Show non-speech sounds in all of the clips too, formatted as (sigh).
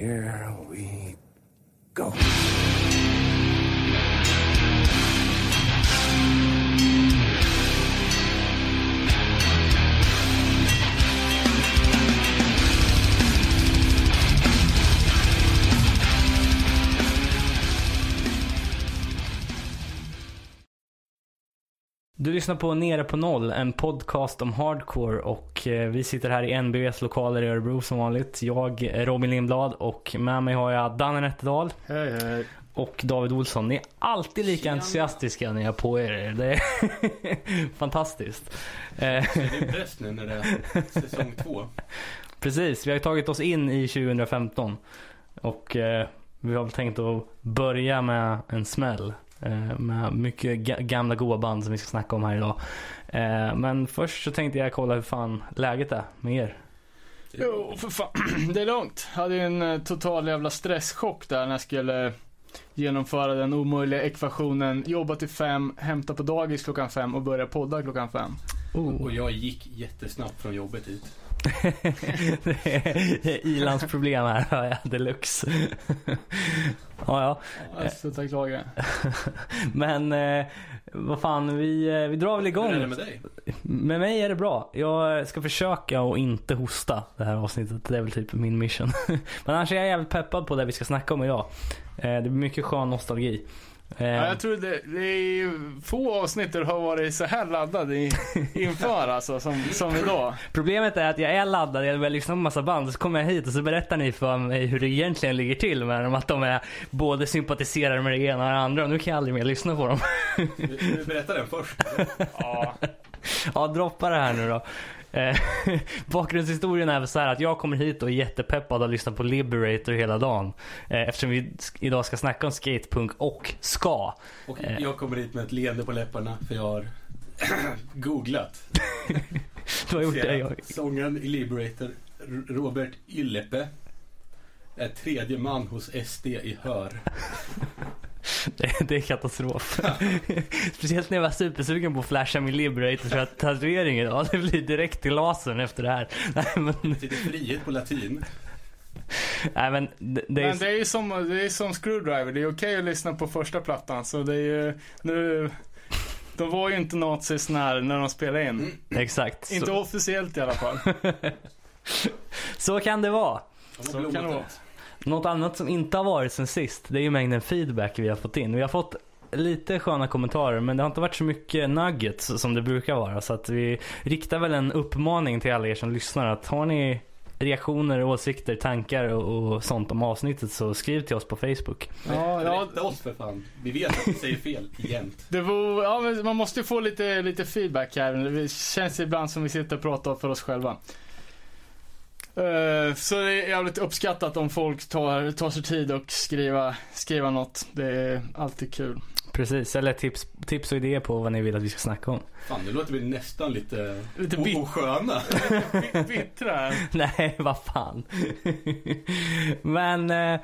here we go. Du lyssnar på Nere på Noll, en podcast om hardcore och eh, vi sitter här i NBS lokaler i Örebro som vanligt. Jag, är Robin Lindblad och med mig har jag Danne Nätterdal Hej hej. och David Olsson. Ni är alltid lika Tjena. entusiastiska när jag på er. Det är (laughs) fantastiskt. Eh, Det är bäst nu när det är säsong två. (laughs) Precis, vi har tagit oss in i 2015 och eh, vi har väl tänkt att börja med en smäll. Eh, med mycket ga- gamla goa band som vi ska snacka om här idag. Eh, men först så tänkte jag kolla hur fan läget är med er. Jo, för fan. (clears throat) Det är lugnt. Jag hade ju en eh, total jävla stresschock där när jag skulle genomföra den omöjliga ekvationen jobba till fem, hämta på dagis klockan fem och börja podda klockan fem. Oh. Och jag gick jättesnabbt från jobbet hit. Det är Ilans problem här hör jag deluxe. ja, ja. Alltså, tack Lage. Men eh, vad fan, vi, eh, vi drar väl igång. Hur är det med dig? Med mig är det bra. Jag ska försöka att inte hosta det här avsnittet. Det är väl typ min mission. (laughs) Men annars är jag jävligt peppad på det vi ska snacka om idag. Eh, Det blir mycket skön nostalgi. Eh, Ja, jag tror det, det är ju få avsnitt där du har varit så här laddad i, inför (laughs) alltså, som, som idag. Problemet är att jag är laddad, jag börjar lyssna på massa band, så kommer jag hit och så berättar ni för mig hur det egentligen ligger till med dem. Att de är både sympatiserar med det ena och det andra och nu kan jag aldrig mer lyssna på dem. Du, du berättar den först. (laughs) Ja. Ja, droppa det här nu då. Eh, (laughs) bakgrundshistorien är väl så här att jag kommer hit och är jättepeppad att lyssna på Liberator hela dagen. Eh, eftersom vi idag ska snacka om skatepunk och ska. Och Eh. jag kommer hit med ett leende på läpparna för jag har (clears throat) googlat. (laughs) Du har gjort det jag. Sångaren i Liberator, Robert Yllepe, är tredje man hos SD i Hör. (laughs) (laughs) Det, det är katastrof. (laughs) Speciellt när jag var supersugen på att flasha min Liberator för att tatuering idag. Det blir direkt till lasern efter det här. (laughs) Nej men, Det frihet på latin. nej, men det, det är... Men det är ju som, det är som Screwdriver, det är okej att lyssna på första plattan så det är ju, nu, de var ju inte nazis när, när de spelade in. Exakt. Inte Så, officiellt i alla fall. så kan det vara. De Så kan det vara. Något annat som inte har varit sen sist, det är ju mängden feedback vi har fått in. Vi har fått lite sköna kommentarer men det har inte varit så mycket nuggets som det brukar vara. Så att vi riktar väl en uppmaning till alla er som lyssnar att har ni reaktioner, åsikter, tankar och, och sånt om avsnittet så skriv till oss på Facebook. Ja, ja, Rätta oss för fan. Vi vet att vi säger fel jämt. (laughs) det var, ja men man måste ju få lite, lite feedback här. Det känns ibland som vi sitter och pratar för oss själva. Eh, Så det är jävligt uppskattat om folk tar, tar sig tid och skriva, skriva något. Det är alltid kul. Precis, eller tips, tips och idéer på vad ni vill att vi ska snacka om. Fan, nu låter vi nästan lite, Lite bit- osköna. (laughs) Bittra. (laughs) Nej, vad fan. (laughs) Men eh,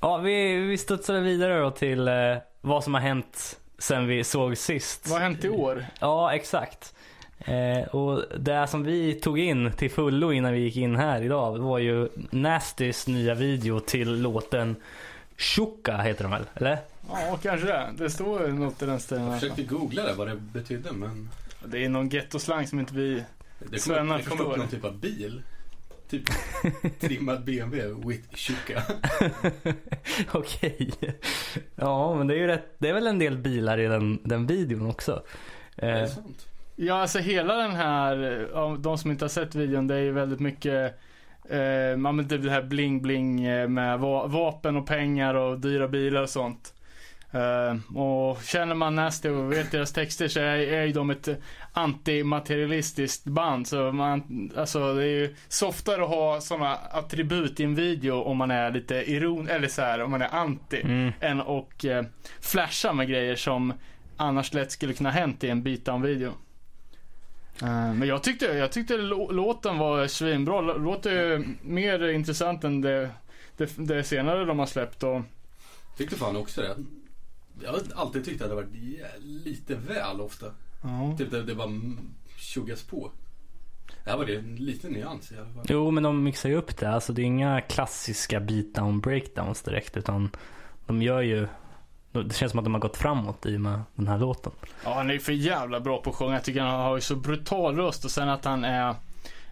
ja, vi, vi studsar vidare då till eh, vad som har hänt sen vi såg sist. Vad har hänt i år? Ja, exakt. Eh, och det som vi tog in till fullo innan vi gick in här idag var ju Nastys nya video till låten Shuka heter den väl? Eller? Ja, kanske det. Det står något i den stilen. Jag försökte googla det, vad det betydde, men Det är någon gettoslang som inte vi... det kom, upp, det kom upp någon typ av bil. Typ (laughs) trimmad BMW with tjuka. (laughs) Okej. Ja, men det är ju rätt. Det är väl en del bilar i den, den videon också. Är det Eh, sant? Ja, alltså hela den här, ja, de som inte har sett videon, det är ju väldigt mycket eh, ja, men det här bling-bling eh, med va- vapen och pengar och dyra bilar och sånt. Eh, och känner man Nasty och vet deras texter så är, är ju de ett antimaterialistiskt band. Så man, alltså det är ju softare att ha sådana attribut i en video om man är lite iron, eller så här, om man är anti. mm. än att eh, flasha med grejer som annars lätt skulle kunna hänt i en beatdown-video. Eh, men jag tyckte, jag tyckte lå- låten var svinbra. Lå- Låter ju mer intressant än det, det, det senare de har släppt. Och, Tyckte fan också det. Jag har alltid tyckt att det varit lite väl ofta. ja. Typ det, det bara tjuggas på. Där var det en liten nyans i alla fall. Jo, men de mixar ju upp det. Alltså det är inga klassiska beatdown breakdowns direkt utan de gör ju det känns som att de har gått framåt i och med den här låten. Ja, han är ju för jävla bra på att sjunga. Jag tycker han har ju så brutal röst och sen att han är,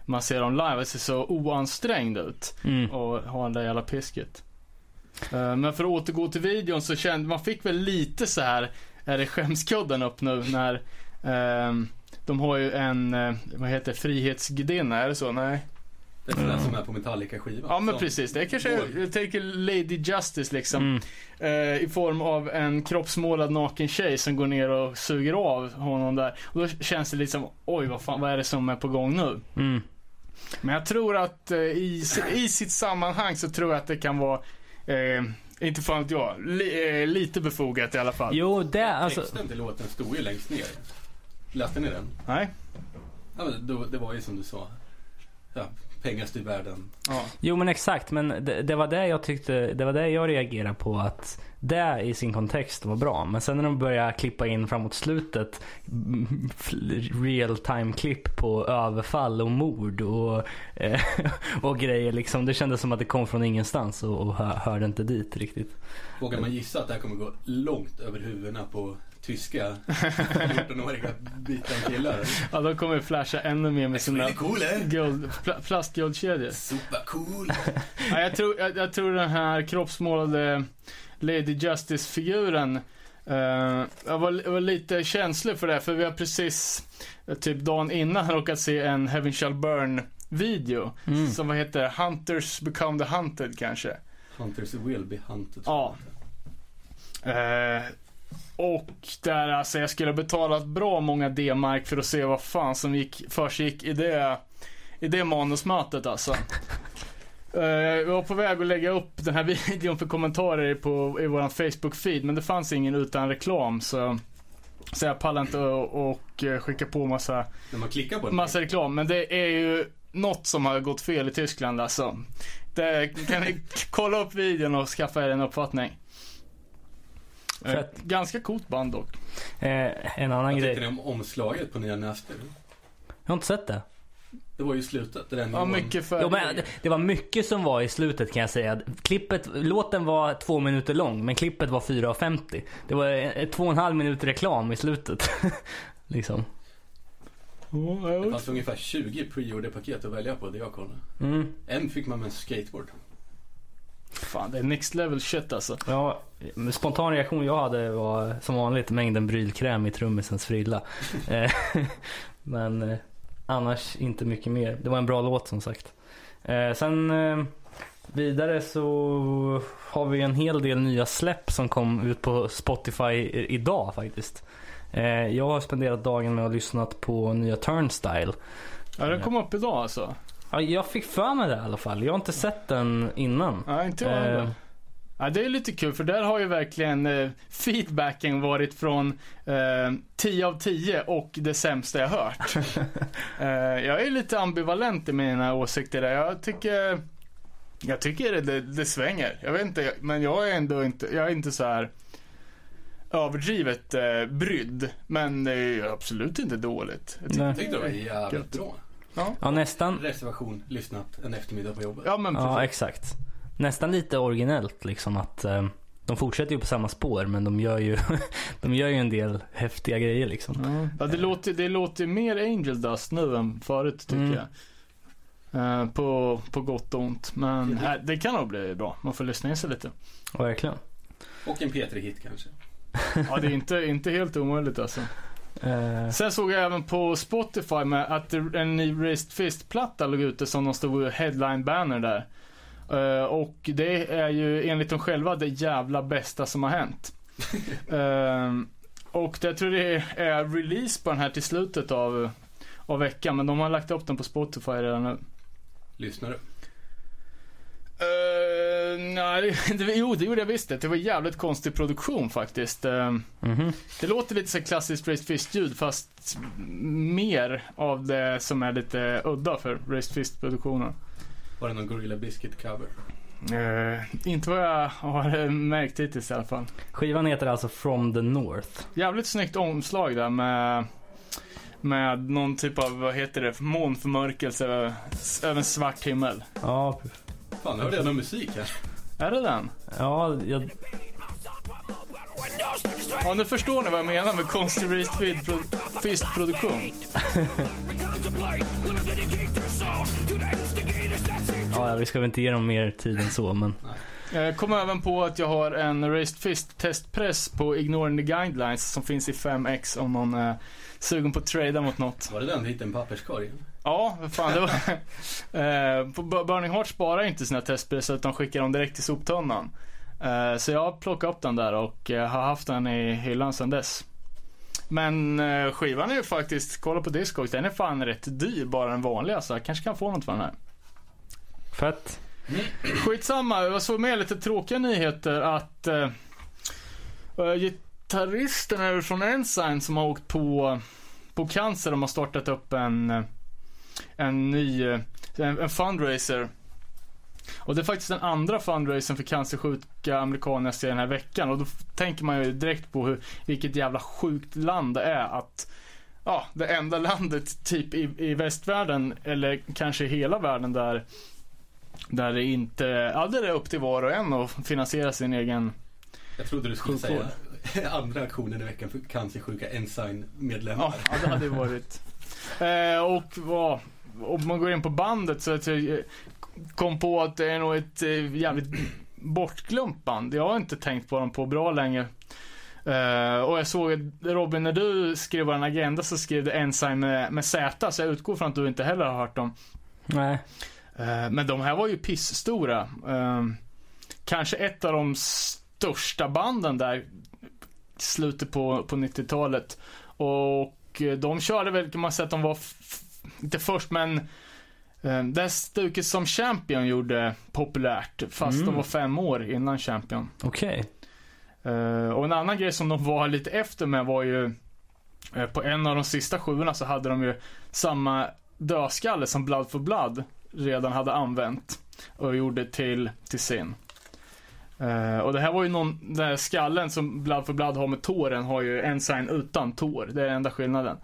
man ser dem live, ser så oansträngd ut. Mm. Och har det där jävla pisket. Eh, Men för att återgå till videon så kände man fick väl lite så här är det skämskudden upp nu när ehm, de har ju en, eh, vad heter frihetsgudinna, är det så? Nej? Det är den som är på Metallica-skivan. Ja men Så. precis, det är kanske, jag tänker Lady Justice liksom. Mm. Eh, I form av en kroppsmålad naken tjej som går ner och suger av honom där. Och då känns det liksom, oj vad fan, vad är det som är på gång nu? Mm. Men jag tror att eh, i, i sitt sammanhang så tror jag att det kan vara, eh, inte fan vet jag, li, eh, lite befogat i alla fall. Jo, det alltså. Texten till låten stod ju längst ner. Läste ni den? Nej? Ja, men då, det var ju som du sa. Ja, pengar styr världen. Ja. Jo men exakt, men det, det var det jag tyckte, det var det jag reagerade på att det i sin kontext var bra. Men sen när de började klippa in framåt slutet (laughs) real time klipp på överfall och mord och, eh, (laughs) och grejer liksom. Det kändes som att det kom från ingenstans och, och hör, hörde inte dit riktigt. Vågar man gissa att det här kommer gå långt över huvudena på tyska 14-åriga bitna killar? ja, de kommer flasha ännu mer med sina cool eh? guld, pla, plastguldkedjor. Super cool. (laughs) Ja, jag, tror, jag, jag tror den här kroppsmålade Lady Justice-figuren eh, jag, var, jag var lite känslig för det, för vi har precis, typ dagen innan, råkat se en Heaven Shall Burn-video. Mm. Som vad heter? Hunters Become the Hunted kanske. Hunters will be hunted. Ja. Eh, och där alltså, jag skulle ha betalat bra många D-mark för att se vad fan som gick, försiggick i det, i det manusmötet alltså. (laughs) Eh, jag var på väg att lägga upp den här (laughs) videon för kommentarer på, i våran Facebook-feed men det fanns ingen utan reklam så, så jag pallade inte och, och eh, skicka på massa, på massa reklam. Men det är ju något som har gått fel i Tyskland alltså. Det, kan ni (laughs) kolla upp videon och skaffa er en uppfattning. Eh, Fett. ganska coolt band dock. Eh, en annan Vad tycker grej. ni om omslaget på nya Nasty? Jag har inte sett det. Det var ju slutet. Den Ja, mycket för... Jo, men det, det var mycket som var i slutet kan jag säga. Klippet, låten var två minuter lång men klippet var 4.50. Det var eh, två och en halv minut reklam i slutet. (laughs) liksom. Ja, Det ja. fanns ungefär 20 pre-order-paket att välja på det jag kollade. Mm. En fick man med en skateboard. Fan, det är next level shit alltså. Ja, spontan reaktion jag hade var som vanligt mängden brylkräm i trummisens frilla. (laughs) Eh, (laughs) men eh, annars inte mycket mer. Det var en bra låt som sagt. Eh, sen vidare så har vi en hel del nya släpp som kom ut på Spotify idag faktiskt. Jag har spenderat dagen med att lyssna på nya Turnstyle. Ja, den kom upp idag alltså. Ja, jag fick för mig det i alla fall. Jag har inte sett den innan. Nej, inte jag Eh. heller. Ja, det är lite kul för där har ju verkligen eh, feedbacken varit från eh, 10 av 10 och det sämsta jag hört. (laughs) eh, jag är lite ambivalent i mina åsikter där. Jag tycker, jag tycker det, det, det svänger. Jag vet inte, men jag är ändå inte, jag är inte så här överdrivet eh, brydd. Men det är absolut inte dåligt. Jag tycker, Nej. Jag tyckte det var jävligt bra. Ja. Ja, nästan. Reservation, lyssnat en eftermiddag på jobbet. ja, men Ja, exakt. Nästan lite originellt liksom att eh, de fortsätter ju på samma spår men de gör ju, (laughs) de gör ju en del häftiga grejer liksom. Ja, ja det, låter, det låter mer Angel Dust nu än förut tycker Mm. jag. Eh, på, på gott och ont. Men äh, det kan nog bli bra. Man får lyssna in sig lite. Verkligen. Och en P3-hit kanske. Ja, det är inte, inte helt omöjligt alltså. Eh, Sen såg jag även på Spotify med att det- en ny Raised Fist-platta låg ute som de stod headline banner där. Eh, och det är ju enligt dem själva det jävla bästa som har hänt. (laughs) Eh, och det, jag tror det är release på den här till slutet av, av veckan. Men de har lagt upp den på Spotify redan nu. Lyssnar du? Uh, nej, (laughs) det, jo det gjorde jag visst. Det Det var jävligt konstig produktion faktiskt. Eh, mhm. det låter lite så klassiskt Raised Fist-ljud fast mer av det som är lite udda för Raised Fist-produktionen. Var det någon Gorilla Biscuit cover? Eh, inte vad jag har (laughs) märkt hittills i alla fall. Skivan heter alltså From the North. Jävligt snyggt omslag där med, Med någon typ av, vad heter det, månförmörkelse över en svart himmel. Ja, Fan, jag har redan musik här. Är det den? ja jag, Ja, nu förstår ni vad jag menar med konstig Fist-produktion. ja, vi ska väl inte ge dem mer tid än så, men Jag kom även på att jag har en Raised Fist testpress på Ignoring the Guidelines som finns i 5x om någon är sugen på att trada mot något. Var det den du hittade en papperskorg? Ja, vad fan det var. (laughs) eh, Burning Heart sparar inte sina testpressar utan skickar dem direkt till soptunnan. Eh, så jag har plockat upp den där och eh, har haft den i hyllan sedan dess. Men eh, skivan är ju faktiskt, kolla på Discogs, den är fan rätt dyr bara den vanliga så jag kanske kan få något för den här. fett. Skitsamma, jag såg med lite tråkiga nyheter att gitarristen är från Ensign som har åkt på, på cancer. De har startat upp en, en ny en, en fundraiser. Och det är faktiskt den andra fundraisern för cancersjuka amerikaner jag ser den här veckan. Och då tänker man ju direkt på hur, vilket jävla sjukt land det är att Ja, det enda landet typ i, i västvärlden eller kanske i hela världen där där det inte, ja det är upp till var och en att finansiera sin egen Jag trodde du skulle Sjukvård. säga (laughs) andra aktionen i veckan för cancersjuka Ensign-medlemmar. Ja, det hade varit. Eh, och vad, om man går in på bandet så att jag eh, kom på att det är nog ett eh, jävligt bortglömt band. Jag har inte tänkt på dem på bra länge. Eh, och jag såg att Robin, när du skrev vår agenda så skrev du Ensign med, med Z, så jag utgår från att du inte heller har hört dem. Nej. Eh, Men de här var ju pissstora. Eh, Kanske ett av de största banden där slutet på, på 90-talet. Och eh, de körde väl, kan man säga att de var, inte först men eh, det här stuket som Champion gjorde populärt. Fast Mm. de var fem år innan Champion. Okej. Eh, och en annan grej som de var lite efter med var ju eh, på en av de sista sjuorna så hade de ju samma dödskalle som Blood for Blood redan hade använt och gjorde till, till sin. Eh, och det här var ju någon, den här skallen som Blood for Blood har med tåren har ju en sign utan tår. Det är den enda skillnaden.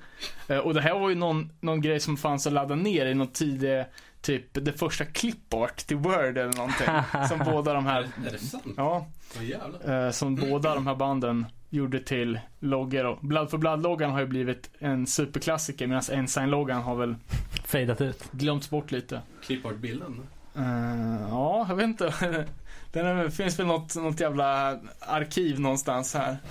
Eh, och det här var ju någon, någon grej som fanns att ladda ner i någon tidig, typ det första clipart till Word eller någonting. (laughs) som båda de Är, här, är det sant? ja. Eh, som båda de här banden gjorde till loggor. Och Blood for Blood-loggan har ju blivit en superklassiker medan Ensign-loggan har väl Fejdat ut. glömts bort lite. Clipart-bilden. Ja, jag vet inte. (laughs) Är, finns väl något, något jävla arkiv någonstans här. (laughs)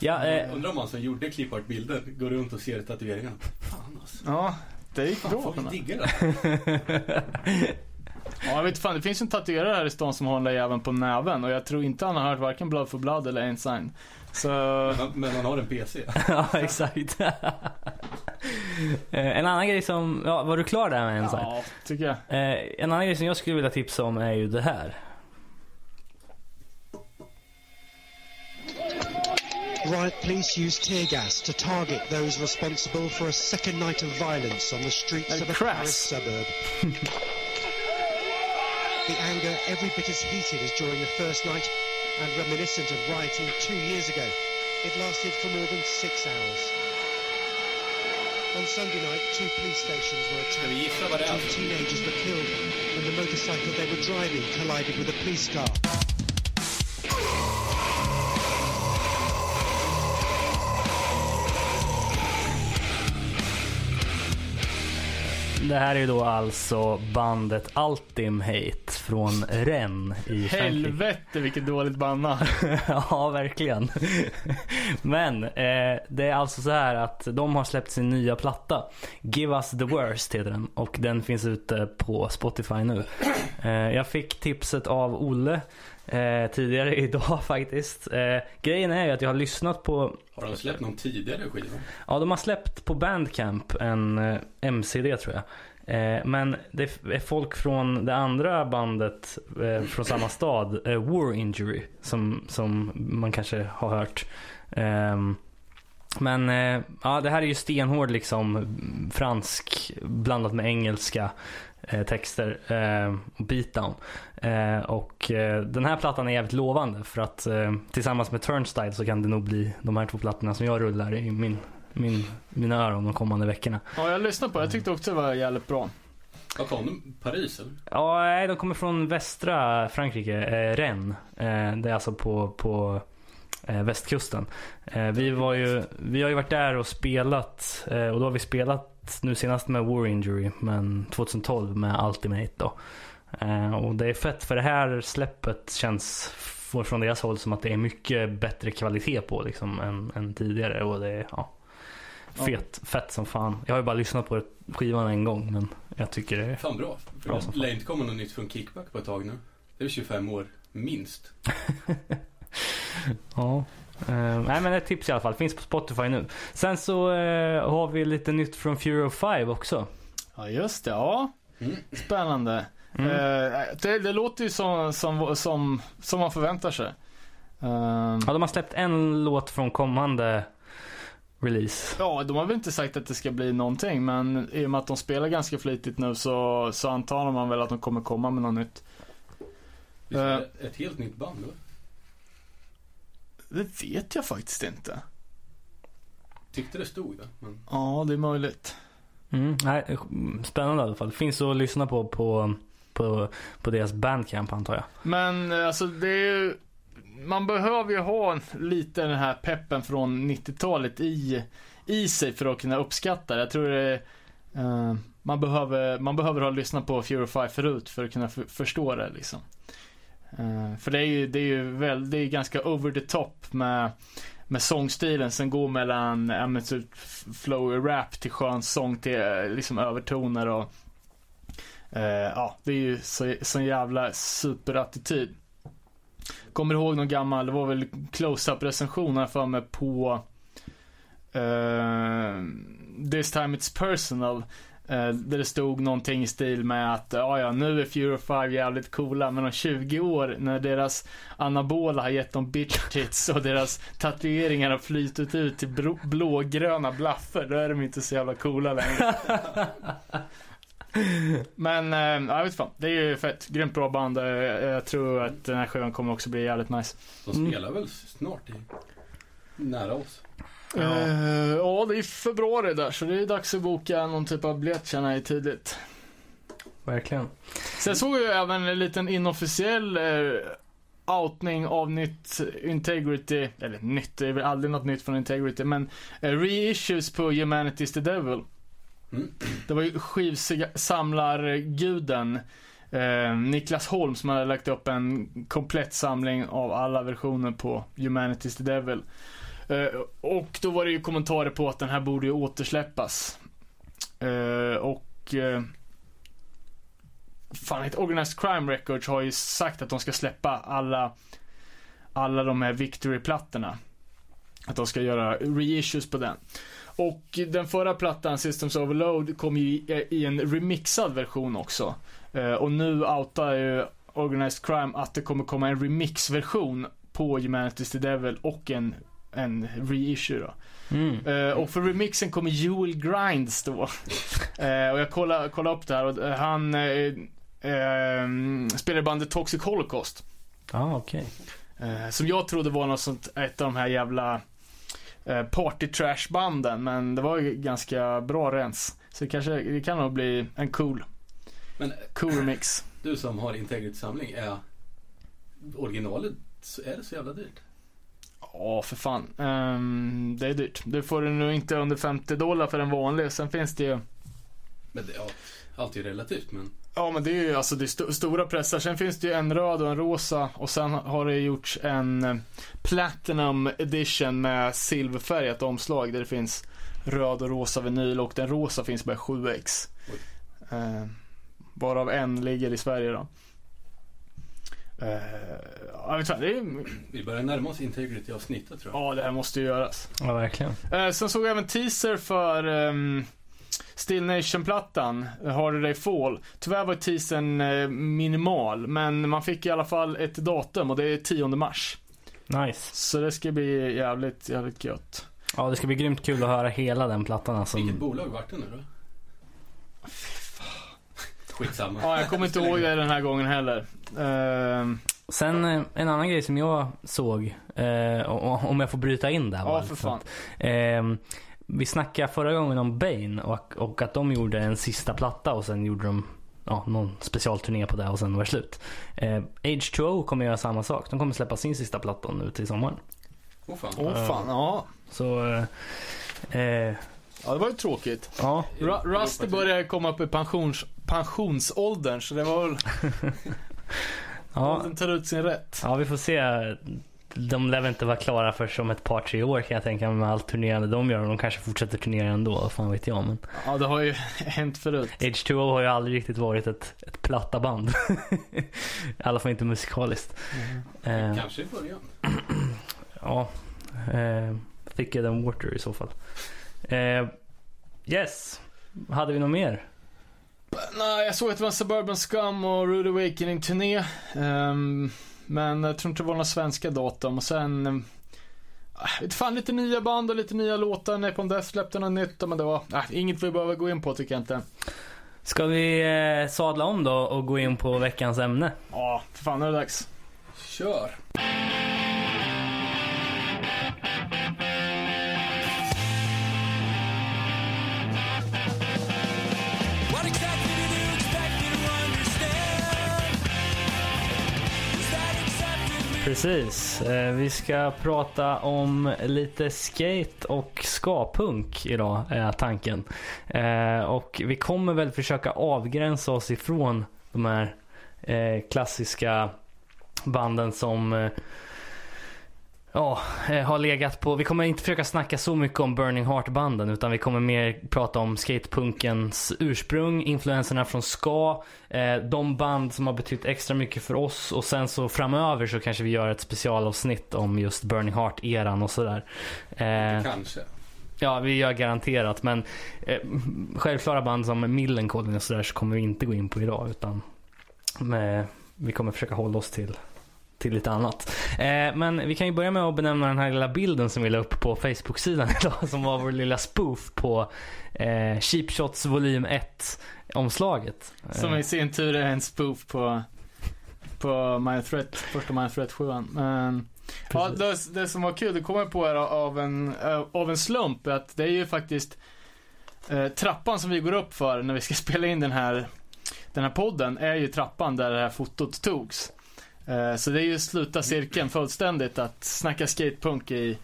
Ja, eh, Undrar om han som gjorde clipart-bilden går runt och ser tatueringen. Fan alltså. Ja, det gick Fan, bra. folk mig. diggar det. (laughs) Ja, jag vet fan, det finns en tatuerare här i stan som har den där jäveln på näven och jag tror inte han har hört varken Blood for Blood eller Ensign. Så, Men- Men han har en PC. (laughs) ja exakt. Eh, en annan grej som, ja var du klar där med en sak? ja, tycker jag. Eh, en annan grej som jag skulle vilja tipsa om är ju det här. Riot police used tear gas to target those responsible for a second night of violence on the streets of a. Paris suburb. (laughs) the anger every bit as heated as during the first night and reminiscent of rioting two years ago. It lasted for more than six hours. On Sunday night, two police stations were attacked. gissa vad det är? Two teenagers were killed when the motorcycle they were driving collided with a police car. Det här är ju då alltså bandet Ultim Hate från Rennes i Frankrike. Helvete vilket dåligt banna. (laughs) ja, verkligen. (laughs) Men eh, det är alltså så här att de har släppt sin nya platta. Give Us The Worst heter den och den finns ute på Spotify nu. Eh, jag fick tipset av Olle eh, tidigare (laughs) idag faktiskt. Eh, grejen är ju att jag har lyssnat på Har de släppt någon tidigare skiva? Ja, de har släppt på Bandcamp en eh, MCD tror jag. Eh, men det är folk från det andra bandet eh, från samma stad, eh, War Injury, som, som man kanske har hört. Ehm, men eh, ja, det här är ju stenhård liksom fransk blandat med engelska eh, texter ehm, och beatdown. Eh, och den här plattan är jävligt lovande för att tillsammans med Turnstyle så kan det nog bli de här två plattorna som jag rullar i min min, mina öron de kommande veckorna. Ja, jag lyssnade på det. Jag tyckte också det var jävligt bra. Vad kom de? Paris eller? Ja, nej, de kommer från västra Frankrike, eh, Rennes. Eh, det är alltså på, på eh, västkusten. Eh, vi, var ju, vi har ju varit där och spelat eh, och då har vi spelat nu senast med War Injury men 2012 med Ultimate då. Eh, och det är fett för det här släppet känns från deras håll som att det är mycket bättre kvalitet på liksom än, än tidigare och det ja, fet, fett som fan. Jag har ju bara lyssnat på skivan en gång men jag tycker det är Fan bra. Bra det lär inte komma något nytt från Kickback på ett tag nu. Det är 25 år, minst. (laughs) Ja. Eh, nej men ett tips i alla fall. Finns på Spotify nu. Sen så eh, har vi lite nytt från Fury of Five också. Ja, just det. Ja, Mm. spännande. Mm. Eh, det, det låter ju som, som, som, som man förväntar sig. Ja, de har släppt en låt från kommande release. Ja, de har väl inte sagt att det ska bli någonting, men i och med att de spelar ganska flitigt nu så, så antar man väl att de kommer komma med något nytt. Visst är Eh. det ett helt nytt band då? Det vet jag faktiskt inte. Tyckte det stod det. Men Ja, det är möjligt. Mm, nej, eh, spännande i alla fall. Finns att lyssna på på, på, på deras bandcamp antar jag. Men eh, alltså det är ju, man behöver ju ha lite den här peppen från 90-talet i, i sig för att kunna uppskatta det. Jag tror det eh, man, behöver, man behöver ha lyssnat på Fury 5 förut för att kunna förstå det liksom. Eh, för det är ju, det är ju väl, det är ganska over the top med, med sångstilen som går mellan ja, men typ flowy rap till skön sång till eh, liksom övertoner och eh, ja, det är ju så, sån jävla superattityd. Kommer ihåg någon gammal, det var väl close-up recension här för mig på uh, This time it's personal. Uh, där det stod någonting i stil med att ja, ja, nu är Furo 5 jävligt coola, men om 20 år när deras anabola har gett dem bitch tits och deras tatueringar har flytit ut till blågröna blaffer, då är de inte så jävla coola längre. (laughs) Men, eh, jag vet fan. Det är ju fett. Grymt bra band. Eh, Jag tror att den här skivan kommer också bli jävligt nice. de Mm. spelar väl snart i, nära oss. Ja. Eh, ja, det är februari där, så det är dags att boka någon typ av biljett känner jag tidigt. Verkligen. Sen såg jag även en liten inofficiell eh, outning av nytt Integrity, eller nytt, det är väl aldrig något nytt från Integrity, men eh, reissues på Humanity's the Devil. Mm. Det var ju skivsamlarguden eh, Niklas Holm som hade lagt upp en komplett samling av alla versioner på Humanity's the Devil. Eh, och då var det ju kommentarer på att den här borde ju återsläppas. Eh, och eh, Fan, ett Organized Crime Records har ju sagt att de ska släppa alla alla de här Victory-plattorna. Att de ska göra reissues på den. Och den förra plattan, Systems Overload, kom ju i, i en remixad version också. Eh, och nu outar ju Organized Crime att det kommer komma en remixversion på Humanity's the Devil och en, en reissue då. Mm. Eh, och för remixen kommer Joel Grinds då. (laughs) Eh, och jag kollade, kollade upp det här och han eh, eh, spelar bandet Toxic Holocaust. Ja, okej. Eh, som jag trodde var något sånt, ett av de här jävla party trash banden. Men det var ju ganska bra rens. Så det kanske, det kan nog bli en cool, Men cool remix. du som har Integrity samling, är originalet, är det så jävla dyrt? Ja, för fan. Ehm, det är dyrt. Du får du nog inte under 50 dollar för en vanlig. Sen finns det ju Men det, ja, allt är ju relativt men Ja men det är ju alltså det är st- stora pressar. Sen finns det ju en röd och en rosa och sen har det gjorts en eh, Platinum edition med silverfärgat omslag där det finns röd och rosa vinyl och den rosa finns bara i 7x. Oj. Eh, varav en ligger i Sverige då. Eh, jag vet inte, det är, vi börjar närma oss Integrity-avsnittet tror jag. ja det här måste ju göras. Ja, verkligen. Eh, sen såg jag även teaser för um, Still Nation-plattan, Harder Day Fall. Tyvärr var teasern eh, minimal, men man fick i alla fall ett datum och det är 10 mars. Nice. Så det ska bli jävligt, jävligt gött. Ja, det ska bli grymt kul att höra hela den plattan alltså. Vilket bolag vart det nu då? Skitsamma. Ja, jag kommer inte ihåg det den här gången heller. Ehm, Sen eh, en annan grej som jag såg, eh, om jag får bryta in där ja, för fan. snabbt. Ehm, vi snackade förra gången om Bane och, och att de gjorde en sista platta och sen gjorde de ja, någon specialturné på det och sen var det slut. Eh, H2O kommer göra samma sak. De kommer släppa sin sista platta nu till sommaren. Åh fan. Åh fan, ja. Så eh, eh, Ja, det var ju tråkigt. ja, Ru- Rusty börjar komma upp i pensions, pensionsåldern så det var väl, (laughs) ja, åldern tar ut sin rätt. ja, vi får se. De lär väl inte vara klara för som ett par tre år kan jag tänka mig med allt turnerande de gör. De kanske fortsätter turnera ändå, fan vet jag. Men Ja, det har ju (laughs) hänt förut. H2O har ju aldrig riktigt varit ett, ett platta band. (laughs) I alla fall inte musikaliskt. Eh, Kanske i början. (clears throat) Ja, eh, thicker than water i så fall. Eh, yes, hade vi något mer? Nej, jag såg att det var en Suburban Scum och Rude Awakening turné. Ehm, men jag tror inte det var några svenska datum. Och sen... Vet fan, lite nya band och lite nya låtar. Napalm Death släppte något nytt. Men det var äh, inget vi behöver gå in på tycker jag inte. Ska vi eh, sadla om då och gå in på veckans ämne? Ja, för fan nu är det dags. Kör. Precis, eh, vi ska prata om lite skate och ska-punk idag är tanken. Eh, och vi kommer väl försöka avgränsa oss ifrån de här eh, klassiska banden som eh, Ja, eh, har legat på. Vi kommer inte försöka snacka så mycket om Burning Heart-banden utan vi kommer mer prata om skatepunkens ursprung, influenserna från ska, eh, de band som har betytt extra mycket för oss och sen så framöver så kanske vi gör ett specialavsnitt om just Burning Heart-eran och sådär. Eh, Kanske. ja, vi gör garanterat men eh, självklara band som Millencolin och sådär så kommer vi inte gå in på idag utan med, vi kommer försöka hålla oss till till lite annat. Eh, men vi kan ju börja med att benämna den här lilla bilden som vi la upp på Facebook-sidan (laughs) idag. Som var vår lilla spoof på eh, Cheap Shots volym 1 omslaget. Som i sin tur är en spoof på, på My Threat, första My Threat 7 Men ja, det, det som var kul, det kom jag på här av en, eh, av en slump, att det är ju faktiskt eh, trappan som vi går upp för när vi ska (laughs) spela in den här, den här podden, är ju trappan där det här fotot togs. Eh, så det är ju sluta cirkeln fullständigt att snacka skatepunk i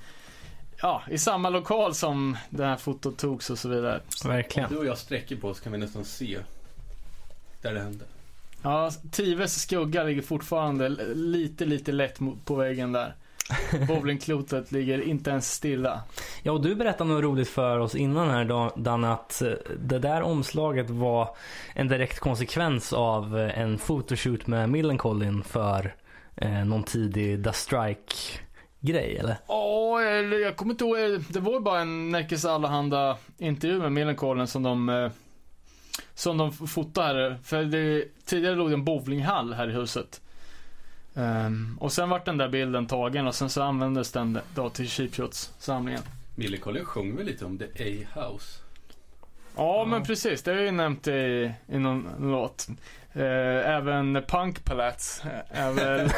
Ja, i samma lokal som det här fotot togs och så vidare. Verkligen. Du och jag sträcker på oss kan vi nästan se där det hände. Ja, Tives skugga ligger fortfarande lite, lite lätt på väggen där. (laughs) Bowlingklotet ligger inte ens stilla. Ja, och du berättade något roligt för oss innan här Dan- Danne att eh, det där omslaget var en direkt konsekvens av eh, en photoshoot med Millencolin för eh, någon tidig The Strike grej eller? Ja, eller jag kommer inte ihåg. eh, Det var ju bara en Närkes Allehanda intervju med Millencolin som de som de fotade här. För det, tidigare låg det en bowlinghall här i huset. Ehm, och sen vart den där bilden tagen och sen så användes den då till Cheap Shots samlingen. Millencolin sjöng väl lite om The A-House? Ja, men precis. Det har jag ju nämnt i, i någon låt. Eh, även Punk Palats eh, är väl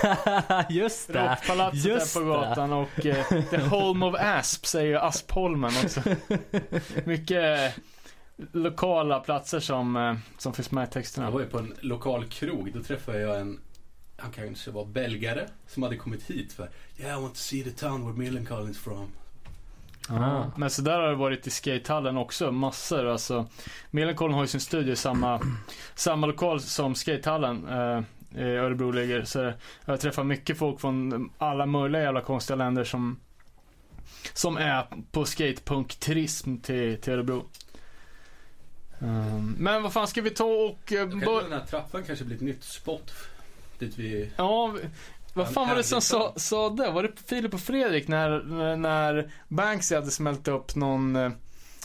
(laughs) Just det! rockpalatset Just där på gatan och eh, The Home of Asps är ju Aspholmen också. (laughs) Mycket lokala platser som, eh, som finns med i Jag texterna. var ju på en lokal krog. Då träffade jag en, han kanske var belgare, som hade kommit hit för Yeah, I want to see the town where Millencolin's from. Ah. Men så där har det varit i skatehallen också, massor. Alltså, Millencolin har ju sin studio i samma, (clears throat) samma lokal som skatehallen eh, i Örebro ligger. Så jag har träffat mycket folk från alla möjliga jävla konstiga länder som, som är på skatepunk-turism till, till Örebro. Um, men vad fan ska vi ta och... eh, Då kan bör- den här trappan kanske bli ett nytt spot. Dit vi... Ja, vad fan var det som sa, sa det? Var det Filip och Fredrik när, när- Banksy hade smält upp någon, eh,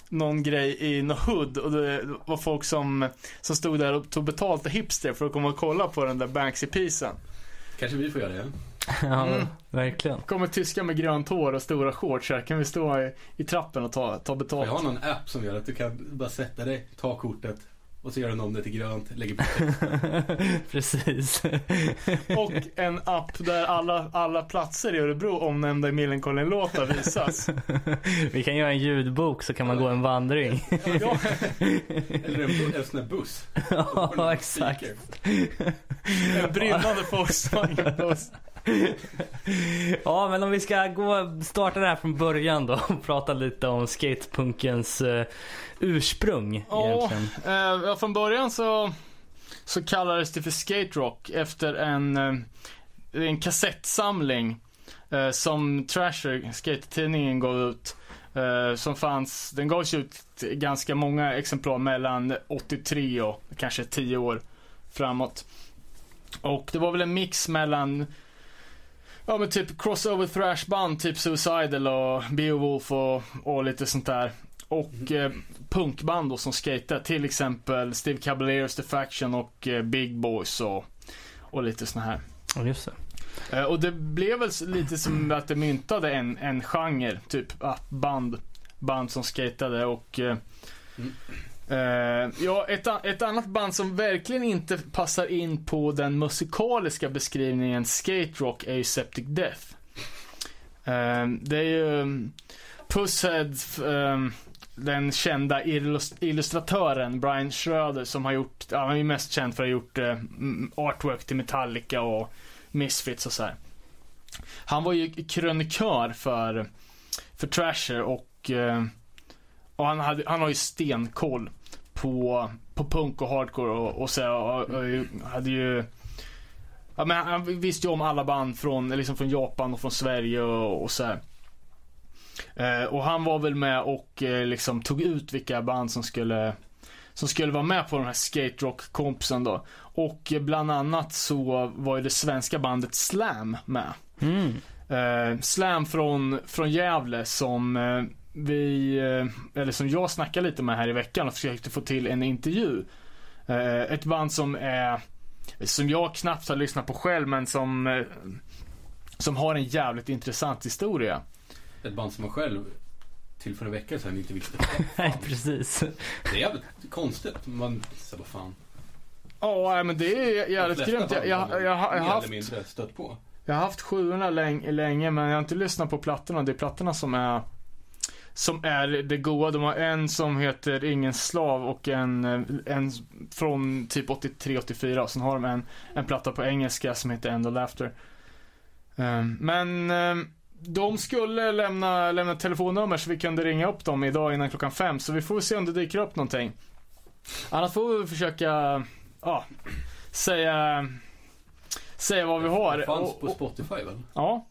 någon grej i någon hood och det var folk som, som stod där och tog betalt av hipster för att komma och kolla på den där Banksy-pisen. Kanske vi får göra det. (laughs) Ja, Mm. verkligen. Kommer tyskar med grönt hår och stora shorts här. Kan vi stå i, i trappen och ta, ta Jag betalt? har någon app som gör att du kan bara sätta dig, ta kortet Och så gör den om det till grönt, lägger på. (laughs) Precis. Och en app där alla, alla platser i Örebro omnämnda i Millencolin-låtar visas. Vi kan göra en ljudbok så kan man gå en vandring. Ja, Eller en, en sån här buss. (laughs) ja, exakt. En brinnande Volkswagen-buss. (laughs) Ja, men om vi ska gå, starta det här från början då och (laughs) prata lite om skatepunkens eh, ursprung Ja, egentligen. eh, från början så, så kallades det för skate rock efter en, eh, en kassettsamling eh, som Trasher, skate-tidningen, gav ut. Eh, som fanns, den gavs ut ganska många exemplar mellan 83 och kanske 10 år framåt. Och det var väl en mix mellan Ja men typ crossover thrashband, typ Suicidal och Beowulf och, och lite sånt där. Och eh, punkband då som skater, till exempel Steve Caballeros The Faction och eh, Big Boys och, och lite såna här. Ja, just det. Eh, och det blev väl lite som att det myntade en, en genre, typ ah, band, band som skatade och eh, Uh, Ja, ett, ett annat band som verkligen inte passar in på den musikaliska beskrivningen skate rock är ju Septic Death. Uh, det är ju mm, Pusshead, uh, den kända illustratören Brian Schröder som har gjort, ja, han är ju mest känd för att ha gjort eh, artwork till Metallica och Misfits och så här. Han var ju krönikör för, för Trasher och, och han, hade, han har ju stenkoll på, på punk och hardcore och, och så och, och, och hade ju Ja, men han, visste ju om alla band från, liksom från Japan och från Sverige och, och så här. Eh, och han var väl med och eh, liksom tog ut vilka band som skulle som skulle vara med på den här skate rock kompisen då. Och bland annat så var ju det svenska bandet Slam med. Mm. Eh, Slam från, från Gävle som eh, vi, eh, eller som jag snackade lite med här i veckan och försökte få till en intervju. Eh, ett band som är, som jag knappt har lyssnat på själv men som, eh, som har en jävligt intressant historia. Ett band som man själv till för en vecka sedan inte visste. (laughs) Nej, precis. Det är jävligt konstigt. Man, så vad fan. Ja, nej, men det är jävligt grymt. Jag, jag, jag, jag, har haft, mindre stött på. jag har haft sjuorna länge, länge men jag har inte lyssnat på plattorna. Det är plattorna som är som är det goa. De har en som heter Ingen slav och en, eh, en från typ 83-84 och sen har de en, en platta på engelska som heter End of Laughter. Ehm, Men ehm, de skulle lämna, lämna telefonnummer så vi kunde ringa upp dem idag innan klockan fem. Så vi får se om det dyker upp någonting. Annars får vi försöka, ja, säga, säga vad vi har. Det fanns på Spotify väl? Ja.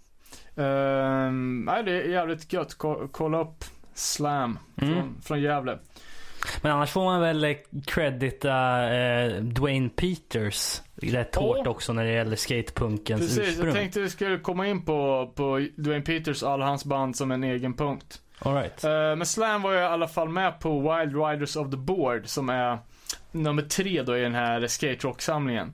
Ehm, nej, det är jävligt gött. Ko- Kolla upp Slam Mm. från, från Gävle. Men annars får man väl eh, credita eh, Dwayne Peters rätt Ja. hårt också när det gäller skatepunkens Precis, ursprung. jag tänkte vi skulle komma in på, på Dwayne Peters och alla hans band som en egen punkt. All right. Eh, men Slam var ju i alla fall med på Wild Riders of the Board som är nummer tre då i den här skate rock-samlingen.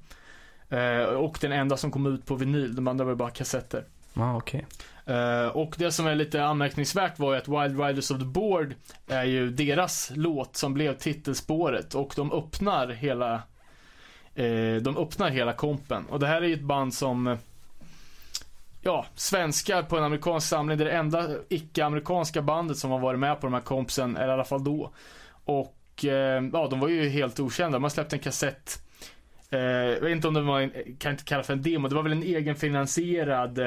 Eh, och den enda som kom ut på vinyl, de andra var ju bara kassetter. Ah, okej. Uh, och det som är lite anmärkningsvärt var ju att Wild Riders of the Board är ju deras låt som blev titelspåret och de öppnar hela uh, de öppnar hela kompen. Och det här är ju ett band som uh, Ja, svenskar på en amerikansk samling. Det är det enda icke-amerikanska bandet som har varit med på de här kompsen, eller i alla fall då. Och eh, ja, de var ju helt okända. Man släppte en kassett Jag vet inte om det var en, kan inte kalla för en demo. Det var väl en egenfinansierad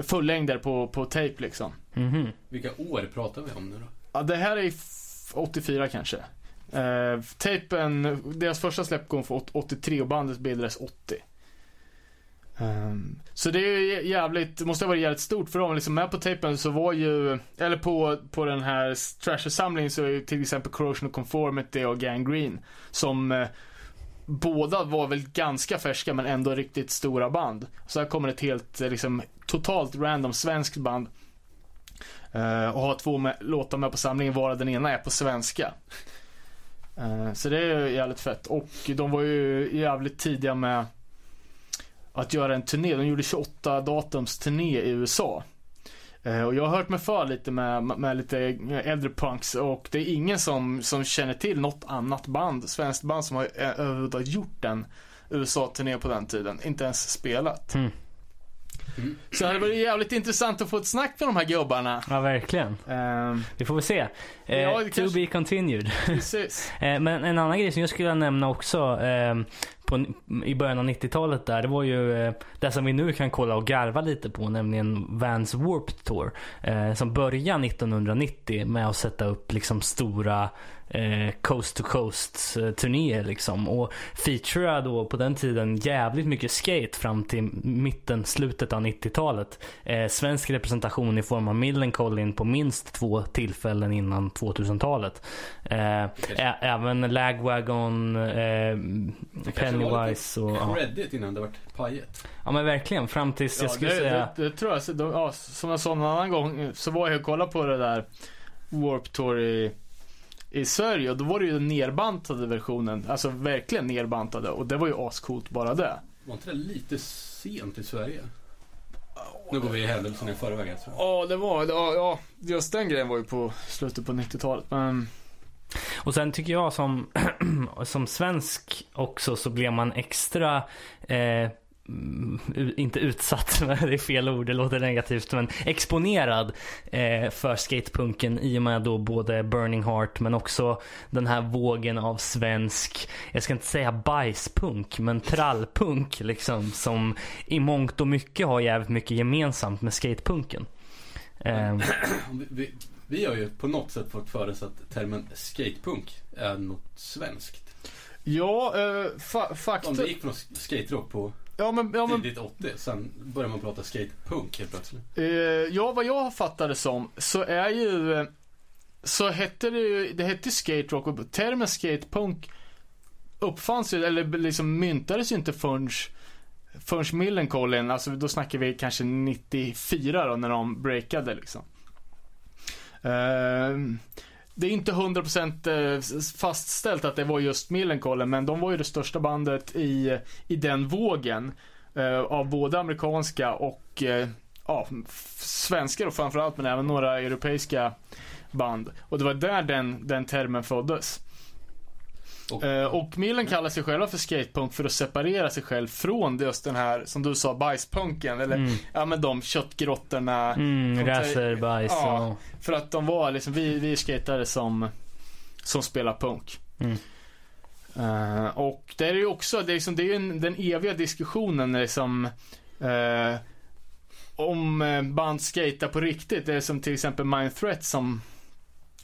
eh, fullängdare på, på tape liksom. Mhm. Vilka år pratar vi om nu då? Ja, det här är f- 84 kanske. Uh, tapen, deras första släpp kom för åt- 83 och bandet bildades 80. Ehm, så det är ju jävligt, det måste ha varit jävligt stort för dem. Liksom med på tapen så var ju, eller på, på den här Trasher-samlingen så är ju till exempel Corrosion of Conformity och Gangrene. Som eh, båda var väl ganska färska men ändå riktigt stora band. Så här kommer ett helt, eh, liksom totalt random svenskt band. Uh, och har två med, låtar med på samlingen varav den ena är på svenska. Uh, så det är ju jävligt fett. Och de var ju jävligt tidiga med att göra en turné. De gjorde 28 datums turné i USA. Eh, och jag har hört mig för lite med, med lite äldre punks och det är ingen som, som känner till något annat band, svenskt band som har eh, överhuvudtaget gjort en USA-turné på den tiden. Inte ens spelat. Mm. Mm. Så det hade varit jävligt intressant att få ett snack med de här gubbarna. Ja, verkligen. Ehm, Vi får väl se. Eh, Ja, to kanske- be continued. precis. (laughs) Men en annan grej som jag skulle nämna också eh, på, i början av 90-talet där, det var ju eh, det som vi nu kan kolla och garva lite på, nämligen Vans Warped Tour. Eh, som började 1990 med att sätta upp liksom stora eh, coast to coast eh, turnéer liksom. Och featurade då på den tiden jävligt mycket skate fram till mitten, slutet av 90-talet. Eh, svensk representation i form av Millencolin på minst två tillfällen innan 2000-talet. Eh, även Lagwagon, eh, Pennywise och... lite Ja. credit innan det vart pajet. ja men verkligen fram tills Ja, jag skulle det, säga... det, det tror jag. Så de, ja, som jag sa en annan gång så var jag och kollade på det där Warp Tour i, i Sverige och då var det ju den nerbantade versionen. Alltså verkligen nerbantade och det var ju ascoolt bara det. Var inte det lite sent i Sverige? Nu går vi i händelserna i förväg jag. Ja, det var, ja, ja, just den grejen var ju på slutet på 90-talet. Men Och sen tycker jag som, (clears throat) som svensk också så blev man extra eh, inte utsatt, (laughs) det är fel ord, det låter negativt, men exponerad eh, för skatepunken i och med då både Burning Heart men också den här vågen av svensk, jag ska inte säga bajspunk, men trallpunk liksom som i mångt och mycket har jävligt mycket gemensamt med skatepunken. Eh, Vi, vi, vi har ju på något sätt fått för oss att termen skatepunk är något svenskt. ja, eh, fa- Om faktum. det gick från skaterock på Ja, men, ja, men tidigt 80, sen började man prata skatepunk helt plötsligt. Eh, ja, vad jag fattar det som så är ju eh, så hette det ju, det hette skate rock och termen skatepunk uppfanns ju, eller liksom myntades ju inte förrän förrän Millencolin, alltså då snackar vi kanske 94 då när de breakade liksom. Ehm, det är inte 100% eh, fastställt att det var just Millencolin men de var ju det största bandet i, i den vågen. Eh, av både amerikanska och eh, ja, svenska och framförallt men även några europeiska band. Och det var där den, den termen föddes. Och- Eh, och Millen kallar sig själva för skatepunk för att separera sig själv från just den här, som du sa, bajspunken. Eller mm, ja men de köttgrottorna. mm, Får ta- racerbajs Ja. och... För att de var liksom, vi, vi skatare som, som spelar punk. Mm. Eh, och det är ju också, det är, liksom, det är ju en, den eviga diskussionen liksom eh, om band skater på riktigt. Det är som till exempel Mind Threat som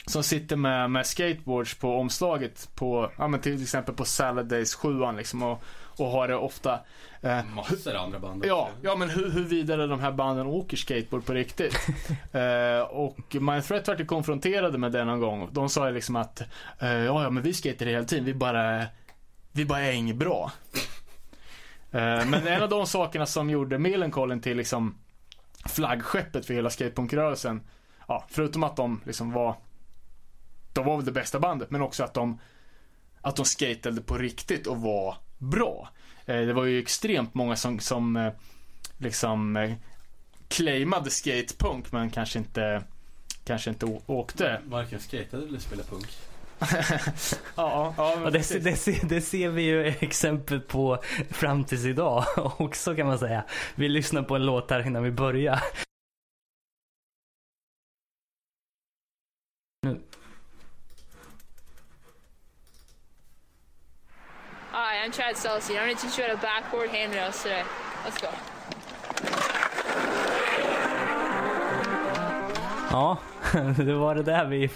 som sitter med, med skateboards på omslaget på, ja men till exempel på Salad Days 7 liksom och, och har det ofta. Eh, Massor av andra band Ja, också. ja men hur, hur vidare de här banden åker skateboard på riktigt. (laughs) eh, och Mind Threat vart ju konfronterade med det någon gång. De sa ju liksom att, eh, ja ja men vi skater hela tiden, vi bara, vi bara är inget bra. eh, men en av de sakerna som gjorde Millencolin till liksom flaggskeppet för hela skatepunkrörelsen, ja förutom att de liksom var, de var väl det bästa bandet, men också att de, att de skatade på riktigt och var bra. Eh, Det var ju extremt många som, som eh, liksom eh, claimade skatepunk men kanske inte kanske inte åkte. Varken skatade eller spelade punk. (laughs) Ja, ja Och det, det, ser- det ser vi ju exempel på fram tills idag (laughs) också kan man säga. Vi lyssnar på en låt här innan vi börjar. Nu. Hi, I'm Chad Celestine. I'm going to teach you how to backboard handrails today. Let's go. Ja, (laughs) det var det där vi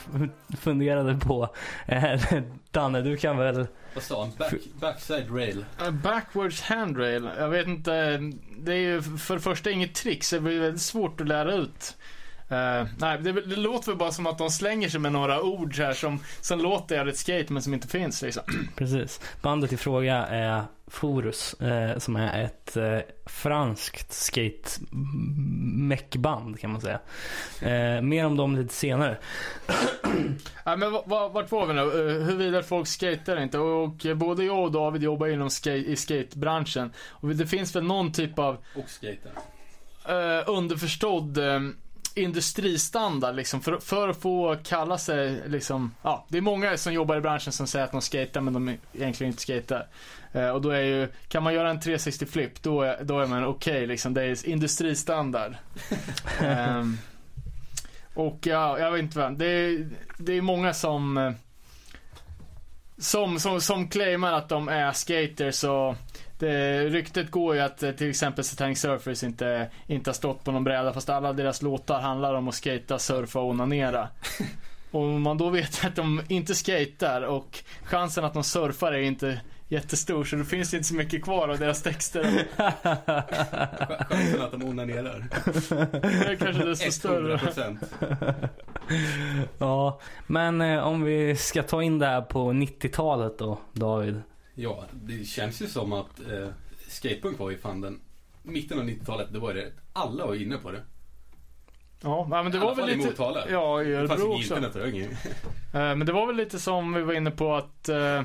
funderade på. Eh, (laughs) Danne, du kan väl... Vad sa han? Back, backside rail. Uh, Backwards handrail. Jag vet inte. Det är ju för det första inget trick så det blir väldigt svårt att lära ut. Eh, nej, det, det låter väl bara som att de slänger sig med några ord här som, som låter jävligt skate men som inte finns liksom. (clears throat) Precis. Bandet i fråga är Forus, eh, som är ett eh, franskt skate meckband kan man säga. Eh, mer om dem lite senare. (clears throat) Ja, men va- va- vart var vi nu? Uh, huruvida folk skater inte. Och eh, både jag och David jobbar inom skate, i skatebranschen. Och det finns väl någon typ av Och skater. uh, underförstådd eh, industristandard liksom för, för att få kalla sig liksom, ja det är många som jobbar i branschen som säger att de skater men de egentligen inte skater. Eh, och då är ju, kan man göra en 360 flip då är, då är man okej liksom, det är industristandard. (laughs) Ehm, och ja, jag vet inte vad, det är, det är många som eh, som, som, som claimar att de är skaters och det, ryktet går ju att eh, till exempel Satanic Surfers inte, inte har stått på någon bräda fast alla deras låtar handlar om att skata, surfa och onanera. (laughs) Och om man då vet att de inte skater och chansen att de surfar är inte jättestor så då finns det inte så mycket kvar av deras texter. Ch- Chansen att de onanerar. Det är kanske desto större. 100%. Ja, men eh, om vi ska ta in det här på 90-talet då, David. Ja, det känns ju som att eh, skatepunk var ju fan den mitten av 90-talet, det var det. Alla var inne på det. Ja, men det var väl fall i lite... Motala. Ja, i Det fanns Örebro också. internet och. Eh, Men det var väl lite som vi var inne på att eh,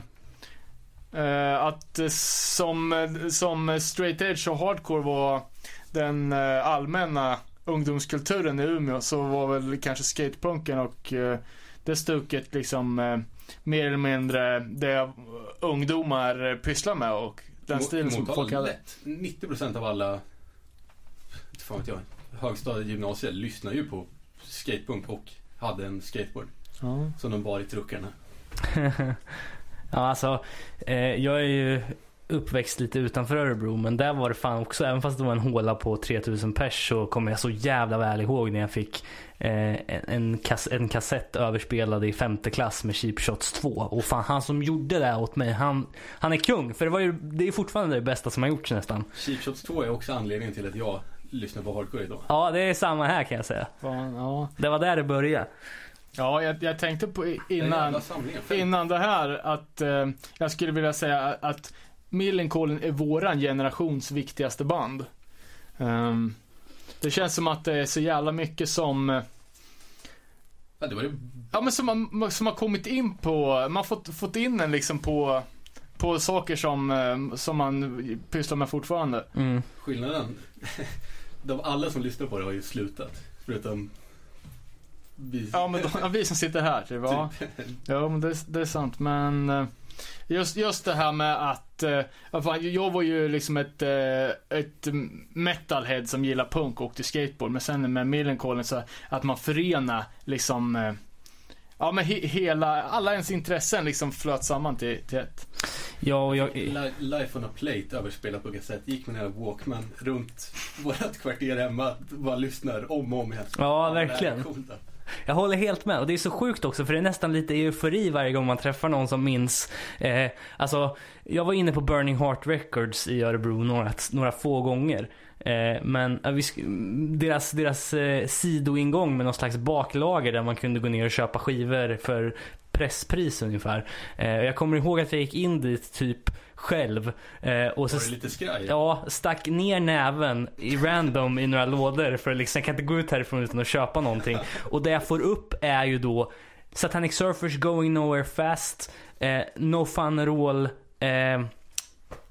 att eh, som, som straight edge och hardcore var den eh, allmänna ungdomskulturen i Umeå så var väl kanske skatepunken och eh, det stuket liksom mer eller mindre det ungdomar pysslar med och den Mo- stilen som folk hade. lätt. 90% av alla, fan vet jag, högstadiet gymnasiet lyssnar ju på skatepunk och hade en skateboard Ja. som de bar i truckarna. (laughs) Ja, alltså, eh, jag är ju uppväxt lite utanför Örebro, men där var det fan också, även fast det var en håla på 3000 pers så kommer jag så jävla väl ihåg när jag fick eh, en, kass, en kassett överspelad i femte klass med Cheap Shots 2. Och fan, han som gjorde det åt mig, han, han är kung. För det, var ju, det är fortfarande det bästa som har gjorts nästan. Cheap Shots 2 är också anledningen till att jag lyssnar på hardcore idag. Ja, det är samma här kan jag säga. Fan, ja. Det var där det började. Ja, jag, jag tänkte på Den innan innan det här att eh, jag skulle vilja säga att Millencolin är våran generations viktigaste band. Ehm, det känns som att det är så jävla mycket som, eh, Ja, det var ju ja men som, man, som har kommit in på, man har fått, fått in en liksom på, på saker som, eh, som man pysslar med fortfarande. Mm. skillnaden. (laughs) De alla som lyssnar på det har ju slutat. Förutom vi. Ja men de, ja, vi som sitter här, typ, ja. Ja men det, det är sant men eh, Just, just det här med att, eh, ja, fan, jag var ju liksom ett, eh, ett metalhead som gillar punk och åkte skateboard. Men sen med Millencolin så att man förenar liksom, ja men he, hela, alla ens intressen liksom flöt samman till, till ett. Ja, och jag, Li- Life on a plate överspelat på kassett. Gick med en jävla Walkman runt (laughs) vårat kvarter hemma. Bara lyssnar om och om igen. Ja, här verkligen. Jag håller helt med och det är så sjukt också för det är nästan lite eufori varje gång man träffar någon som minns. Eh, alltså, jag var inne på Burning Heart Records i Örebro några, några få gånger. Eh, men deras, deras eh, sidoingång med någon slags baklager där man kunde gå ner och köpa skivor för presspris ungefär. Eh, jag kommer ihåg att jag gick in dit typ själv. Och så Var det lite skraj? Ja, stack ner näven i random i några lådor för liksom, jag kan inte gå ut härifrån utan att köpa någonting. (laughs) Och det jag får upp är ju då Satanic Surfers Going Nowhere Fast, eh, No Fun at All, eh,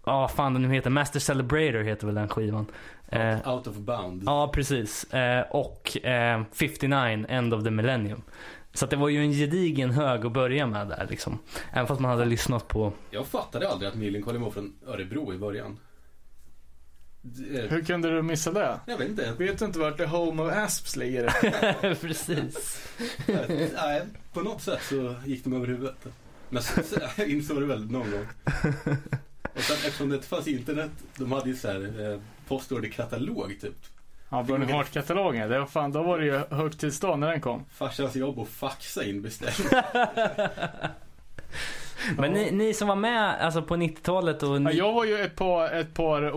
ja fan den nu heter, Master Celebrator heter väl den skivan. Eh, Out of bound. ja precis. Eh, och eh, 59, End of the Millennium. Så att det var ju en gedigen hög att börja med där liksom. Även fast man hade lyssnat på Jag fattade aldrig att Millencolin var från Örebro i början. Det- Hur kunde du missa det? Jag vet inte. Vet du inte vart The Home of Asps ligger? (laughs) (laughs) Precis. Nej, på något sätt så gick de över huvudet. Men jag insåg det väl någon gång. (laughs) Och sen eftersom det inte fanns internet, de hade ju så här eh, postorderkatalog typ. Ja, Burning Heart-katalogen. Det var fan, då var det ju högtidsdag när den kom. Farsans jobb att faxa in beställningar. (laughs) Men ni, ni som var med alltså på 90-talet och Ja, ni, jag var ju ett par, ett par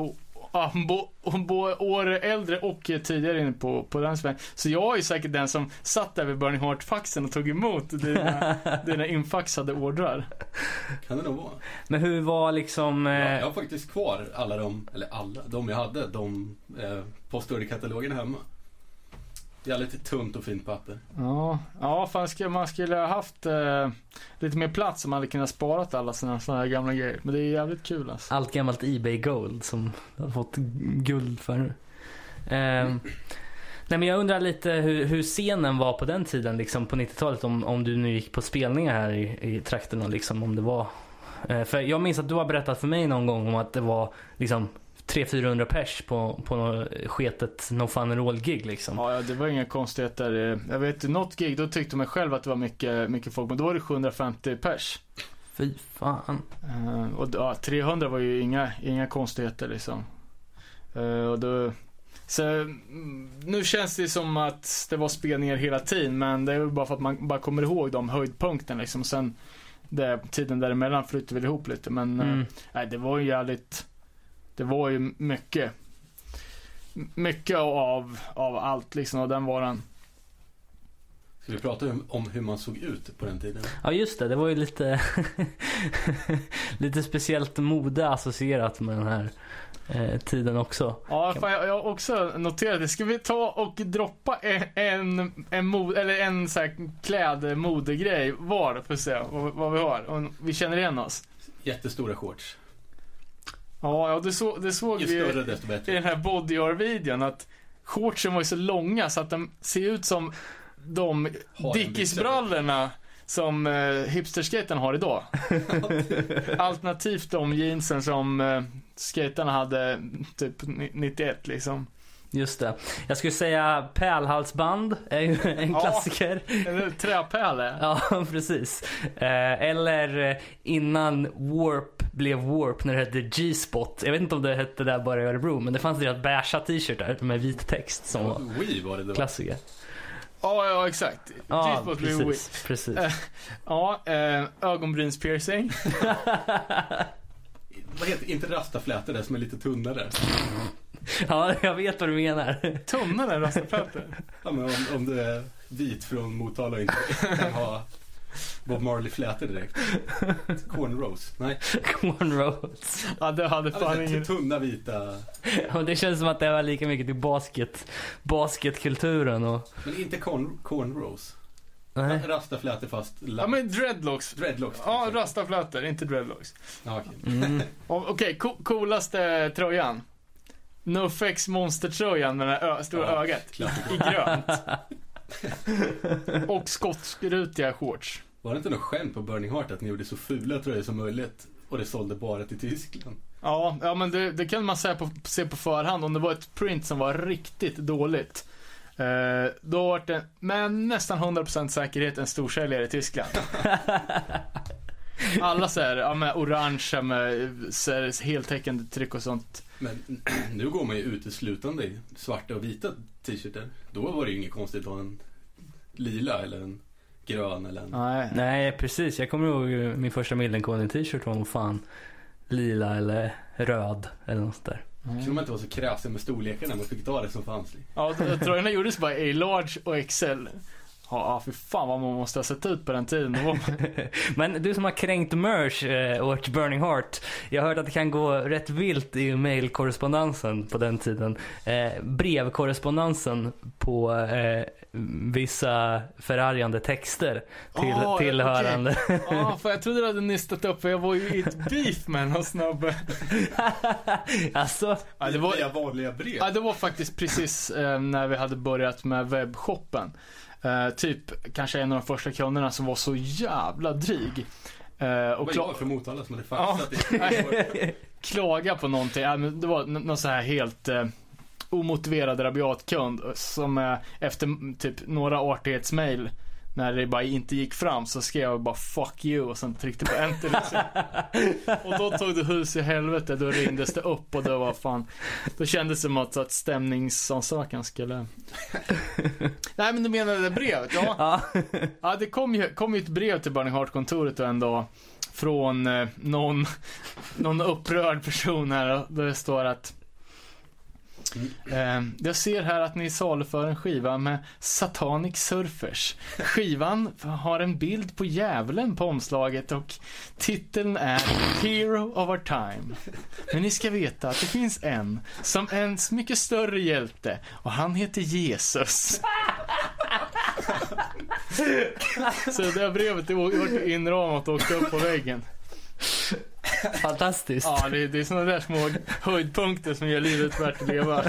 ja, bo, år äldre och tidigare inne på, på den svängen. Så jag är ju säkert den som satt där vid Burning Heart-faxen och tog emot dina, (laughs) dina infaxade ordrar. Kan det nog vara. Men hur var liksom... Ja, Eh, jag har faktiskt kvar alla de, eller alla, de jag hade, de eh, postorderkatalogerna hemma. Jävligt tunt och fint papper. Ja, ja fan man skulle ha haft eh, lite mer plats som man hade kunnat sparat alla sina såna här gamla grejer. Men det är jävligt kul alltså. allt gammalt Ebay Gold som jag har fått guld för nu. Eh, Nej men jag undrar lite hur, hur scenen var på den tiden, liksom på 90-talet. Om, om du nu gick på spelningar här i, i trakterna, liksom om det var. Eh, för jag minns att du har berättat för mig någon gång om att det var liksom 300-400 pers på, på något sketet No Fun and All-gig liksom. Ja, ja, det var inga konstigheter. Eh, Jag vet, något gig, då tyckte man själv att det var mycket, mycket folk, men då var det 750 pers. Fy fan. Eh, och ja, 300 var ju inga, inga konstigheter liksom. Eh, och då, så, mm, nu känns det som att det var spelningar hela tiden, men det är ju bara för att man bara kommer ihåg de höjdpunkterna liksom. Sen det, tiden däremellan flyter väl ihop lite, men Mm. nej, det var ju jävligt, det var ju mycket. Mycket av, av allt liksom, och den varan. Ska vi prata om, om hur man såg ut på den tiden? Ja just det, det var ju lite (laughs) lite speciellt mode associerat med den här eh, tiden också. Ja, fan, jag, jag har också noterat det. Ska vi ta och droppa en, en, en, mod, eller en så här klädmodegrej var för att se vad, vad vi har. Om vi känner igen oss. Jättestora shorts. Ja, ja det, så, det såg Ju vi större desto i bättre. den här bodyar-videon att shortsen var ju så långa så att de ser ut som de Dickies-brallorna som eh, hipsterskaten har idag. (laughs) Alternativt de jeansen som eh, skaterna hade typ 91 liksom. Just det. Jag skulle säga pärlhalsband är ju en (laughs) Ja. klassiker. Eller träpärle. (laughs) Ja, precis. Eh, eller eh, innan Warp blev Warp när det hette G-spot. Jag vet inte om det hette där bara i Örebro, men det fanns deras beiga t-shirtar med vit text som var Wii var det då. klassiker. Ja, ja exakt. Ja, G-spot blev weak. precis. Eh, Ja, eh, ögonbrynspiercing. (laughs) Vad heter inte rastaflätor där som är lite tunnare? Ja, jag vet vad du menar. Tunnare rastaflätor. (laughs) Ja, men om, om du är vit från Motala och inte kan ha Bob Marley-flätor direkt. (laughs) Cornrows. Nej, Cornrows. Ja, det hade fan alltså, ingen... tunna vita. Och det känns som att det var lika mycket till basket, basketkulturen och... Men inte corn, cornrows. Nej. Rastaflätor fast Ja, men dreadlocks. Dreadlocks. Ja, rastaflätor, inte dreadlocks. Ja, okej. Mm. (laughs) O- Okej, co- coolaste tröjan. NoFX monstertröjan med det här stora Ja, ögat. klassiker. I grönt. Och skottskrutiga shorts. Var det inte något skämt på Burning Heart att ni gjorde så fula tröjor som möjligt och det sålde bara till Tyskland? Ja, ja men det, det kan man säga på, se på förhand. Om det var ett print som var riktigt dåligt. Eh, då var det med nästan 100% säkerhet en storsäljare i Tyskland. (laughs) Alla så här, ja, med orangea med så här, heltäckande tryck och sånt. Men nu går man ju uteslutande i svarta och vita t-shirtar. Då var det ju inget konstigt att ha en lila eller en grön eller en... Nej. Nej, precis. Jag kommer ihåg min första Millencolin t-shirt var nog fan lila eller röd eller något där. Skulle man inte vara så kräsen med storlekarna, man fick ta det som fanns. Ja, t- tröjorna gjordes bara i large och XL. Ja, ja, för fan vad man måste ha sett ut på den tiden. (laughs) Men du som har kränkt merch eh, åt Burning Heart. Jag har hört att det kan gå rätt vilt i mailkorrespondensen på den tiden. Eh, brevkorrespondensen på eh, vissa förargande texter till, Ah, tillhörande. Ja, för jag trodde du hade nystat upp för jag var ju i ett beef med någon snubbe. (laughs) alltså, Ja, det var, vanliga brev. ja, det var faktiskt precis eh, när vi hade börjat med webbshoppen. Eh, typ kanske en av de första kunderna som var så jävla dryg. Eh, Det och var kla- jag från Motala som hade fastnat i... (laughs) klaga på någonting. Ja, men det var någon så här helt eh, omotiverad rabiat kund som eh, efter mm, typ några artighetsmail när det bara inte gick fram så skrev jag bara 'fuck you' och sen tryckte på enter liksom. (laughs) Och då tog det hus i helvete, då ringdes det upp och det var fan Då kändes det som att, att stämningsansökan skulle (laughs) Nej men du menade brevet? Ja, ja. det kom ju, kom ju ett brev till Burning Heart-kontoret en dag Från eh, någon, någon upprörd person här där det står att Mm. jag ser här att ni saluför en skiva med Satanic Surfers. Skivan har en bild på djävulen på omslaget och titeln är Hero of our time. Men ni ska veta att det finns en som är en mycket större hjälte och han heter Jesus. Så det där brevet det var inramat och åkte upp på väggen. (laughs) Fantastiskt. Ja, det, det är sådana där små höjdpunkter som gör livet värt att leva.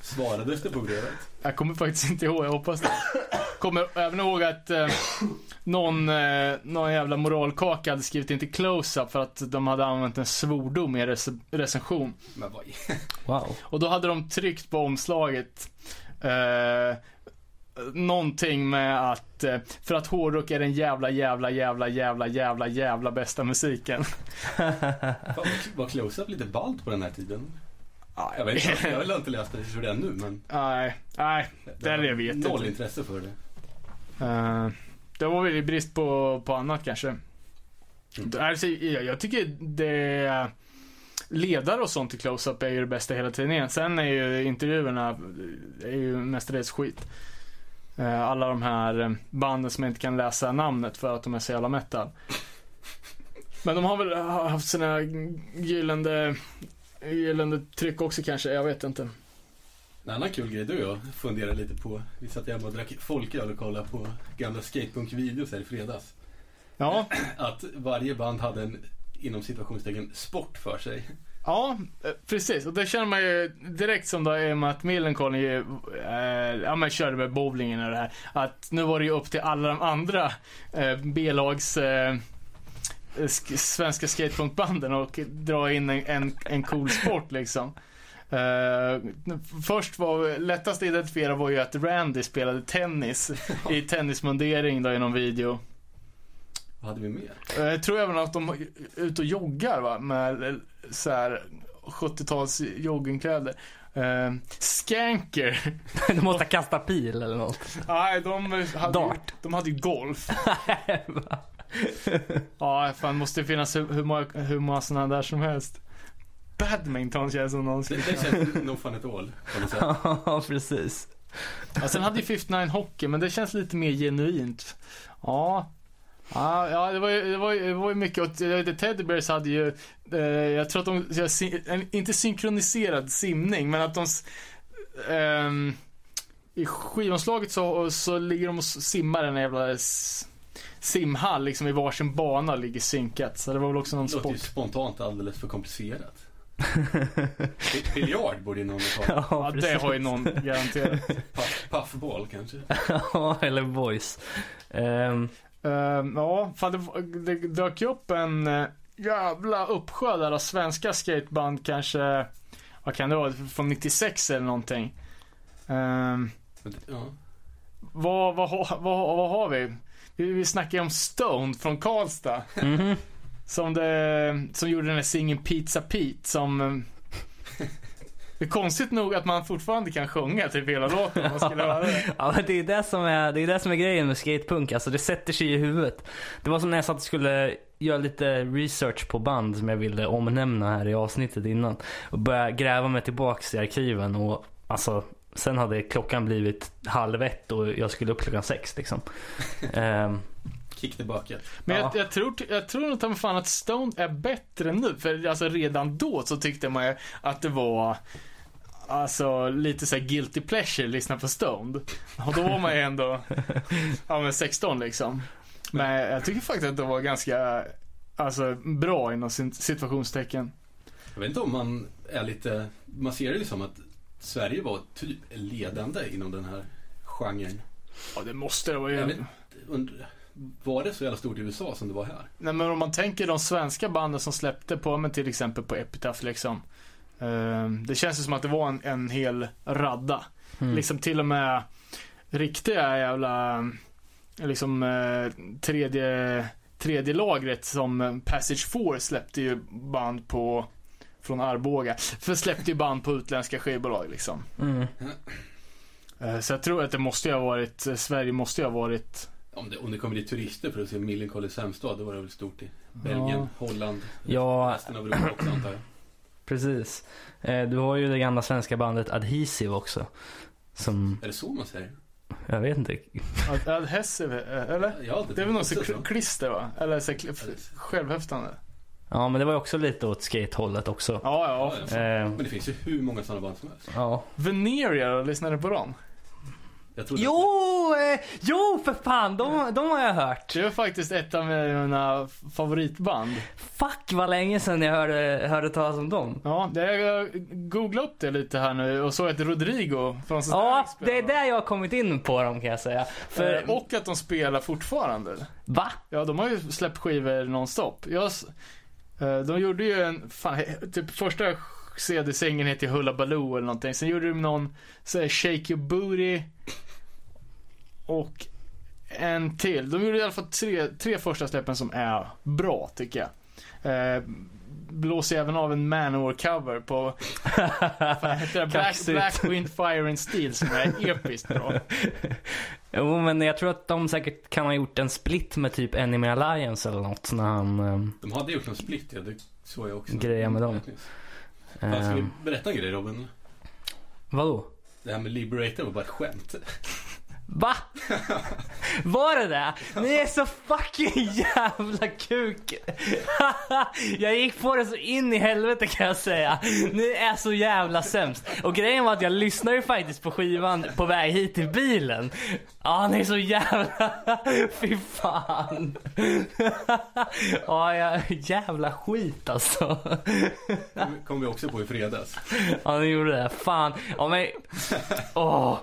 Svarades det på brevet? Jag kommer faktiskt inte ihåg, jag hoppas det. Kommer även ihåg att eh, någon, eh, någon jävla moralkaka hade skrivit in till close-up för att de hade använt en svordom i en rec- recension. Men vad Wow. Och då hade de tryckt på omslaget eh, någonting med att eh, för att hårdrock är den jävla, jävla, jävla, jävla, jävla, jävla bästa musiken. (laughs) Fan, Var close-up lite ballt på den här tiden? Ja, Jag, vet, inte, jag har inte läst det för det ännu men Nej, nej, det är jag vet Noll intresse för det. Eh, det var väl i brist på, på annat kanske. Alltså, jag, jag tycker det ledare och sånt i close-up är ju det bästa hela tidningen. Sen är ju intervjuerna är ju mestadels skit. Eh, alla de här eh, banden som inte kan läsa namnet för att de är så jävla metal. Men de har väl haft sina gyllene, gyllene tryck också kanske, jag vet inte. En annan kul grej du och jag funderade lite på. Vi satt hemma och drack folköl och kollade på gamla skatepunk-videos här i fredags. Ja, Att varje band hade en, inom situationstecken, sport för sig. Ja, eh, precis. Och det känner man ju direkt som då i och med att Millencolin ju, eh, ja men körde med bowlingen och det här. Att nu var det ju upp till alla de andra eh, B-lags eh, sk- svenska skatepunkbanden och dra in en, en, en cool sport liksom. Eh, först var, lättast att identifiera var ju att Randy spelade tennis i (laughs) tennismundering då i någon video. Vad hade vi mer? Eh, Jag tror även att de är ute och joggar va? Med så här 70-tals joggingkläder. Uh, skanker. (laughs) Du måste kasta pil eller något. Nej, de hade, ju, Dart. de hade ju golf. (laughs) Ja, fan måste finnas hur, många, hur många sådana där som helst. Badminton känns som någon Det, skulle det känns no fun at all. På något sätt. (laughs) Ja, precis. ja, Sen hade ju 59 hockey, men det känns lite mer genuint. Ja. Ja, ja det, var ju, det, var ju, det var ju mycket. Och jag vet, inte, Teddy Bears hade ju, eh, jag tror att de, jag, inte synkroniserad simning, men att de, ehm, i skivomslaget så, så ligger de och simmar i en jävla simhall liksom i varsin bana ligger synkat. Så det var väl också någon Det låter ju sport. spontant alldeles för komplicerat. (laughs) Bi- Biljard borde ju någon ha. Ja, det har ju någon garanterat. Puff, puffball kanske. (laughs) Ja, eller boys. Ehm, Ehm, ja, fan det, det dök ju upp en eh, jävla uppsjö där av svenska skateband kanske, vad kan det vara, från 96 eller någonting. Det- Ja. vad, vad, har- vad, vad har vi? Vi, vi snackar ju om Stone från Karlstad. mhm. Som, det, som gjorde den här singeln Pizza Pete som eh, det är konstigt nog att man fortfarande kan sjunga typ hela låten om man skulle höra det. (laughs) Ja men det är det som är, det är det som är grejen med skatepunk. Alltså det sätter sig i huvudet. Det var som när jag satt och skulle göra lite research på band som jag ville omnämna här i avsnittet innan. Och börja gräva mig tillbaks i arkiven och alltså sen hade klockan blivit halv ett och jag skulle upp klockan sex liksom. (laughs) Ehm, Kick the bucket. Men Ja. jag, jag tror, jag tror nog ta fan att Stone är bättre nu. För alltså redan då så tyckte man att det var Alltså lite så här guilty pleasure lyssna på Stoned. Och då var man ju ändå (laughs) ja, men 16 liksom. Men jag tycker faktiskt att det var ganska alltså, bra inom situationstecken. Jag vet inte om man är lite, man ser det ju som att Sverige var typ ledande inom den här genren. Ja det måste det vara ju. var det så jävla stort i USA som det var här? Nej men om man tänker de svenska banden som släppte på, men till exempel på Epitaph liksom. Eh, det känns som att det var en, en hel radda. mm. Liksom till och med riktiga jävla liksom eh, tredje, tredje lagret som Passage 4 släppte ju band på från Arboga. För släppte ju band på utländska skivbolag liksom. Mm. Eh, så jag tror att det måste ju ha varit, eh, Sverige måste ju ha varit Om det, om det kommer dit turister för att se Millencolins hemstad, då var det väl stort i Belgien, Ja. Holland, Ja, resten av Europa också antar jag. Precis. Eh, du har ju det gamla svenska bandet Adhesive också. Som, Är det så man säger? jag vet inte. Ad- adhesive, eh, eller? Har alltid Det är väl något så det klister va? Eller så kl- självhäftande? Ja men det var ju också lite åt skatehållet också. Ja, ja. Ja, ja. Eh, Men det finns ju hur många sådana band som helst. ja. Veneria, lyssnade du på dem? Jo, eh, jo för fan, de, de har jag hört. Det var faktiskt ett av mina favoritband. Fuck vad länge sedan jag hörde, hörde talas om dem. Ja, det, jag googlade upp det lite här nu och såg att Rodrigo från Ja, det är där jag har kommit in på dem kan jag säga. För, Eh, Och att de spelar fortfarande. va? Ja, de har ju släppt skivor nonstop. Jag, eh, de gjorde ju en, fan, he- typ första CD-singeln heter Hulla Baloo eller någonting. Sen gjorde de någon så här, Shake Your Booty. Och en till. De gjorde i alla fall tre, tre första släppen som är bra tycker jag. Eh, blåser även av en Manowar-cover på (laughs) heter? Black. Black Wind Fire and Steel som är episkt bra. (laughs) Jo men jag tror att de säkert kan ha gjort en split med typ Enemy Alliance eller något när han... ehm, De hade gjort någon split, ja. Det såg jag också. Grejer med dem. Fan, ska vi ehm, berätta en grej Robin? vadå? Det här med Liberator var bara ett skämt. Va? (laughs) Var det det? Ni är så fucking jävla kuk. (laughs) jag gick på det så in i helvete kan jag säga. Ni är så jävla sämst. Och grejen var att jag lyssnade ju faktiskt på skivan på väg hit till bilen. Ja, ni är så jävla... (laughs) Fy fan. ja, jag... jävla skit alltså. Kom vi också på i fredags. Ja, ni gjorde det. Fan. Ja, men... Åh.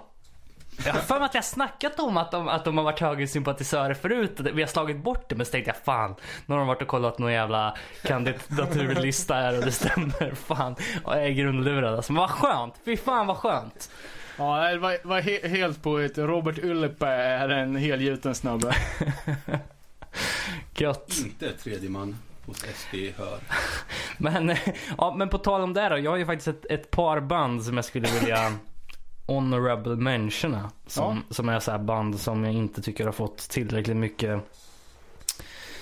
Jag har för mig att jag snackat om att de, att de har varit högersympatisörer förut. Vi har slagit bort det men så tänkte jag fan. Nu har de varit och kollat någon jävla kandidaturlista här och det stämmer. Fan. Och jag är grundlurad alltså. Men vad skönt. Fy fan vad skönt. Ja, det var, var he, helt på ett Robert Yllepe är en helgjuten snubbe. (laughs) Gött. Inte tredje man hos SD hör. (laughs) Men, ja, men på tal om det då. Jag har ju faktiskt ett, ett par band som jag skulle vilja honorable mentiona. Som, som är så här band som jag inte tycker har fått tillräckligt mycket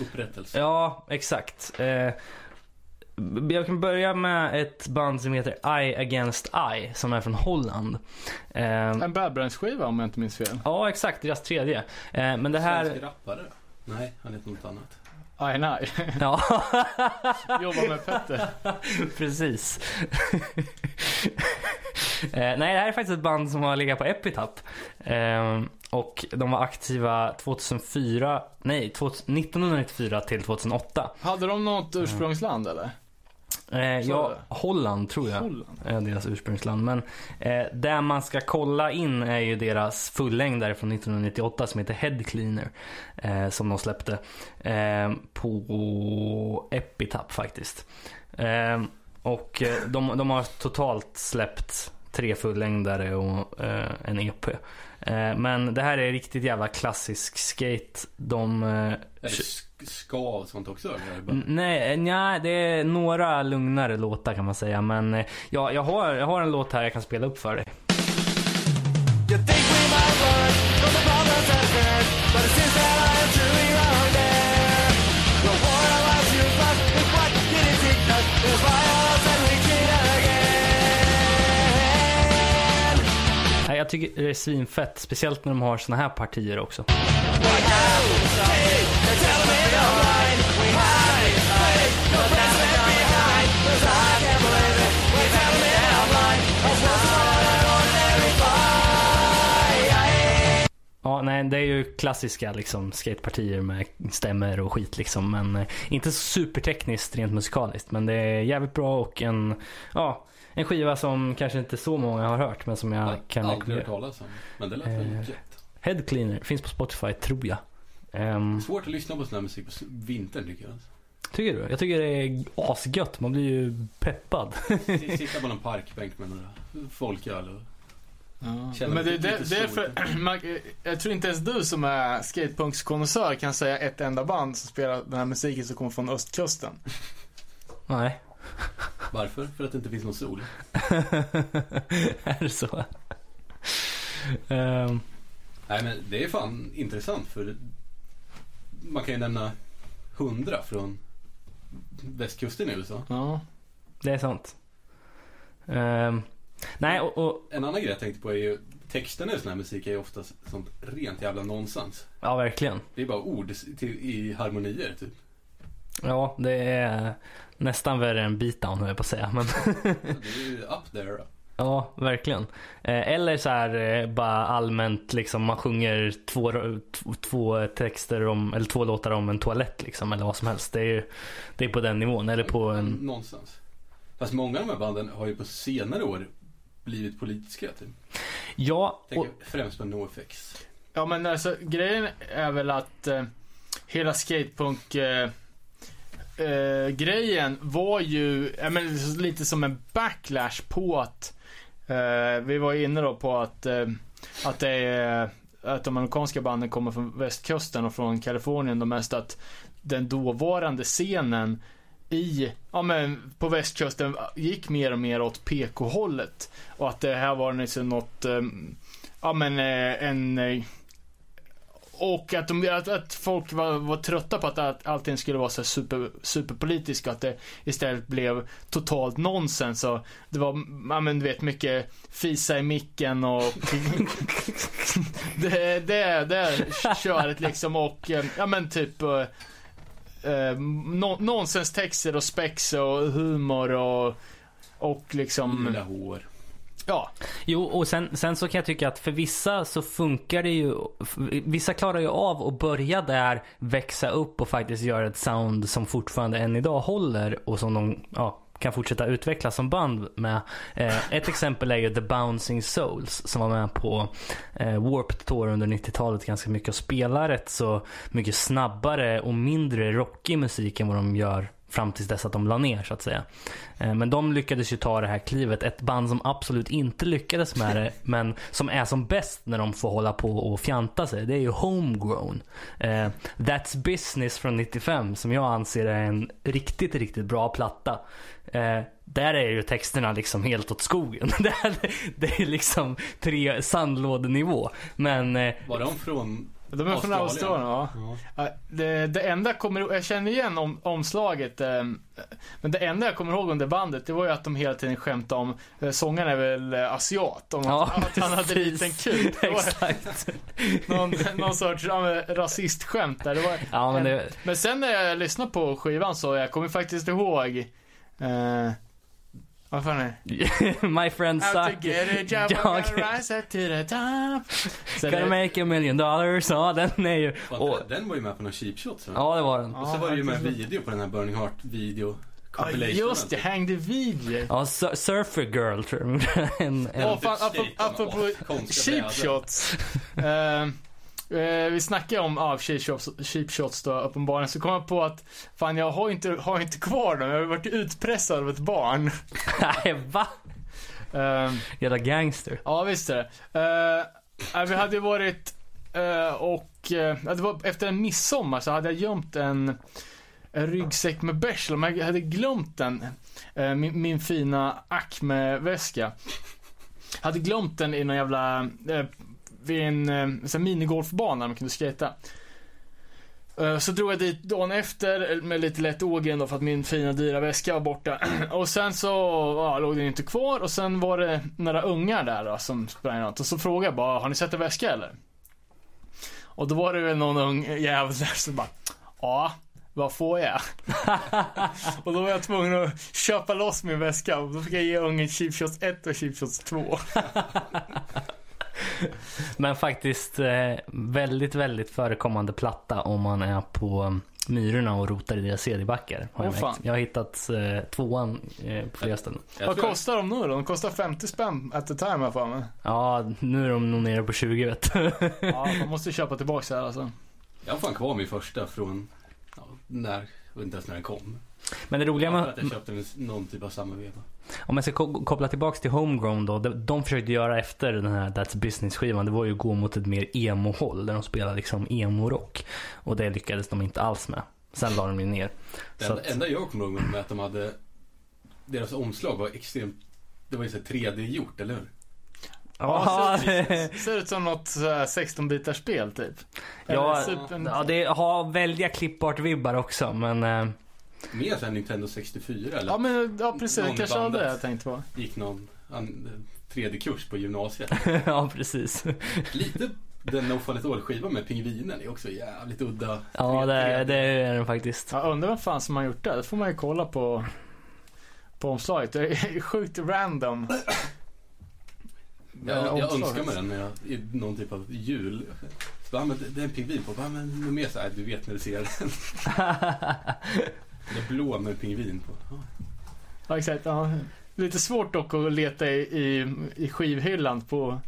Upprättelse. Ja, exakt. Eh, jag kan börja med ett band som heter Eye Against Eye som är från Holland. Eh, En Bad Brains-skiva om jag inte minns fel. ja, exakt. Deras tredje. Eh, men det här... Svensk rappare? Nej, han heter något annat. Aj, (laughs) nej. Ja, Jobbar med Petter. (laughs) precis. (laughs) eh, nej, det här är faktiskt ett band som har legat på Epitap. Eh, och de var aktiva 2004, nej, 2000, 1994 till 2008. Hade de något ursprungsland eller? Eh, ja. Holland tror jag. Holland? är deras ursprungsland. Men eh, där man ska kolla in är ju deras fullängdare från 1998 som heter Head Cleaner. Eh, som de släppte eh, på Epitap faktiskt. Eh, och eh, de, de har totalt släppt tre fullängdare och en EP. Men det här är riktigt jävla klassisk skate. De... Eh, Är det sk- ska och sånt också? Eller? är det bara- N- Nej, nej, det är några lugnare låtar kan man säga. Men eh, ja, jag, har, jag har en låt här jag kan spela upp för dig. Nej, jag tycker det är svinfett. Speciellt när de har såna här partier också. They're Ja, nej, det är ju klassiska liksom skatepartier med stämmer och skit liksom. Men eh, inte så supertekniskt rent musikaliskt. Men det är jävligt bra och en, ja, en skiva som kanske inte så många har hört men som jag Jag kan aldrig hört talas om. Men det lät Eh. väl gött. Head Cleaner finns på Spotify tror jag. Ehm, Svårt att lyssna på sån här musik på vintern tycker jag. tycker du? Jag tycker det är asgött. Man blir ju peppad. Sitta på någon parkbänk med några folköl och Ja. Men det, det, lite det är stor. för, (clears throat) man, jag tror inte ens du som är skatepunkskonnässör kan säga ett enda band som spelar den här musiken som kommer från östkusten. nej. Varför? För att det inte finns någon sol. (laughs) är det så? Ehm, Nej men det är fan intressant för man kan ju nämna hundra från västkusten i USA. Ja. det är sant. Ehm, nej, och, och En annan grej jag tänkte på är ju texterna i sån här musik är ju oftast sånt rent jävla nonsens. ja, verkligen. Det är bara ord till, i harmonier typ. Ja, det är nästan värre än beatdown höll jag på att säga. Men Det är ju up there. Ja, verkligen. Eh, Eller så här eh, bara allmänt liksom man sjunger två, två, texter om, eller två låtar om en toalett liksom eller vad som helst. Det är ju det är på den nivån. Eller på en... Någonstans. Fast många av de här banden har ju på senare år blivit politiska. Typ. Ja, och, Tänker främst på NoFX. Ja men alltså grejen är väl att eh, hela skatepunk eh, eh, grejen var ju ja, men, lite som en backlash på att eh, vi var inne då på att, eh, att det är att de amerikanska banden kommer från västkusten och från Kalifornien de mest att den dåvarande scenen i, ja men på västkusten gick mer och mer åt PK-hållet. Och att det här var liksom något, eh, ja men eh, en eh, och att, de, att, att folk var, var trötta på att, att allting skulle vara så super, superpolitiskt och att det istället blev totalt nonsens. Och det var, ja men du vet, mycket fisa i micken och (laughs) det, det, det köret liksom och, eh, ja men typ eh, eh, no, nonsenstexter och spex och humor och, och liksom, Lilla hår ja. Jo, och sen, sen så kan jag tycka att för vissa så funkar det ju. Vissa klarar ju av att börja där, växa upp och faktiskt göra ett sound som fortfarande än idag håller och som de ja, kan fortsätta utvecklas som band med. Eh, ett exempel är ju The Bouncing Souls som var med på eh, Warped Tour under 90-talet ganska mycket och spelar rätt så mycket snabbare och mindre rockig musik än vad de gör fram tills dess att de la ner så att säga. Eh, Men de lyckades ju ta det här klivet. Ett band som absolut inte lyckades med det (laughs) men som är som bäst när de får hålla på och fjanta sig. Det är ju Homegrown. Eh, That's Business från 95 som jag anser är en riktigt, riktigt bra platta. Eh, där är ju texterna liksom helt åt skogen. (laughs) det, är, liksom tre sandlådenivå. Men Var de från De är från Australien? Ja. Ja, Det, det enda jag kommer jag känner igen om, omslaget, eh, men det enda jag kommer ihåg under bandet, det var ju att de hela tiden skämtade om, eh, sångaren är väl eh, asiat, om Ja, att, att han hade en liten kuk. (laughs) Exakt. (laughs) någon, någon sorts ja, rasistskämt där. Det var Ja, men en, det, men sen när jag lyssnade på skivan så jag kommer faktiskt ihåg, eh, vad fan är det? My friend to suck. get a job, Ja, I'm gonna rise up to the top. Så (laughs) Gonna det, make a million dollars. Ja, den är ju... Fan, Och, Den var ju med på någon cheap shot. Så. ja, det var den. Och så var det ju med video på den här Burning Heart video Ja, compilation. just det, Hang the Video. Ja, Sur- Surfer Girl tror jag. (laughs) en, en, Åh, fan, apropå, apropå cheap shots. (laughs) Eh, vi snackade om ah, cheap, shots, cheap shots då, uppenbarligen. Så kom jag på att fan, jag har inte, har inte kvar dem. Jag har varit utpressad av ett barn. (laughs) Nej, va? Eh, Jävla gangster. ja, visst är det. Eh, vi hade ju varit eh, och eh, ja, det var efter en midsommar så hade jag gömt en, en ryggsäck med bärs. Men jag hade glömt den. Eh, min, min fina Acme-väska. Hade glömt den i någon jävla, eh, vid en eh, en minigolfbana där man kunde skejta. Eh, så drog jag dit dagen efter eh, med lite lätt ågren då för att min fina dyra väska var borta. (clears throat) Och sen så ja, låg den inte kvar och sen var det några ungar där då som sprang runt. Och så frågade jag bara, har ni sett en väska eller? Och då var det väl någon ung jävel där som bara, ja, vad får jag? (laughs) och då var jag tvungen att köpa loss min väska och då fick jag ge ungen Cheap Shots 1 och Cheap Shots 2. (laughs) (laughs) Men faktiskt eh, väldigt, väldigt förekommande platta om man är på Myrorna och rotar i deras CD-backar. Har jag, fan. märkt. jag har hittat eh, tvåan eh, på flera ställen. Jag Vad kostar de nu då? De kostar 50 spänn at the time här för mig. Ja, nu är de nog nere på 20 vet du. Ja, man (laughs) måste köpa tillbaka det här alltså. Jag har fan kvar min första från, ja, när, jag vet inte ens när den kom. Men det roliga Jag med, att jag köpte någon typ av samma veva. Om jag ska ko- koppla tillbaks till Homegrown då. De, de försökte göra efter den här That's Business-skivan. Det var ju att gå mot ett mer emo-håll. Där de spelade liksom emo-rock. Och det lyckades de inte alls med. Sen la de ju ner. Det enda, att, enda jag kommer ihåg med att de hade, deras omslag var extremt, det var ju så här 3D-gjort, eller hur? ja, ser, det, ut- (laughs) ser ut som något så här 16-bitars spel typ. ja, Super- ja, det har väldiga klippart-vibbar också. Men eh, Mer såhär Nintendo 64 eller? Ja men ja precis, Någon kanske var det bandet. jag tänkte på. Gick någon an, 3D-kurs på gymnasiet. (laughs) ja, precis. (laughs) Lite den No At All-skivan med pingvinen är också jävligt udda. Ja, det, 3D. det är den faktiskt. Jag undrar vad fan som har gjort det. Det får man ju kolla på, på omslaget. Det är (laughs) sjukt random. Jag, jag önskar mig den när jag, i någon typ av jul. Så bara, "Ah, men det, det är en pingvin på. Bara, men mer så här, du vet när du ser den. Det är blå med pingvin på. Ja. Ja, exakt. Ja. Lite svårt dock att leta i, i, i skivhyllan på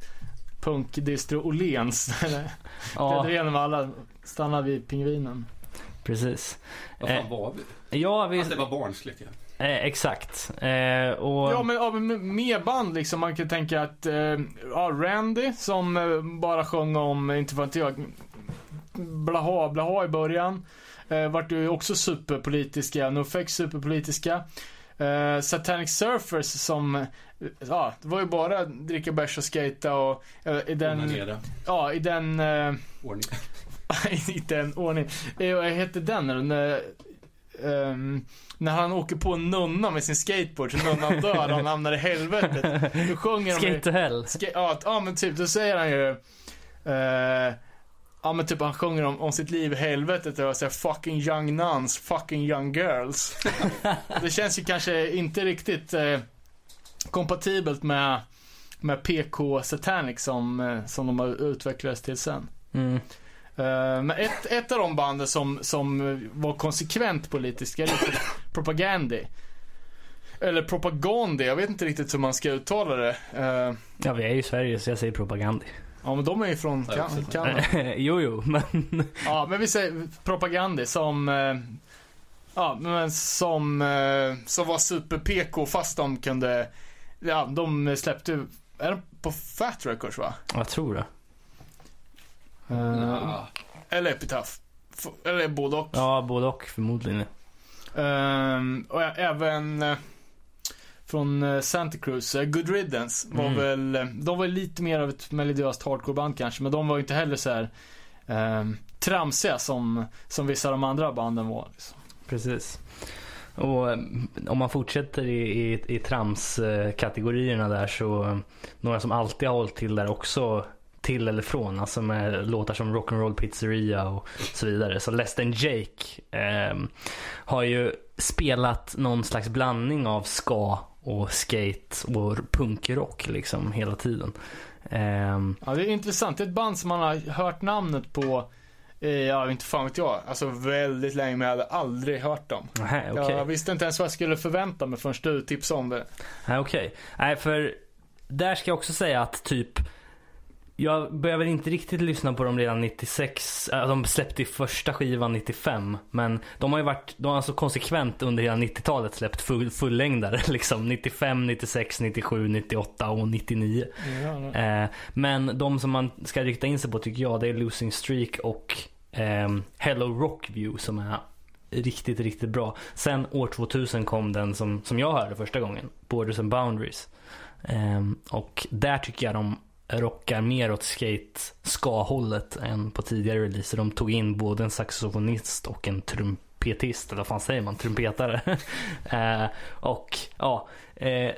punkdistro Åhléns. (laughs) Ja, Där igenom alla stannar vid pingvinen. precis. Vad fan Eh, var vi? Ja, vi, Alltså, det var barnsligt. Ja. eh, exakt. Eh, och, Ja men, ja, men mer band liksom. Man kan tänka att eh, ja, Randy som eh, bara sjöng om, inte för att jag, blaha blaha i början. Eh, vart ju också superpolitiska, NoFX superpolitiska. Eh, Satanic Surfers som, eh, ja, det var ju bara dricka bärs och skata och eh, i den, Onanera. ja i den eh, Ordning. (laughs) i den ordningen. Eh, Vad heter den? När, ehm, när han åker på en nunna med sin skateboard så nunnan dör och han hamnar i helvetet. Då sjunger de ju- Skate to hell. Ska, ja, ja men typ, då säger han ju eh, Ja men typ han sjunger om, om sitt liv i helvetet och säger fucking young nuns, fucking young girls. (laughs) det känns ju kanske inte riktigt eh, kompatibelt med, med PK Satanic som, eh, som de har utvecklats till sen. Mm. Eh, men ett, ett av de banden som, som var konsekvent politiska, är Propagandi. Eller Propagandi, jag vet inte riktigt hur man ska uttala det. Eh, Ja, vi är ju i Sverige så jag säger propaganda. Ja men de är ju från Ja, kan- också Kanada. (laughs) jo, jo, men Ja men vi säger propaganda som eh, Ja men som som, som var super PK fast de kunde Ja de släppte Är de på Fat Records va? jag tror det. Eh, Ja. Eller Epitaph F- Eller både och Ja, både och förmodligen. Ehm, och ä- även eh, från eh, Santa Cruz, eh, Good Riddance var Mm. väl, eh, de var lite mer av ett melodiöst hardcoreband kanske, men de var ju inte heller så här um, tramsiga som, som vissa av de andra banden var. Liksom. Precis. Och eh, om man fortsätter i, i, i trams-kategorierna där så eh, några som alltid har hållit till där också till eller från, alltså med låtar som Rock'n'Roll Pizzeria och så vidare. Så Less than Jake eh, har ju spelat någon slags blandning av ska och skate och punkrock liksom hela tiden. Ehm, Ja, det är intressant. Det är ett band som man har hört namnet på, eh, ja inte fan vet jag, alltså väldigt länge men jag hade aldrig hört dem. nähä, okej. Jag visste inte ens vad jag skulle förvänta mig förrän du tipsade om det. Nej, okej. Nej, för där ska jag också säga att typ jag väl inte riktigt lyssna på dem redan 96. Äh, De släppte ju första skivan 95. Men de har ju varit, de har alltså konsekvent under hela 90-talet släppt full, fullängdare. (laughs) Liksom 95, 96, 97, 98 och 99. Ja, Eh, men de som man ska rikta in sig på tycker jag det är Losing Streak och ehm, Hello Rockview som är riktigt, riktigt bra. Sen år 2000 kom den som, som jag hörde första gången, Borders and Boundaries. Ehm, och där tycker jag de rockar mer åt skate ska-hållet än på tidigare releaser. De tog in både en saxofonist och en trumpetist, eller vad fan säger man, trumpetare. (laughs) eh, och ja, eh,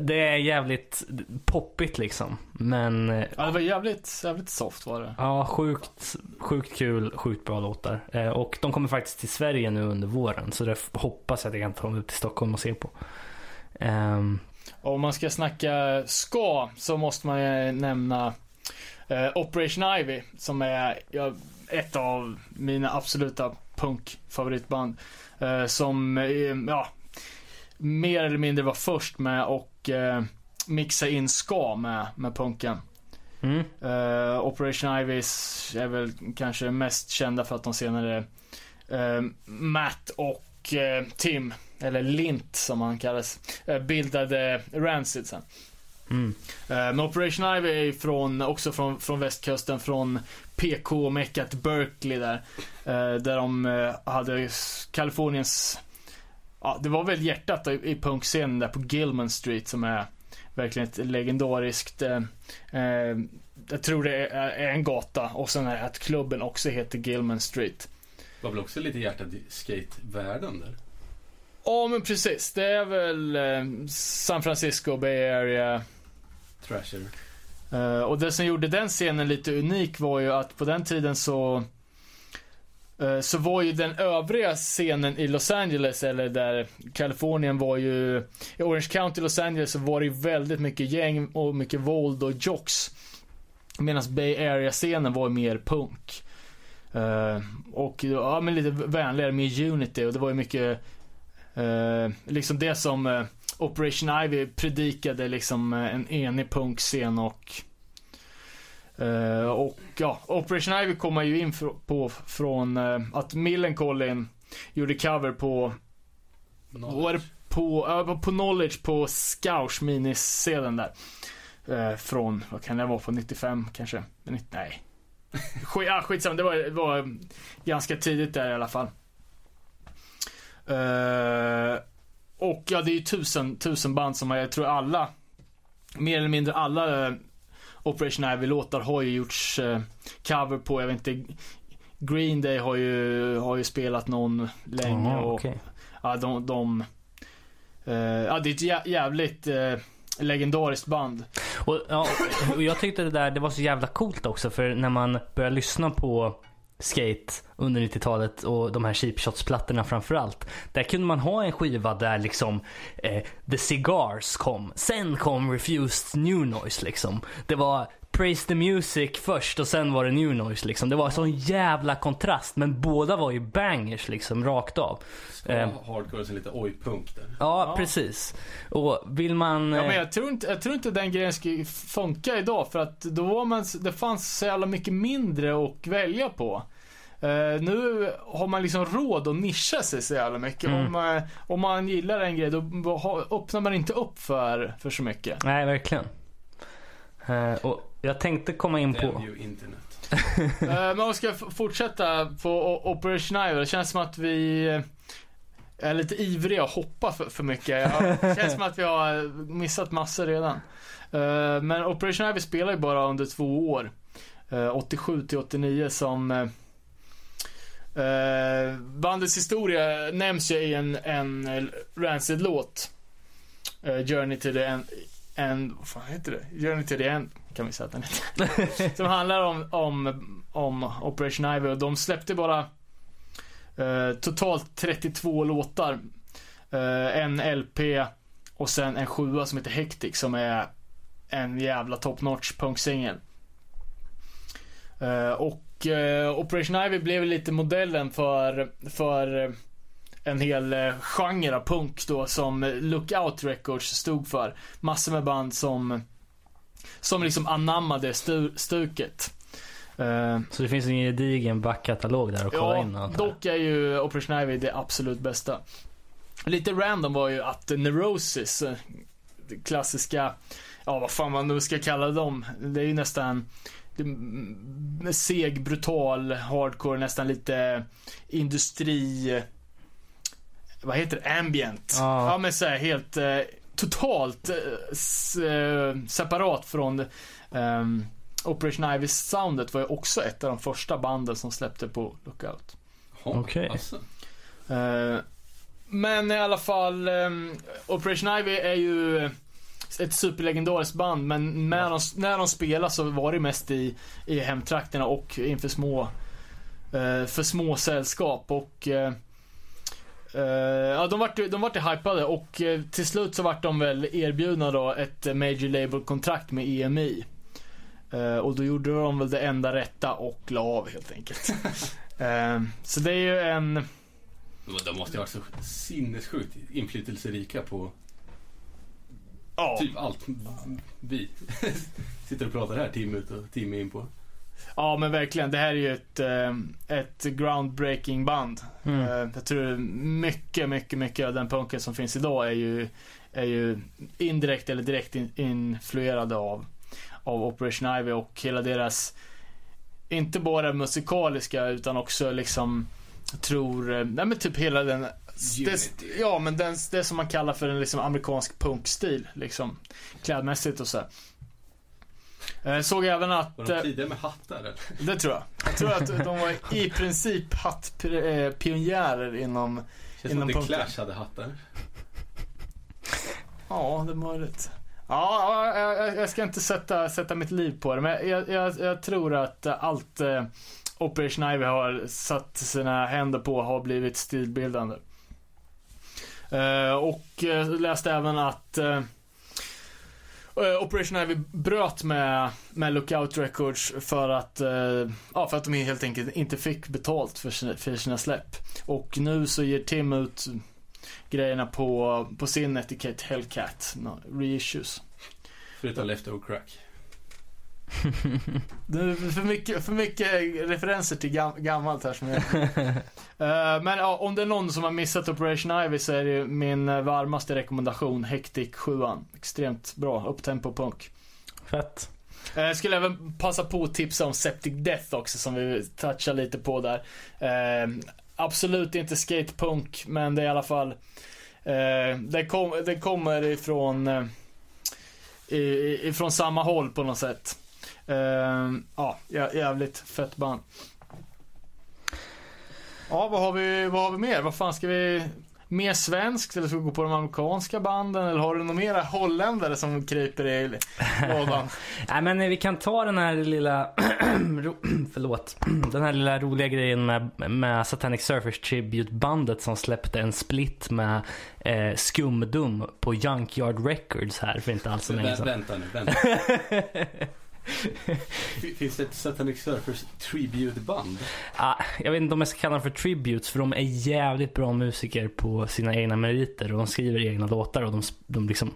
det är jävligt poppigt liksom. Men eh, Ja, det var jävligt, jävligt soft var det. ja, sjukt, sjukt kul, sjukt bra låtar. Eh, och de kommer faktiskt till Sverige nu under våren. Så det hoppas jag att jag kan ta mig upp till Stockholm och se på. Och om man ska snacka ska så måste man ju nämna eh, Operation Ivy som är ett av mina absoluta punkfavoritband. Eh, som eh, ja, mer eller mindre var först med och mixa in ska med, med punken. mm, Eh, Operation Ivy är väl kanske mest kända för att de senare eh, Matt och eh, Tim, eller Lint som han kallas, eh, bildade Rancid sen. mm, Eh, men Operation Ivy är från, också från, från västkusten, från PK-meckat Berkeley där. Eh, där de hade Kaliforniens, ja det var väl hjärtat i, i punkscenen där på Gilman Street som är verkligen ett legendariskt, jag tror det är, en gata och sen är det att klubben också heter Gilman Street. var väl också lite hjärtat i skatevärlden där. Ja men precis, det är väl eh, San Francisco Bay Area Thrasher. Eh, och det som gjorde den scenen lite unik var ju att på den tiden så eh, så var ju den övriga scenen i Los Angeles, eller där Kalifornien var ju, i Orange County, Los Angeles, så var det ju väldigt mycket gäng och mycket våld och jocks. Medan Bay Area-scenen var mer punk. Eh, och ja, men lite vänligare, mer unity och det var ju mycket eh, liksom det som eh, Operation Ivy predikade liksom eh, en enig punkscen och eh, och ja, Operation Ivy kommer ju in på från att Millencolin gjorde cover på det på, ja, på Knowledge på Scours miniscenen där. Eh, från, vad kan det vara, på 95 kanske? Nej. (laughs) Skit, ah, skitsamma, det var, det var ganska tidigt där i alla fall. Eh, och ja, det är ju tusen, tusen band som jag tror alla, mer eller mindre alla eh, Operation Ivy-låtar har ju gjorts eh, cover på, jag vet inte, Green Day har ju, har ju spelat någon länge Jaha, och ja, de, de ja, det är ett jä- jävligt legendariskt band. Och, ja, och jag tyckte det där det var så jävla coolt också för när man börjar lyssna på skate under 90-talet och de här cheap shots-plattorna framförallt. Där kunde man ha en skiva där liksom eh, The Cigars kom. Sen kom Refused New Noise liksom. Det var Praise the Music först och sen var det New Noise liksom. Det var sån jävla kontrast men båda var ju bangers liksom rakt av. Ska Eh. ha hardcore och lite oj-punk där. Ja, Ja. precis. Och vill man... Ja, eh, men jag tror inte, jag tror inte den grejen skulle funka idag för att då var man, det fanns så jävla mycket mindre att välja på. Eh, nu har man liksom råd att nischa sig så jävla mycket. Mm. Om, eh, om man gillar en grej då öppnar man inte upp för, för så mycket. Nej, verkligen. Eh, och jag tänkte komma in på... Internet. (laughs) Eh, men om vi ska fortsätta på Operation Ivy. Det känns som att vi eh, är lite ivriga att hoppa för, för mycket. (laughs) Det känns som att vi har missat massor redan. Eh, men Operation Ivy spelar ju bara under två år. Eh, 87 till 89 som eh, eh, bandets historia nämns ju i en, en Rancid-låt. Eh, Journey to the end, end, vad fan heter det? Journey to the end kan vi säga att den heter. (laughs) Som handlar om, om, om Operation Ivy och de släppte bara eh, totalt 32 låtar. Eh, en LP och sen en sjua som heter Hectic som är en jävla top notch punksingel. Eh, och eh, Operation Ivy blev lite modellen för, för en hel eh, genre av punk då som Lookout Records stod för. Massor med band som som liksom anammade stu, stuket. Eh, Så det finns en gedigen backkatalog där att kolla in ja, allt här. dock är ju Operation Ivy det absolut bästa. Lite random var ju att Neurosis, eh, klassiska, ja vad fan man nu ska kalla dem. Det är ju nästan seg, brutal, hardcore, nästan lite industri, vad heter det, ambient. Ja. Ja men så här, helt eh, totalt eh, eh, separat från ehm, Operation Ivy-soundet var ju också ett av de första banden som släppte på Lookout. Okej. Alltså. Eh, men i alla fall, ehm, Operation Ivy är ju ett superlegendariskt band, men när de, när de spelar så var det mest i, i hemtrakterna och inför små, för små sällskap och eh, ja, de vart, de vart hypade och eh, till slut så vart de väl erbjudna då ett eh, Major Label-kontrakt med EMI. Eh, och då gjorde de väl det enda rätta och la av helt enkelt. (laughs) Så det är ju en... De måste ju ha varit så sinnessjukt inflytelserika på Ja, typ allt vi sitter och pratar här timme ut och timme in på. Ja men verkligen. Det här är ju ett, eh, ett groundbreaking band. Mm. Eh, Jag tror mycket, mycket, mycket av den punken som finns idag är ju, är ju indirekt eller direkt in, influerade av, av Operation Ivy och hela deras, inte bara musikaliska utan också liksom, tror, eh, nej men typ hela den, det, ja men den, det som man kallar för en liksom amerikansk punkstil, liksom klädmässigt och så. Eh, Såg även Var att, de eh, tidiga med hattar eller? det tror jag. Jag tror att de var i princip hattpionjärer inom, Känns som Inom att The. Clash hade hattar. Ja, det är möjligt. Ja, ja, jag, jag ska inte sätta, sätta mitt liv på det, men jag, jag, jag tror att allt, eh, Operation Ivy har satt sina händer på har blivit stilbildande. Eh, och eh, läste även att eh, eh, Eh, Operation Ivy bröt med, med Lookout Records för att, eh, ja, för att de helt enkelt inte fick betalt för sina, för sina släpp. Och nu så ger Tim ut grejerna på, på sin etikett Hellcat, no, reissues. Förutom Leftover Crack. Det är för mycket, för mycket referenser till gam, gammalt här som jag... (laughs) Eh, Men ja, om det är någon som har missat Operation Ivy så är det ju min varmaste rekommendation Hectic 7 Extremt bra, upptempo punk. Fett. Jag skulle även passa på att tipsa om Septic Death också som vi touchar lite på där. Eh, absolut inte skatepunk men det är i alla fall det, kom, det kommer ifrån ifrån samma håll på något sätt. Eh, ja, jä- jävligt fett band. Ja, vad har vi, vad har vi mer? Vad fan ska vi... Mer svenskt eller ska vi gå på de amerikanska banden? Eller har du några mera holländare som kryper i lådan? (laughs) Nej men vi kan ta den här lilla, (clears throat) (clears throat) förlåt, (clears throat) den här lilla roliga grejen med, med Satanic Surfers Tribute bandet som släppte en split med eh, Skumdum på Junkyard Records här för inte alls så länge sedan. vänta nu, vänta. (laughs) Finns det ett Satanic Surfers tribute-band? Ah, jag vet inte om jag ska kalla dem för tributes för de är jävligt bra musiker på sina egna meriter och de skriver egna låtar och de, de, liksom,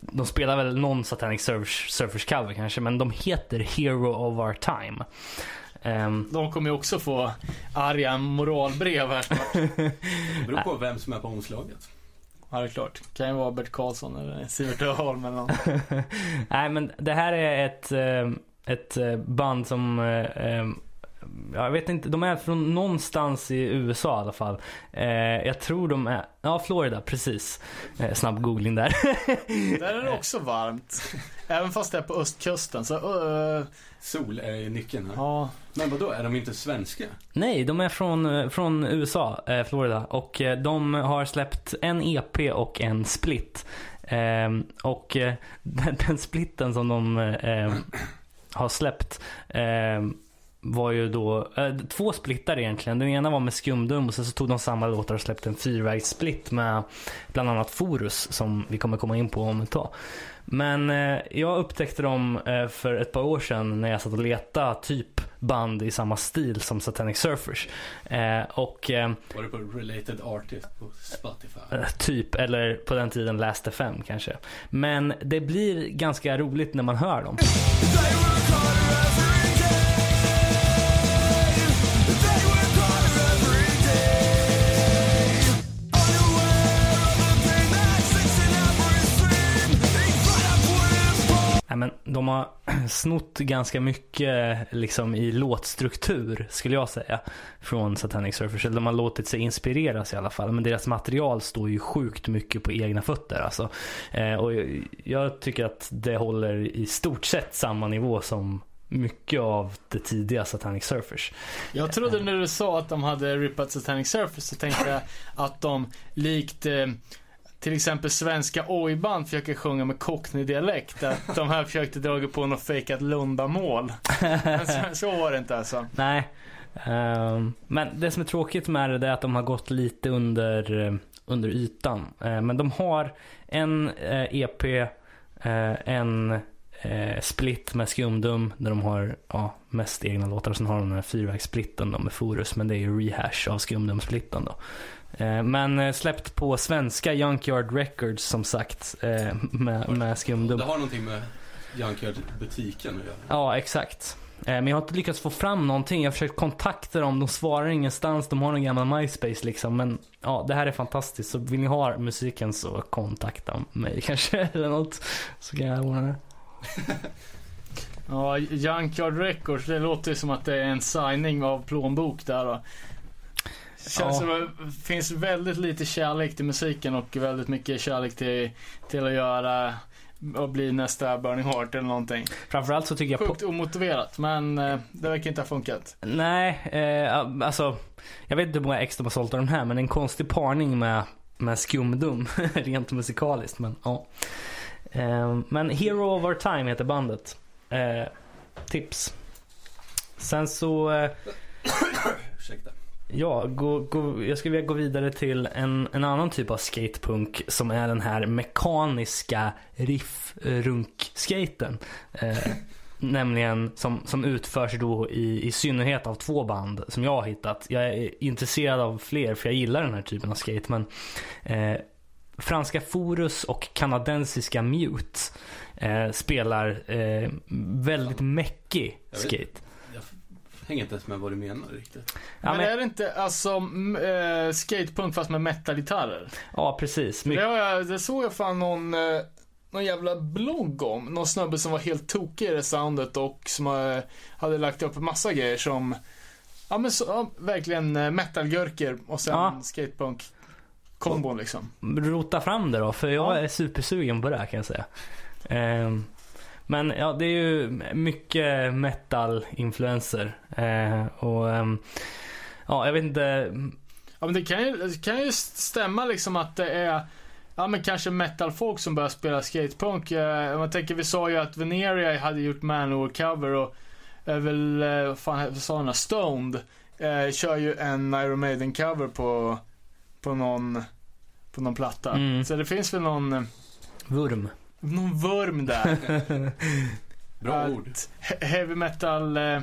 de spelar väl någon Satanic Surfers, Surfers cover kanske men de heter Hero of Our Time. Ehm, De kommer ju också få arga moralbrev här snart. (laughs) Det beror på vem som är på omslaget. Ja, det är klart. Det Kan ju vara Bert Karlsson eller Sivert Öholm eller något. Nej men det här är ett, eh, ett eh, band som eh, jag vet inte, de är från någonstans i USA i alla fall. Eh, jag tror de är, ja Florida precis. Eh, snabb googling där. (laughs) Där är det också varmt. Även fast det är på östkusten så, uh, Sol är nyckeln här. ja. Men vadå, är de inte svenska? Nej, de är från, eh, från USA, eh, Florida. Och eh, de har släppt en EP och en split. Ehm, och eh, den, (laughs) den splitten som de eh, har släppt ehm, var ju då eh, två splittar egentligen. Den ena var med Skumdum och sen så tog de samma låtar och släppte en fyrvägssplit med bland annat Forus som vi kommer komma in på om ett tag. Men eh, jag upptäckte dem eh, för ett par år sedan när jag satt och letade typ band i samma stil som Satanic Surfers. Eh, och eh, Var det på Related Artist på Spotify? eh, typ, eller på den tiden Last FM kanske. Men det blir ganska roligt när man hör dem. Men de har (clears throat) snott ganska mycket liksom, i låtstruktur skulle jag säga. Från Satanic Surfers. Eller de har låtit sig inspireras i alla fall. Men deras material står ju sjukt mycket på egna fötter. Alltså. Eh, och jag, jag tycker att det håller i stort sett samma nivå som mycket av det tidiga Satanic Surfers. Jag trodde när du sa att de hade rippat Satanic Surface så tänkte jag att de likt eh, till exempel svenska ojband försöker sjunga med cockney-dialekt. Att (laughs) de här försökte dra på något fejkat Lundamål. Men så, så var det inte alltså. Nej. Ehm, men det som är tråkigt med det är att de har gått lite under, eh, under ytan. Eh, men de har en eh, EP, eh, en split med Skumdum där de har ja, mest egna låtar. Och sen har de den här fyrvägssplitten med Forus. Men det är ju rehash av Skumdum-splitten då. Eh, Men eh, släppt på svenska Junkyard Records som sagt eh, med, med Skumdum. Det har någonting med Junkyard-butiken att göra. Ja, exakt. Men jag har inte lyckats få fram någonting. Jag har försökt kontakta dem. De svarar ingenstans. De har någon gammal MySpace liksom. Men ja, det här är fantastiskt. Så vill ni ha musiken så kontakta mig (laughs) kanske. Eller något. Så kan jag ordna det. (laughs) Ja, Junkyard Records, det låter ju som att det är en signing av plånbok där då. Känns Ja. som att det finns väldigt lite kärlek till musiken och väldigt mycket kärlek till, till att göra och bli nästa Burning Heart eller någonting. Framförallt så tycker jag... Sjukt omotiverat men eh, det verkar inte ha funkat. Nej, eh, alltså. Jag vet inte hur många ex de har sålt av den här. Men en konstig parning med, med skumdum. (laughs) Rent musikaliskt. Men ja. Eh, men Hero of Our Time heter bandet. Eh, tips. Sen så. Eh, (coughs) Ursäkta. Ja, gå, gå, jag skulle vilja gå vidare till en, en annan typ av skatepunk som är den här mekaniska riff-runk-skaten. Eh, (laughs) nämligen som, som utförs då i, i synnerhet av två band som jag har hittat. Jag är intresserad av fler för jag gillar den här typen av skate. Men eh, franska Forus och kanadensiska Mute eh, spelar eh, väldigt mäckig skate. Jag hänger inte ens med vad du menar riktigt. Ja, men, men, är det inte alltså m- eh, skatepunk fast med metalgitarrer? ja precis. Det, Mycket, har jag, det såg jag fan någon, eh, någon jävla blogg om. Någon snubbe som var helt tokig i det soundet och som eh, hade lagt upp massa grejer som Ja men så, ja, verkligen metalgurker och sen Ja. skatepunk kombon liksom. rota fram det då, för jag Ja. är supersugen på det här kan jag säga. Ehm, men ja, det är ju mycket metal-influenser. Eh, och ehm, ja, jag vet inte. Ja men det kan ju, det kan ju stämma liksom att det är Ja men kanske metalfolk som börjar spela skatepunk. Eh, man tänker, vi sa ju att Veneria hade gjort Manowar-cover och är väl, eh, vad fan sa den Stoned. Eh, kör ju en Iron Maiden-cover på, på någon, på någon platta. Mm. Så det finns väl någon, eh, Vurm. Någon vurm där. (laughs) Bra Att ord. he- Heavy metal eh,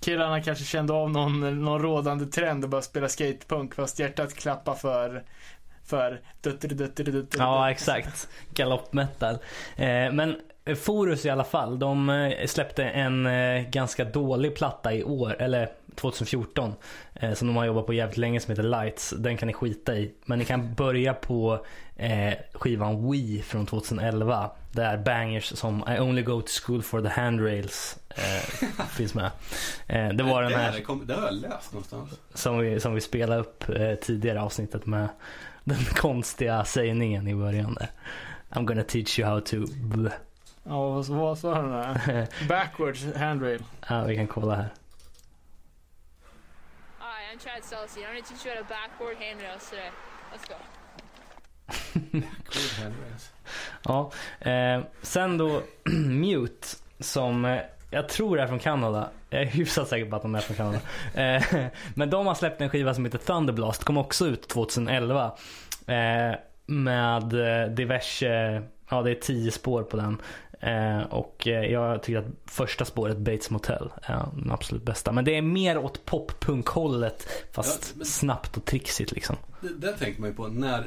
killarna kanske kände av någon, någon rådande trend och började spela skatepunk fast hjärtat klappar för för dutter, dutter, dutter, Ja, exakt. Galoppmetal. Eh, men Forus i alla fall, de eh, släppte en eh, ganska dålig platta i år, eller 2014. Eh, som de har jobbat på jävligt länge som heter Lights. Den kan ni skita i. Men ni kan börja på eh, skivan We från 2011. Där bangers som I only go to school for the handrails eh, (laughs) finns med. Eh, det var den här kom, det har jag läst någonstans. som vi, som vi spelade upp eh, tidigare avsnittet med den (laughs) konstiga sägningen i början där. I'm gonna teach you how to... Ja, vad sa den där? (laughs) Backwards handrail. ja, vi kan kolla här. I'm Chad Celsi. I'm going to teach you how to backboard handrails today. Let's go. Cool handrails. Ja, eh, sen då (clears throat) Mute som eh, jag tror är från Kanada. Jag är hyfsat säker på att de är från Kanada. (laughs) Eh, men de har släppt en skiva som heter Thunderblast. Kom också ut 2011. Eh, med eh, diverse, ja det är tio spår på den. Eh, och eh, jag tycker att första spåret Bates Motel är den absolut bästa. Men det är mer åt poppunk-hållet fast Ja, men- snabbt och trixigt liksom. Det, det tänker man ju på när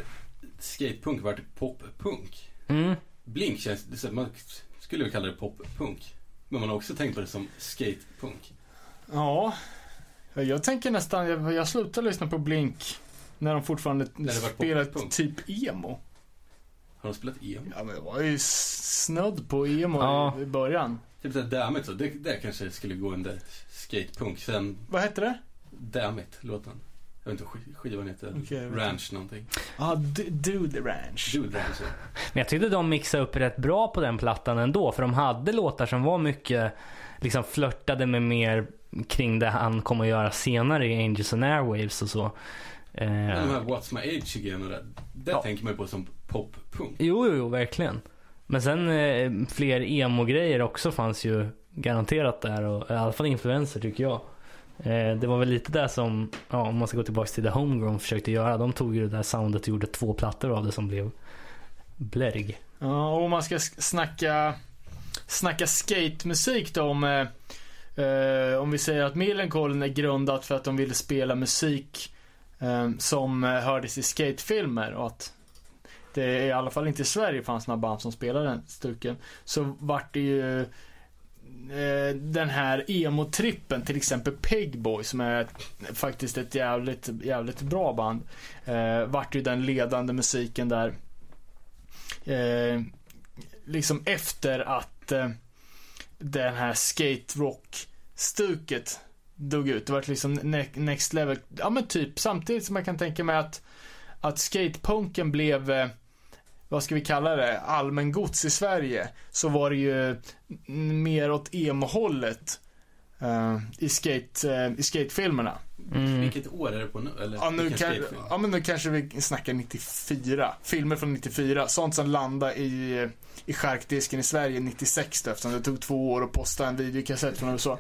skatepunk vart poppunk. Mm. Blink känns, man skulle väl kalla det poppunk. Men man har också tänkt på det som skatepunk. Ja. Jag tänker nästan, jag, jag slutade lyssna på Blink när de fortfarande spelade typ emo. Har de spelat emo? Ja men det var ju snudd på emo Ja. i, början. Typ såhär Dammit så, det, det kanske skulle gå under skatepunk. Sen Vad hette det? Dammit, låten. Jag vet inte vad sk- skivan heter. Okej, jag vet Ranch någonting. Ja, do, do the ranch. Dude Ranch. så. Men jag tyckte de mixade upp rätt bra på den plattan ändå. För de hade låtar som var mycket, liksom flörtade med mer kring det han kommer att göra senare i Angels and Airwaves och så. Eh, de här What's My Age igen och det. Det Ja. tänker man ju på som poppunk. jo, jo, jo, verkligen. Men sen eh, fler emo-grejer också fanns ju garanterat där. Och, I alla fall influenser tycker jag. Eh, det var väl lite där som, ja, om man ska gå tillbaka till det Homegrown försökte göra. De tog ju det där soundet och gjorde två plattor av det som blev blärg. Ja, och om man ska snacka, snacka skatemusik då om, eh, eh, om vi säger att Millencolin är grundat för att de ville spela musik Ehm, som hördes i skatefilmer och att det i alla fall inte i Sverige fanns några band som spelade den stuken. Så vart det ju eh, den här emo-trippen, till exempel Pegboy som är ett, faktiskt ett jävligt, jävligt bra band. Eh, vart ju den ledande musiken där eh, liksom efter att eh, den här skate rock stuket dog ut. Det var liksom ne- next level. Ja men typ samtidigt som man kan tänka mig att, att skatepunken blev eh, vad ska vi kalla det, allmän gods i Sverige. Så var det ju mer åt emo-hållet. eh, i, skate, eh, i skatefilmerna. Mm. Vilket år är det på nu? Eller Ja, nu kan, ja, men nu kanske vi snackar 94. Filmer från 94. Sånt som landade i, i charkdisken i Sverige 96 då, eftersom det tog två år att posta en videokassett från USA.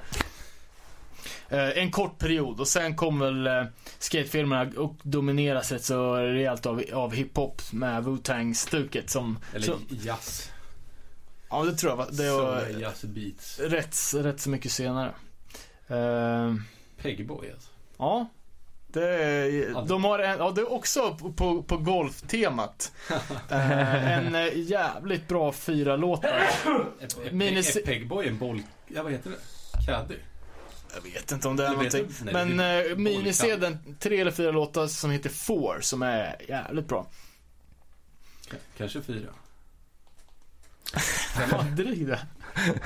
Eh, en kort period och sen kom väl eh, skatefilmerna och domineras rätt så rejält av, av hiphop med Wu-Tang-stuket som... Eller så, jazz. ja, det tror jag. Det var Som jazz beats. rätt, rätt så mycket senare. Eh, Pegboy alltså. ja. Det de har en, ja det är också på- på, golftemat. (laughs) Eh, en jävligt bra fyra låtar. Är Pegboy en boll... Ja, vad heter det? Caddy? Jag vet inte om det är någonting. Nej, Men är eh, minisedeln, tre eller fyra låtar som heter Four som är jävligt bra. K- Kanske fyra. (laughs) Fan, dryg det.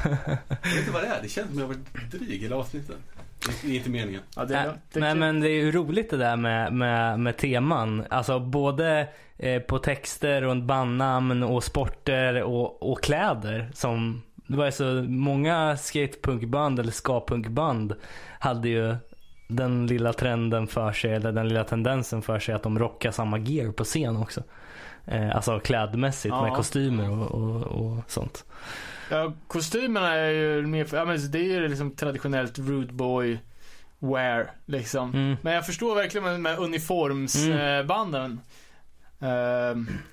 Jag vet inte vad det är. Det känns som jag har varit dryg hela avsnittet. Det är inte meningen. Ja, det, Nej, det, nej men det är ju roligt det där med, med, med teman. Alltså både eh, på texter och bandnamn och sporter och, och kläder. Som, det var ju så många skatepunkband eller ska-punkband hade ju den lilla trenden för sig, eller den lilla tendensen för sig att de rockar samma gear på scen också. Eh, alltså klädmässigt Ja. med kostymer och, och, och sånt. ja, kostymerna är ju mer, ja, men det är ju liksom traditionellt rude boy wear liksom. Mm. Men jag förstår verkligen med, med uniformsbanden. Mm.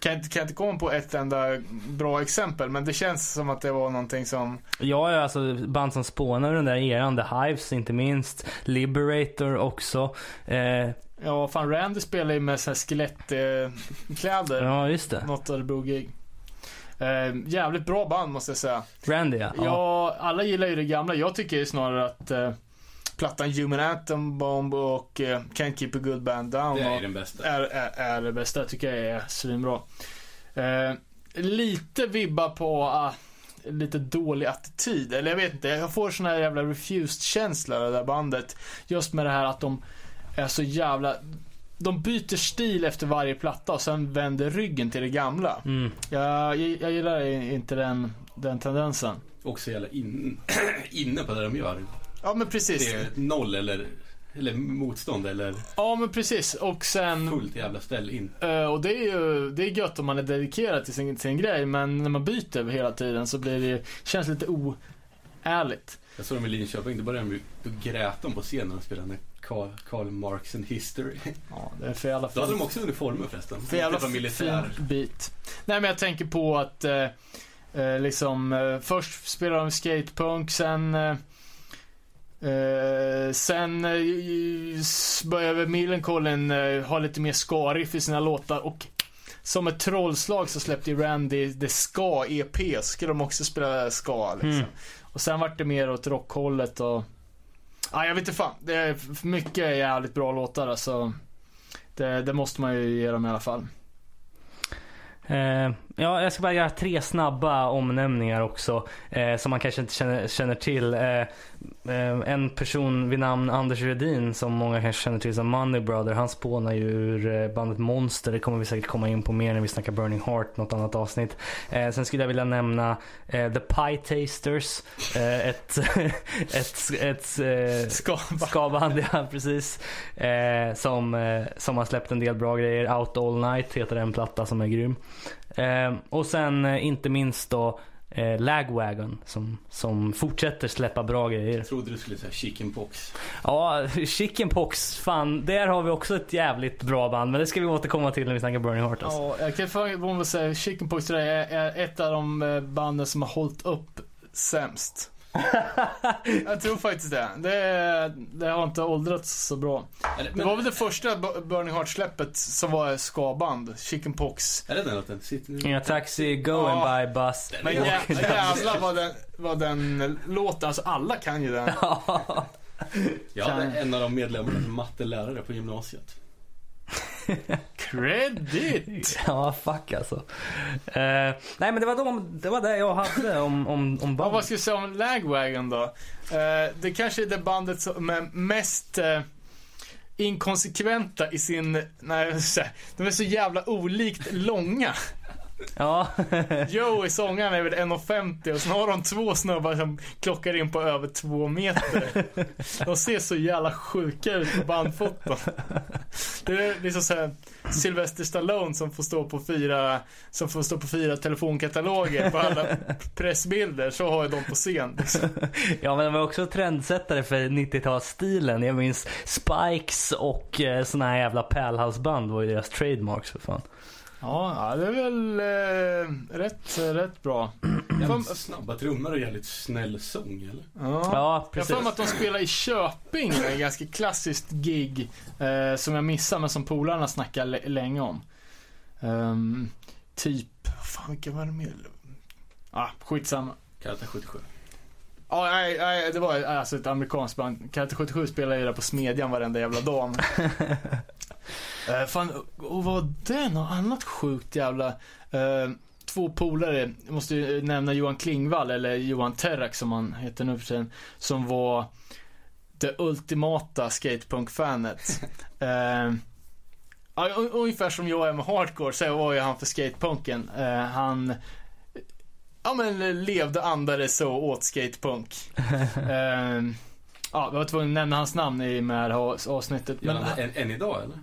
Kan, inte- kan inte komma på ett enda bra exempel, men det känns som att det var någonting som... Ja, alltså band som spånar den där eran. The Hives inte minst. Liberator också. Eh, Ja, fan Randy spelar ju med såna skelettkläder. ja, just det. Något Örebro-gig. Eh, jävligt bra band måste jag säga. Randy ja. Ja, alla gillar ju det gamla. Jag tycker ju snarare att eh, plattan Human Atom Bomb och eh, Can't Keep a Good Band Down Det är den bästa. är, är, är det bästa. tycker jag är svinbra. Eh, lite vibbar på ah, lite dålig attityd. Eller jag vet inte, jag får sån här jävla refused-känsla av det där bandet. Just med det här att de är så jävla... De byter stil efter varje platta och sen vänder ryggen till det gamla. Mm. Jag, jag, jag gillar inte den, den tendensen. Också jävla in, (clears throat) inne på det de gör. Ja men precis. Det är noll eller, eller motstånd eller Ja men precis. Och sen... fullt jävla ställ in. Eh, och det är ju det är gött om man är dedikerad till sin, till sin grej, men när man byter hela tiden så blir det känns lite oärligt. Jag såg dem i Linköping, då började de, då grät de på scenen och spelade Karl, Karl Marx and History. Ja, det är för jävla Då hade de också uniformer förresten. för jävla Typ fin bit. Nej men jag tänker på att eh, eh, liksom eh, först spelar de skatepunk, sen eh, Eh, sen eh, började Millencolin eh, ha lite mer ska-riff i sina låtar och som ett trollslag så släppte ju Randy The Ska EP, skulle de också spela ska liksom. Mm. Och sen vart det mer åt rockhållet och... Ja, jag vet inte fan. Det är mycket jävligt bra låtar alltså. Det, det måste man ju ge dem i alla fall. Eh, ja, jag ska bara göra tre snabba omnämningar också. Eh, som man kanske inte känner, känner till. Eh, eh, en person vid namn Anders Rödin som många kanske känner till som Money Brother. Han spånar ju ur eh, bandet Monster. Det kommer vi säkert komma in på mer när vi snackar Burning Heart, något annat avsnitt. Eh, sen skulle jag vilja nämna eh, The Pie Tasters. Ett, (laughs) ett, ett, eh, Ska Skaband, ja precis. Som, som har släppt en del bra grejer. Out All Night heter en platta som är grym. Eh, och sen eh, inte minst då eh, Lagwagon som, som fortsätter släppa bra grejer. Jag trodde du skulle säga chickenpox. Ja, (laughs) Chickenpox, fan. Där har vi också ett jävligt bra band. Men det ska vi återkomma till när vi snackar Burning Heart. Alltså. Ja, jag kan fan säga Chickenpox är, är ett av de eh, banden som har hållit upp sämst. (laughs) jag tror faktiskt det. Det, det har inte åldrats så bra. Är det, Det men, var väl det första Bu- Burning Heart-släppet som var ska-band, Chickenpox. är det den låten? In a taxi, going Ja. by bus. Men Ja. jä, jävlar vad den, vad den låter, alltså alla kan ju den. (laughs) Jag hade en av de medlemmarna som mattelärare på gymnasiet. Credit! (laughs) ja, fuck alltså. Eh, nej men det var, de, det var det jag hade om, om, om Ja, band. vad ska jag säga om Lagwagon då? Eh, det kanske är det bandet som är mest eh, inkonsekventa i sin... Nej, de är så jävla olikt långa. Ja, (laughs) Joey, sångaren, är väl 1,50 och sen har de två snubbar som klockar in på över två meter. De ser så jävla sjuka ut på bandfoton. Det är liksom såhär Sylvester Stallone som får stå på fyra, som får stå på fyra telefonkataloger på alla pressbilder. Så har dem på scen. Liksom. ja men de var också trendsättare för 90-talsstilen. Jag minns Spikes och eh, såna här jävla pärlhalsband var ju deras trademarks för fan. Ja, det är väl eh, rätt, rätt bra. Jävligt snabba trummor och jävligt snäll sång eller? Ja. Ja, Jag har precis. för mig att de spelar i Köping, ett ganska klassiskt gig eh, som jag missade men som polarna snackar länge om. Ehm, typ, fan vilka var det mer? Ah, skitsamma. Karate 77. Ja, nej, nej, det var alltså ett amerikanskt band. Karate 77 spelar ju där på Smedjan varenda jävla dag. (laughs) uh, fan, och vad var det? Något annat sjukt jävla... eh, två polare, jag måste ju nämna Johan Klingvall, eller Johan Terrak som han heter nu för tiden, som var det ultimata skatepunk-fanet. (laughs) Eh, ja, un- ungefär som jag är med hardcore, så var ju han för skatepunken. Eh, han Ja men levde, andades så åt skatepunk. (laughs) Ehm, ja, jag var tvungen att nämna hans namn i med det här avsnittet. Men, det än, än idag eller?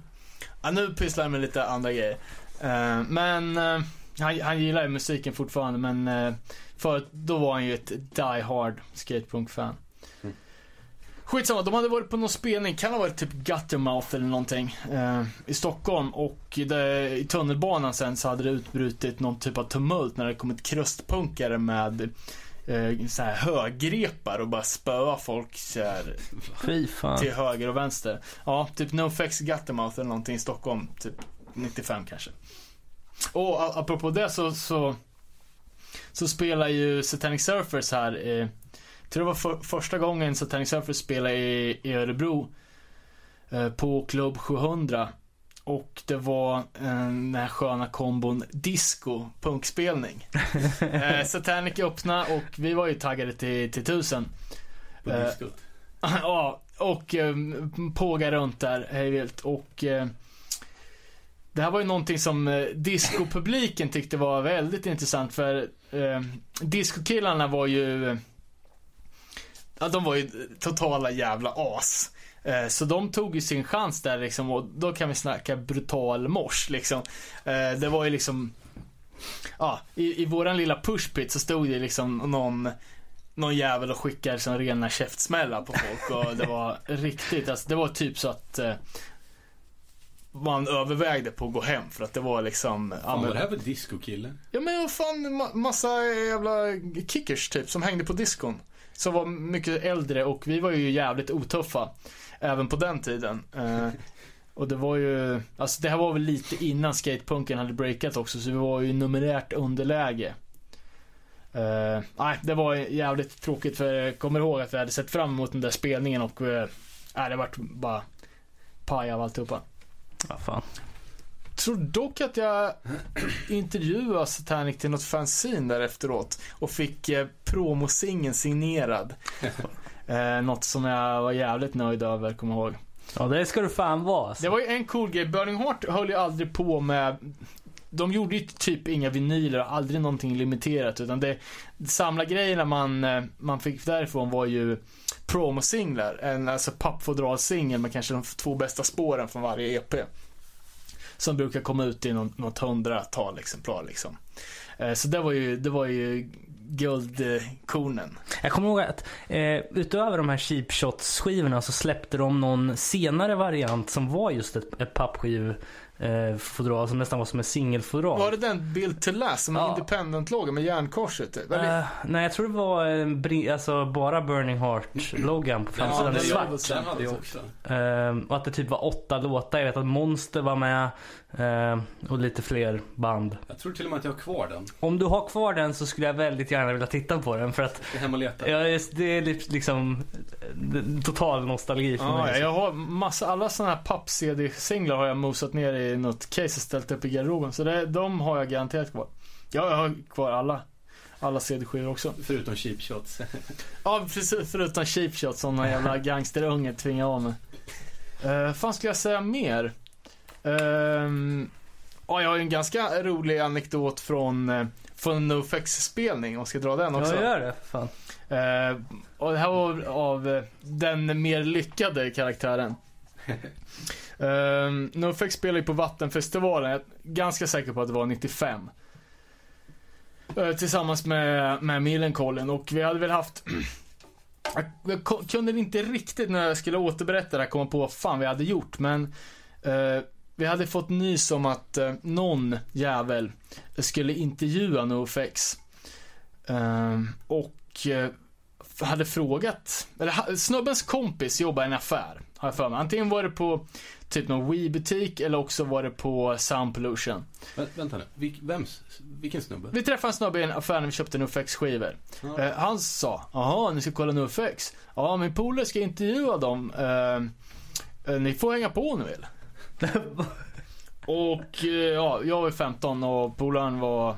Ja, nu pysslar jag med lite andra grejer. Ehm, men eh, han, han gillar ju musiken fortfarande men uh, för då var han ju ett die hard skatepunk-fan. Mm. Skitsamma, de hade varit på någon spelning, kan ha varit typ Guttermouth eller någonting, eh, i Stockholm och det, i tunnelbanan sen så hade det utbrutit någon typ av tumult när det kom ett krustpunkare med eh, så här högrepar och bara spöa folk så här, till höger och vänster. Ja, typ NoFX Guttermouth eller någonting i Stockholm, typ 95 kanske. Och apropå det så, så, så spelar ju Satanic Surfers här, eh, jag tror det var för, första gången Satanic Surfers spelade i, i Örebro eh, på Club 700. Och det var eh, den här sköna kombon disco, punkspelning. (laughs) eh, Satanic öppna och vi var ju taggade till, till tusen. På Eh. (laughs) Ja, och eh, påga runt där hej vilt. Och eh, det här var ju någonting som eh, discopubliken tyckte var väldigt intressant för eh, discokillarna var ju Ja, de var ju totala jävla as. Eh, Så de tog ju sin chans där liksom och då kan vi snacka brutal mors liksom. Eh, Det var ju liksom Ja, i, i våran lilla pushpit så stod det liksom någon någon jävel och skickade som rena käftsmällar på folk och det var (laughs) riktigt, alltså det var typ så att eh, man övervägde på att gå hem för att det var liksom ja, Fan men- vad det här för discokille? Ja men vad fan, ma- massa jävla kickers typ som hängde på diskon. Som var mycket äldre och vi var ju jävligt otuffa. Även på den tiden. Eh, och det var ju, alltså det här var väl lite innan skatepunken hade breakat också så vi var ju numerärt underläge. Eh, nej, det var jävligt tråkigt för jag kommer ihåg att vi hade sett fram emot den där spelningen och uh, det vart bara paj av alltihopa. Ja, fan tror dock att jag (clears throat) intervjuade Satanic till något fanzine där efteråt och fick eh, promosingeln signerad. (laughs) eh, något som jag var jävligt nöjd över, kommer ihåg. Ja, det ska du fan vara. alltså. Det var ju en cool grej. Burning Heart höll ju aldrig på med de gjorde ju typ inga vinyler, aldrig någonting limiterat utan det samlargrejerna man, eh, man fick därifrån var ju promosinglar. En alltså pappfodralsingel med kanske de två bästa spåren från varje EP. Som brukar komma ut i något, något hundratal exemplar liksom. Eh, så det var ju, det var ju guldkornen. Jag kommer ihåg att eh, utöver de här cheap shots skivorna så släppte de någon senare variant som var just ett, ett pappskiv eh, fodral som nästan var som en singelfodral. Var det den Build to Last som en Ja. independent-logga med järnkorset? typ? Eh, nej, jag tror det var eh, bri- alltså, bara Burning Heart-loggan på framsidan. det i svart. den hade jag också. Eh, och att det typ var åtta låtar. Jag vet att Monster var med. Eh, och lite fler band. Jag tror till och med att jag har kvar den. Om du har kvar den så skulle jag väldigt gärna vilja titta på den. För att Jag är hemma och letar. ja, det det är li- liksom eh, total nostalgi för Ja, mig. jag har massa, alla sådana här papp-CD-singlar har jag mosat ner i något case och ställt upp i garderoben. Så det, de har jag garanterat kvar. Ja, jag har kvar alla. Alla CD-skivor också. Förutom cheap shots. (laughs) Ja, precis. Förutom cheap shot som någon jävla gangsterunge tvingar av mig. Uh, fan skulle jag säga mer? Ehm, Ja, jag har en ganska rolig anekdot från, eh, från en NoFX-spelning, om jag ska dra den också. Ja, gör det. Fan. Eh, och det här var av eh, den mer lyckade karaktären. uh, (laughs) NoFX spelade ju på Vattenfestivalen, jag är ganska säker på att det var 95. Eh, tillsammans med, med Millencolin och vi hade väl haft (clears throat) jag, kunde inte riktigt när jag skulle återberätta det här komma på vad fan vi hade gjort men eh, vi hade fått nys om att eh, någon jävel skulle intervjua NoFX. Eh, och eh, hade frågat, eller snubbens kompis jobbar i en affär, har jag för mig. Antingen var det på typ någon Wii-butik eller också var det på Sound Pollution. Vä- vänta nu, Vilk, vems, vilken snubbe? Vi träffade en snubbe i en affär när vi köpte NoFX-skivor. Ja. Eh, han sa, jaha, ni ska kolla NoFX? Ja, min polare ska intervjua dem. Eh, eh, ni får hänga på om ni vill. (laughs) och eh, ja, jag var 15 och polaren var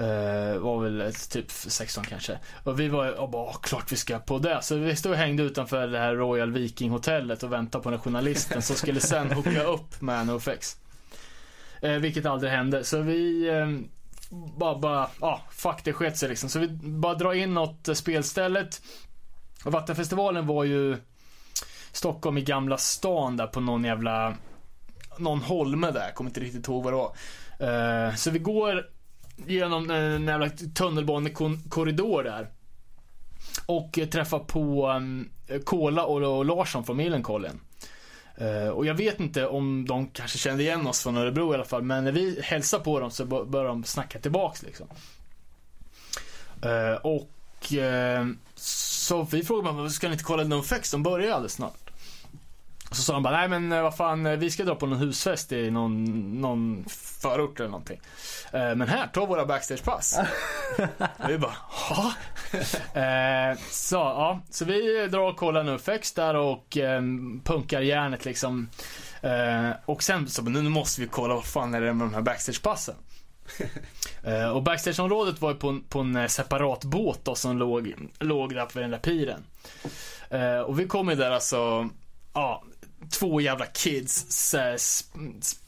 Uh, var väl ett typ 16 kanske. Och vi var och bara, klart vi ska på det. Så vi stod och hängde utanför det här Royal Viking hotellet och väntade på den journalisten som skulle sen hooka upp med NoFX. Uh, eh, vilket aldrig hände. Så vi uh, bara, bara, ja, fuck det sket sig liksom. Så vi bara drar in åt spelstället. Och Vattenfestivalen var ju Stockholm i Gamla stan där på någon jävla någon holme där, kommer inte riktigt ihåg vad det var. Eh, så vi går genom eh, en jävla tunnelbanekorridor där. Och eh, träffar på um, Kola och, och Larsson från Millencolin. Och jag vet inte om de kanske kände igen oss från Örebro i alla fall, men när vi hälsar på dem så börjar de snacka tillbaks liksom. Och så vi frågade bara, ska ni inte kolla NoFX? De börjar ju alldeles snart. Så sa de bara, nej men eh, vad fan, eh, vi ska dra på någon husfest i någon, någon förort eller någonting. Eh, men här, ta våra backstagepass. och (laughs) vi bara. (laughs) Eh, så, ja, så vi drar och kollar NoFX där och eh, punkar järnet liksom. Och sen så, nu måste vi kolla vad fan är det med de här backstagepassen. (laughs) Och backstageområdet var ju på, en- på en separat båt då som låg, låg där på den där piren. Och vi kom ju där alltså, ja, två jävla kids så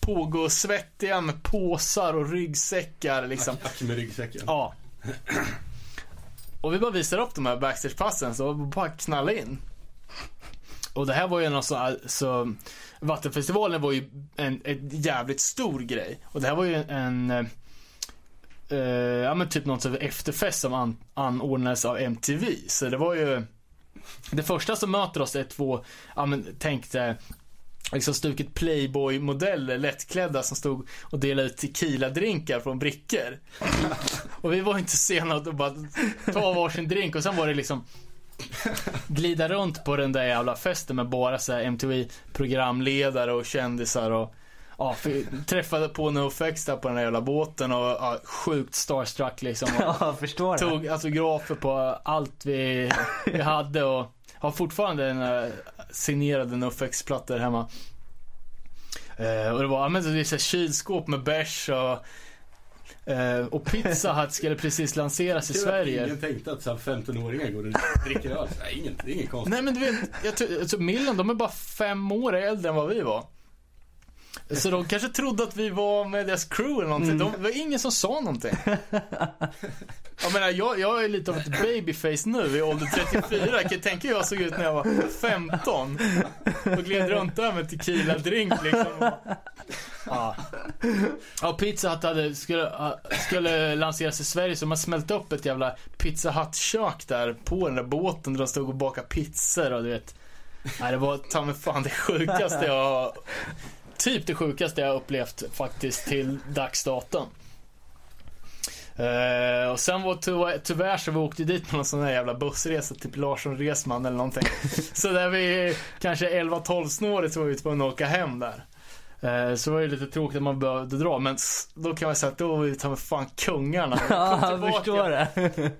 pågå svettiga med påsar och ryggsäckar liksom. Ack med ryggsäcken. Ja. Och vi bara visar upp de här backstagepassen så bara knalla in. Och det här var ju någon sån så Vattenfestivalen var ju en, en jävligt stor grej. Och det här var ju en, en eh, ja men typ någon sorts efterfest som an, anordnades av MTV. Så det var ju, det första som möter oss är två, ja men tänk dig, liksom stuket Playboy-modeller, lättklädda som stod och delade ut tequila-drinkar från brickor. Och vi var inte sena att bara ta varsin drink och sen var det liksom glida runt på den där jävla festen med bara så MTV programledare och kändisar och Ja, för, träffade på NoFX där på den där jävla båten och ja, sjukt starstruck liksom. Och (laughs) Ja, jag förstår det. tog autografer på allt vi, vi hade och har fortfarande en uh, signerade NoFX-plattor hemma. Eh, och det var, ja, men det här kylskåp med bärs och eh, och Pizza Hut skulle precis lanseras i Sverige. Ingen tänkte att så här 15-åringar går och dricker öl. Nej, ingen, det är inget konstigt. Nej men du vet, jag tror, alltså Millen de är bara fem år äldre än vad vi var. Så de kanske trodde att vi var med deras crew eller någonting. De, det var ingen som sa någonting. (laughs) Jag menar, jag, jag är lite av ett babyface nu i ålder 34. Jag kan tänka hur jag såg ut när jag var 15. Och gled runt där med tequila-drink liksom. Ja. Ja, Pizza Hut hade, skulle, skulle lanseras i Sverige så har smält upp ett jävla Pizza Hut-kök där på den där båten där de stod och bakade pizzor och du vet. Nej, det var ta mig fan det sjukaste jag Typ det sjukaste jag upplevt faktiskt till dags datum. Eh, och sen var tyvärr, tyvärr så vi åkte dit på någon sån här jävla bussresa, typ Larsson Resman eller någonting. (laughs) så där vi kanske 11-12 snåret så var vi tvungna att åka hem där. Eh, så var det lite tråkigt att man behövde dra, men då kan man säga att då var vi ta mig fan kungarna. (laughs) Ja, jag förstår det.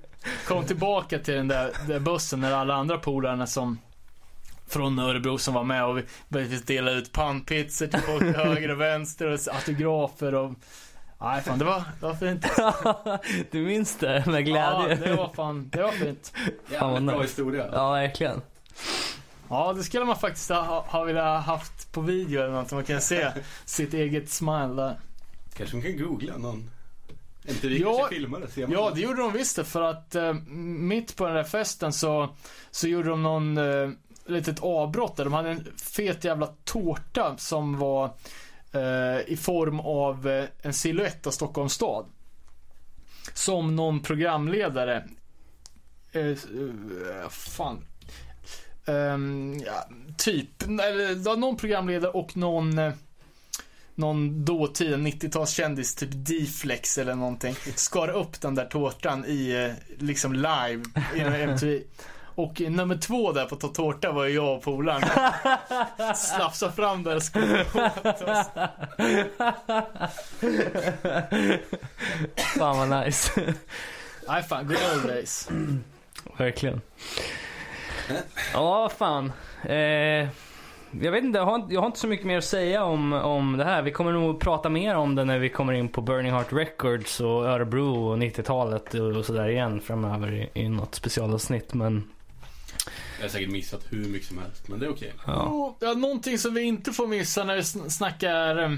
kom tillbaka till den där, där bussen när alla andra polarna som från Örebro som var med och vi började dela ut pannpizzor till folk till höger och vänster och autografer och Nej fan det var, det var fint. (laughs) Du minns det med Ja, glädje. det var fan, det var fint. Jävligt bra historia. Ja, verkligen. Ja det skulle man faktiskt ha, ha velat haft på video eller något. Man kan se sitt eget smile där. Kanske man kan googla någon. MTV Ja, kanske filmade, ser man Ja, det gjorde de visst det, för att eh, mitt på den där festen så, så gjorde de någon eh, litet avbrott där. De hade en fet jävla tårta som var eh, i form av eh, en silhuett av Stockholms stad. Som någon programledare, eh, eh, fan, ja, typ, eller någon programledare och någon eh, någon dåtida 90-talskändis, typ D-flex eller någonting, skar upp den där tårtan i, eh, liksom live i (laughs) MTV. Och nummer två där på att ta tårta var ju jag och polaren. (laughs) Slafsa fram där. Fan vad nice. Nej fan, good old days. Verkligen. Ja, fan. Eh, jag vet inte, jag har, jag har inte så mycket mer att säga om, om det här. Vi kommer nog prata mer om det när vi kommer in på Burning Heart Records och Örebro och 90-talet och, och sådär igen framöver i, i något specialavsnitt. Men Jag har säkert missat hur mycket som helst, men det är okej. ja. Och, Ja, någonting som vi inte får missa när vi sn- snackar eh,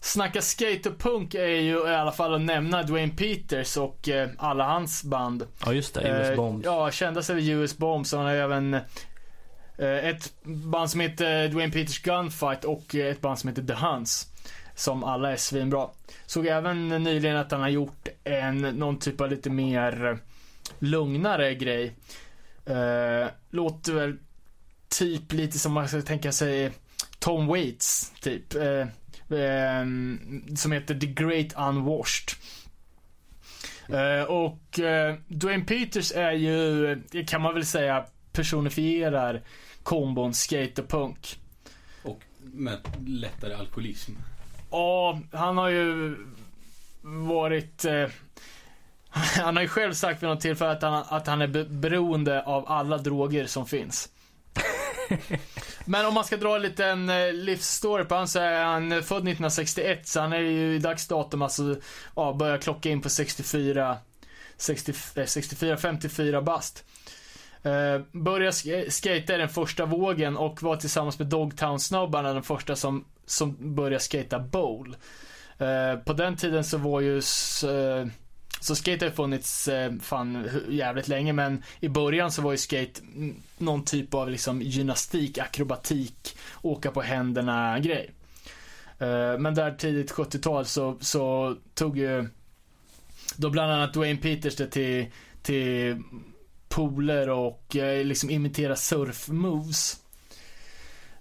Snackar skate och punk är ju i alla fall att nämna Dwayne Peters och eh, alla hans band. ja, just det. US Eh, Bombs. Ja, kända sig vid US Bombs. Han har ju även eh, ett band som heter Dwayne Peters Gunfight och ett band som heter The Hunts. Som alla är svinbra. Såg även nyligen att han har gjort en, någon typ av lite mer lugnare grej. Eh, låter väl typ lite som man ska tänka sig Tom Waits, typ. Eh, ehm, som heter The Great Unwashed. Eh, och eh, Dwayne Peters är ju, kan man väl säga, personifierar kombon skate och punk. Och med lättare alkoholism. Ja, han har ju varit... Eh, (laughs) han har ju själv sagt vid något tillfälle att han, att han är be- beroende av alla droger som finns. (laughs) Men om man ska dra en liten eh, livsstory på han så är han född 1961 så han är ju i dagsdatum alltså, ja, börjar klocka in på 64, 60, eh, 64, 54 bast. Uh, började sk- skata i den första vågen och var tillsammans med Dogtown-snubbarna den första som, som började skata bowl. Eh, på den tiden så var ju eh, så skate har ju funnits eh, fan jävligt länge men i början så var ju skate någon typ av liksom gymnastik, akrobatik, åka på händerna grej. Eh, men där tidigt 70-tal så, så tog ju då bland annat Dwayne Peters det till, till pooler och eh, liksom imitera surf-moves.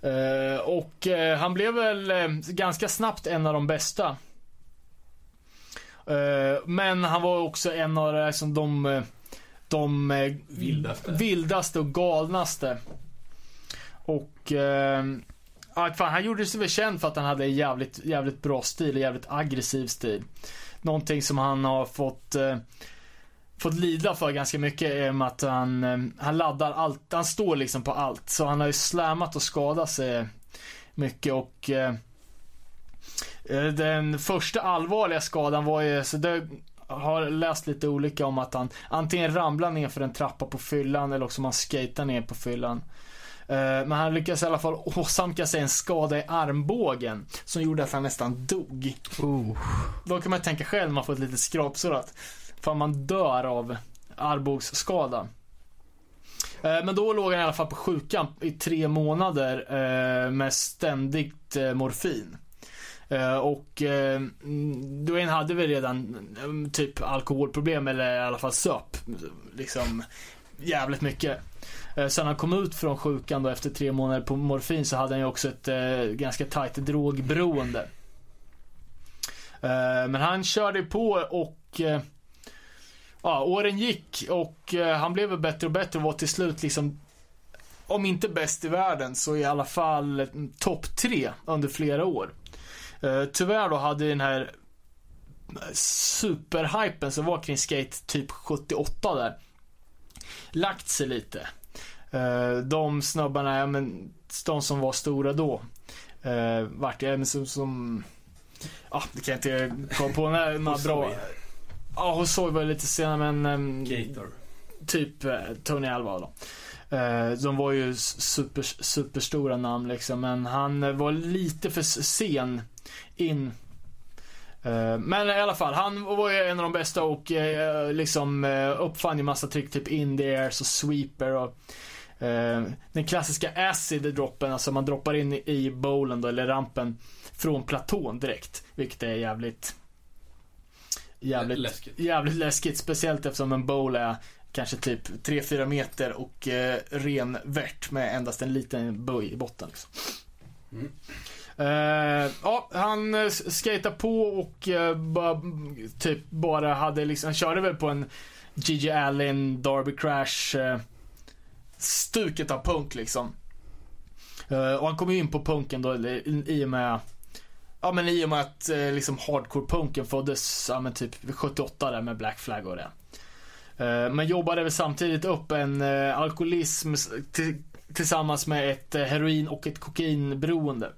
Eh, och eh, han blev väl eh, ganska snabbt en av de bästa. Eh, men han var också en av de, liksom, de, de eh, Vildaste. vildaste och galnaste. Och eh, ja, fan, han gjorde sig väl känd för att han hade en jävligt, jävligt bra stil, en jävligt aggressiv stil. Någonting som han har fått eh, fått lida för ganska mycket är med att han, eh, han laddar allt, han står liksom på allt. Så han har ju slammat och skadat sig mycket och eh, den första allvarliga skadan var ju, så det har läst lite olika om att han antingen ramlar ner för en trappa på fyllan eller också man skater ner på fyllan. Eh, Men han lyckades i alla fall åsamka sig en skada i armbågen som gjorde att han nästan dog. Oh. Då kan man tänka själv man får ett litet skrapsår att fan man dör av armbågsskada. Eh, Men då låg han i alla fall på sjukan i tre månader eh, med ständigt eh, morfin. Eh, och eh, Dwayne hade väl redan mm, typ alkoholproblem eller i alla fall söp liksom jävligt mycket. Eh, sen han kom ut från sjukan då efter tre månader på morfin så hade han ju också ett ganska tajt drogberoende. Men han körde på och ja, åren gick och han blev väl bättre och bättre och var till slut liksom om inte bäst i världen så i alla fall mm, topp tre under flera år. Eh, Tyvärr då hade den här superhypen som var kring skate typ 78 där lagt sig lite. Eh, De snubbarna, ja men de som var stora då eh, vart jag, men som, som Ja, det kan jag inte komma på några, några bra. Ja, Hosoi var lite senare men ehm, Gator. typ Tony Alva då. De var ju super, superstora namn liksom, men han var lite för sen in. Eh, Men i alla fall, han var ju en av de bästa och eh, liksom eh, uppfann ju massa trick, typ in the airs och sweeper och den klassiska acid droppen, alltså man droppar in i- i bowlen då, eller rampen från platån direkt. Vilket är jävligt jävligt Läskigt. jävligt läskigt. Speciellt eftersom en bowl är kanske typ 3-4 meter och eh, ren värt med endast en liten böj i botten. Liksom. Mm. Uh, ja, han uh, skejtade på och uh, bara, typ bara hade liksom, han körde väl på en Gigi Allen, Darby Crash uh, stuket av punk liksom. Och han kom ju in på punken då eller, i i och med Ja men i och med att liksom hardcore-punken föddes, ja men typ 78 där med Black Flag och det. Eh, men jobbade väl samtidigt upp en alkoholism till, tillsammans med ett eh, heroin och ett kokainberoende.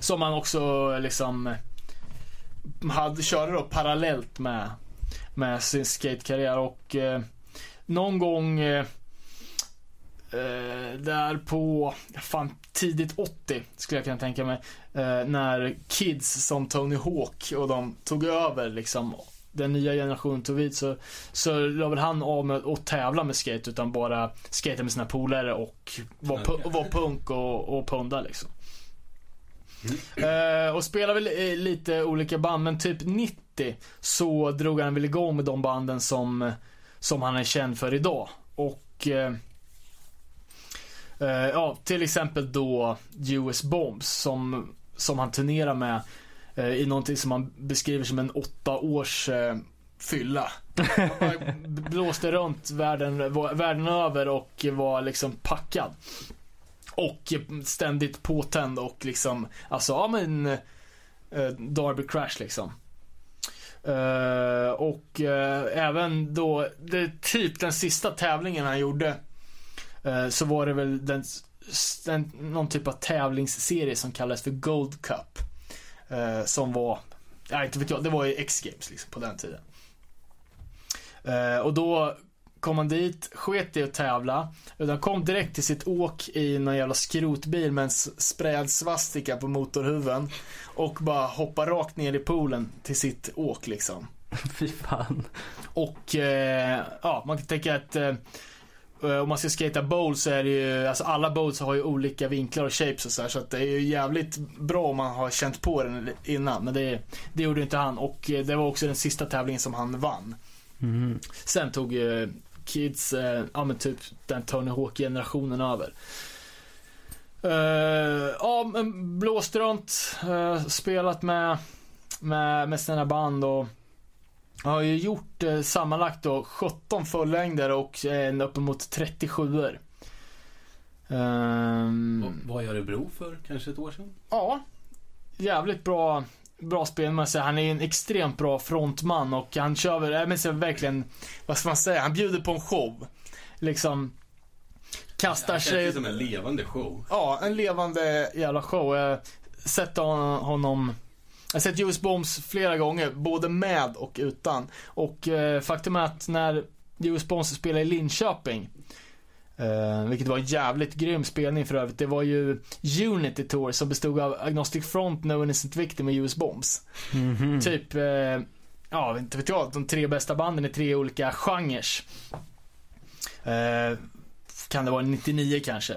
Som han också eh, liksom hade, körde då parallellt med, med sin skatekarriär och eh, någon gång eh, eh där på, fan tidigt 80 skulle jag kunna tänka mig. Eh, när kids som Tony Hawk och de tog över liksom den nya generationen tog vid så, så la väl han av med att tävla med skate utan bara skata med sina polare och var, pu- var punk och, och punda liksom. Eh, och spelade väl i lite olika band men typ 90 så drog han väl igång med de banden som, som han är känd för idag. Och eh, eh, ja, till exempel då US Bombs som, som han turnerar med eh, i någonting som han beskriver som en åtta års eh, fylla. (laughs) Blåste runt världen, världen över och var liksom packad. Och ständigt påtänd och liksom, alltså ja men eh, Darby Crash liksom. Eh, och eh, även då, det, typ den sista tävlingen han gjorde eh, så var det väl den, den, någon typ av tävlingsserie som kallades för Gold Cup. Eh, som var, ja inte vet jag, det var ju X-Games liksom på den tiden. Eh, och då kom han dit, sket i att tävla. Utan kom direkt till sitt åk i någon jävla skrotbil med en s- sprayad svastika på motorhuven. Och bara hoppa rakt ner i poolen till sitt åk liksom. (laughs) Fy fan. Och eh, ja, man kan tänka att eh, om man ska skata bowl så är det ju, alltså alla bowls har ju olika vinklar och shapes och så här, så att det är ju jävligt bra om man har känt på den innan. Men det, det gjorde inte han och eh, det var också den sista tävlingen som han vann. Mm. Sen tog ju kids, eh, ja men typ den Tony Hawk-generationen över. Eh, ja, men blåst runt, eh, spelat med, med, med sina band och har ju gjort eh, sammanlagt då 17 fullängder och en uppemot 37 er Och Vad gör Örebro för kanske ett år sedan? Ja, jävligt bra, bra spelmässigt. Han är en extremt bra frontman och han kör väl, jag menar, så verkligen, vad ska man säga, han bjuder på en show. Liksom, kastar Det sig känns som en levande show. Ja, en levande jävla show. Jag har sett hon- honom jag har sett US Bombs flera gånger, både med och utan. Och eh, faktum är att när US Bombs spelade i Linköping, eh, vilket var en jävligt grym spelning för övrigt. Det var ju Unity Tour som bestod av Agnostic Front, No Innocent Victim och US Bombs. Mhm. Typ, eh, ja, inte vet jag, de tre bästa banden i tre olika genrer. Eh, kan det vara 99 kanske.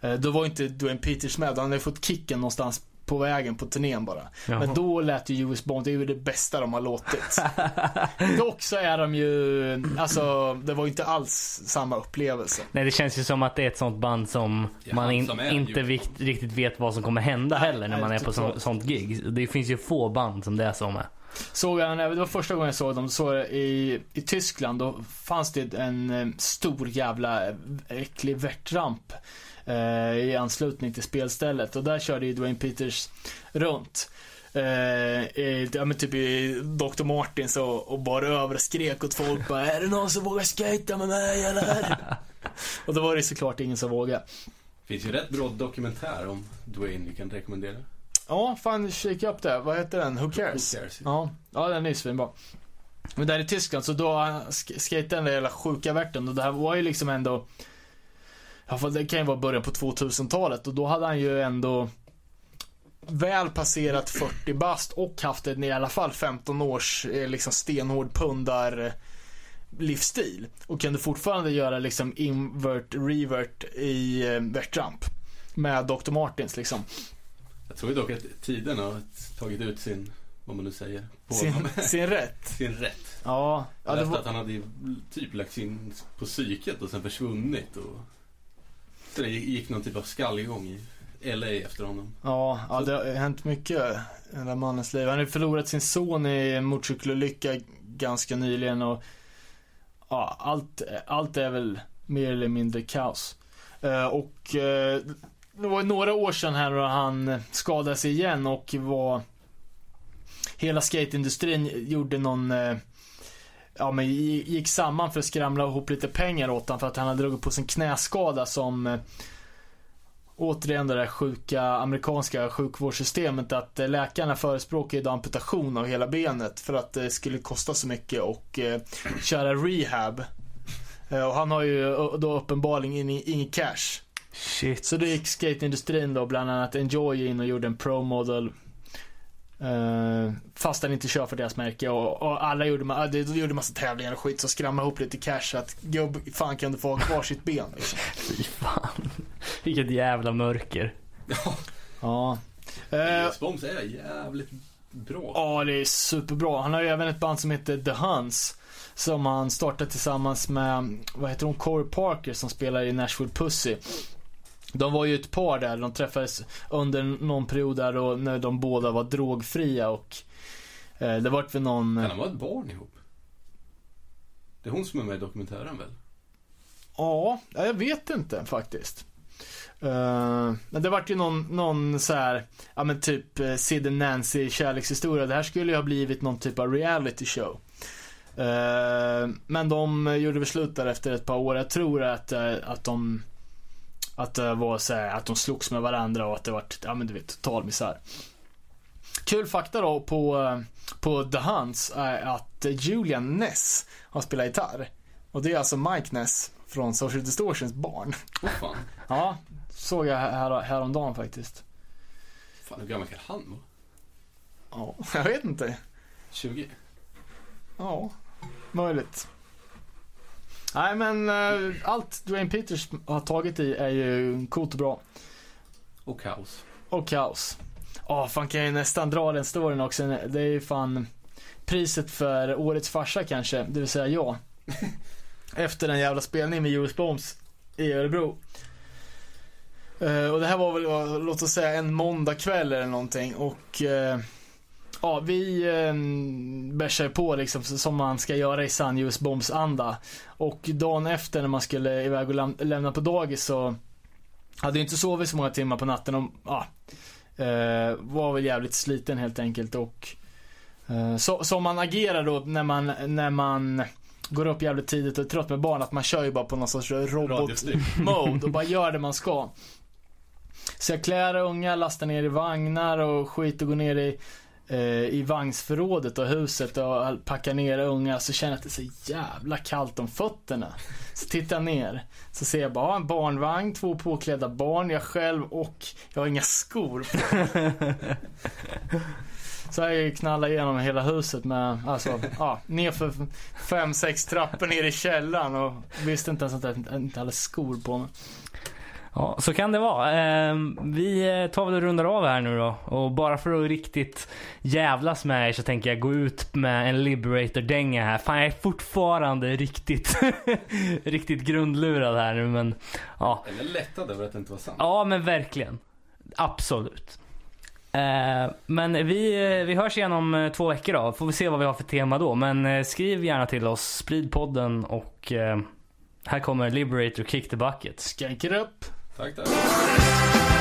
Eh, då var inte Dwayne Peters med, han hade fått kicken någonstans på vägen på turnén bara. Jaha. Men då lät ju US Bond, det är ju det bästa de har låtit. (laughs) Dock så är de ju, alltså det var ju inte alls samma upplevelse. Nej, det känns ju som att det är ett sånt band som Ja, man in, som inte vikt, riktigt vet vad som kommer hända heller när nej, man är på så, sånt gig. Det finns ju få band som det är så med. Såg jag, det var första gången jag såg dem, så i, i Tyskland, då fanns det en eh, stor jävla äcklig värtramp eh, i anslutning till spelstället och där körde ju Dwayne Peters runt. Eh, i, ja, men typ i Dr. Martins och, och bara över och skrek åt folk bara Är det någon som vågar skata med mig eller? (laughs) och då var det såklart ingen som vågade. finns ju rätt bra dokumentär om Dwayne vi kan rekommendera. Ja, fan kika upp det. Vad heter den? Who cares? Who cares? Ja, ja den är svinbra. Men där i Tyskland, så då sk- skejtade den där jävla sjuka värten och det här var ju liksom ändå Ja, för det kan ju vara början på 2000-talet och då hade han ju ändå väl passerat 40 bast och haft en i alla fall 15 års eh, liksom stenhård pundar livsstil och kunde fortfarande göra liksom invert, revert i eh, värtramp med Dr. Martins liksom. Jag tror dock att tiden har tagit ut sin, vad man nu säger, på Sin, honom. (laughs) sin rätt. sin rätt. Ja, ja Jag läste var, att han hade typ lagt sin på psyket och sen försvunnit. Och efter det gick någon typ av skallgång i LA efter honom. ja, ja, det har hänt mycket i den där mannens liv. Han har ju förlorat sin son i en motorcykelolycka ganska nyligen och ja, allt, allt är väl mer eller mindre kaos. Eh, och eh, det var några år sedan här då han skadade sig igen och var Hela skateindustrin gjorde någon eh, Ja men gi- gick samman för att skramla ihop lite pengar åt honom för att han hade dragit på sin knäskada som eh, Återigen det där sjuka amerikanska sjukvårdssystemet att eh, läkarna förespråkar idag amputation av hela benet för att det skulle kosta så mycket och eh, köra rehab. Eh, och han har ju eh, då uppenbarligen ingen cash. Shit. Så då gick skateindustrin då bland annat Enjoy in och gjorde en pro model. Uh, fast han inte kör för deras märke och, och alla gjorde, ma- de gjorde massa tävlingar och skit så skramlade ihop lite cash så att gubb, fan kan du få ha kvar sitt ben liksom. (laughs) Fy fan. Vilket jävla mörker. Ja. Elias Bombs är jävligt bra. Ja, det är superbra. Han har ju även ett band som heter The Huns. Som han startade tillsammans med, vad heter hon, Corey Parker som spelar i Nashville Pussy. De var ju ett par där, de träffades under någon period där och när de båda var drogfria och eh, det vart väl någon... Kan de vara ett barn ihop? Det är hon som är med i dokumentären väl? Ja, jag vet inte faktiskt. Eh, men det vart ju någon, någon så här, ja men typ uh, Sid och Nancy kärlekshistoria. Det här skulle ju ha blivit någon typ av reality show. Eh, men de gjorde väl slut där efter ett par år. Jag tror att, eh, att de att det var så här, att de slogs med varandra och att det vart, ja men du vet, total misär. Kul fakta då på, eh, på The Hunts är att Julian Ness har spelat gitarr. Och det är alltså Mike Ness från Social Distortions barn. Åh fan. Ja, såg jag här, häromdagen faktiskt. Fan hur gammal kan han vara? Ja, (laughs) jag vet inte. 20? Ja, möjligt. Nej men eh, allt Dwayne Peters har tagit i är ju coolt och bra. Och kaos. Och kaos. Ja, fan kan jag ju nästan dra den storyn också. Det är ju fan priset för årets farsa kanske, det vill säga jag. (laughs) Efter den jävla spelningen med US Bombs i Örebro. Eh, och det här var väl, låt oss säga en måndagkväll eller någonting och eh, Ja, vi eh, bärsade på liksom som man ska göra i sann US Bombs anda. Och dagen efter när man skulle iväg och läm- lämna på dagis så hade jag inte sovit så många timmar på natten och ja, eh, var väl jävligt sliten helt enkelt och eh, så, som man agerar då när man, när man går upp jävligt tidigt och är trött med barn att man kör ju bara på någon sorts robot Radiostyrd. mode (laughs) och bara gör det man ska. Så jag klär unga, lastar ner i vagnar och skit och går ner i, i vagnsförrådet och huset och packar ner unga så känner jag att det är så jävla kallt om fötterna. Så tittar jag ner. Så ser jag bara en barnvagn, två påklädda barn, jag själv och jag har inga skor. (laughs) Så jag knallar igenom hela huset med, alltså, ja, ner för fem, sex trappor ner i källaren och visste inte ens att jag inte hade skor på mig. Ja, så kan det vara. Ehm, vi eh, tar väl och rundar av här nu då. Och bara för att riktigt jävlas med er så tänker jag gå ut med en Liberator-dänga här. Fan, jag är fortfarande riktigt, (laughs) riktigt grundlurad här nu men ja. Eller lättad över att det inte var sant. Ja, men verkligen. Absolut. Eh, men vi, vi hörs igen om eh, två veckor då. Får vi se vad vi har för tema då. Men eh, skriv gärna till oss. Sprid podden och här kommer Liberator Kick the Bucket. Skank it up. Tack, tack.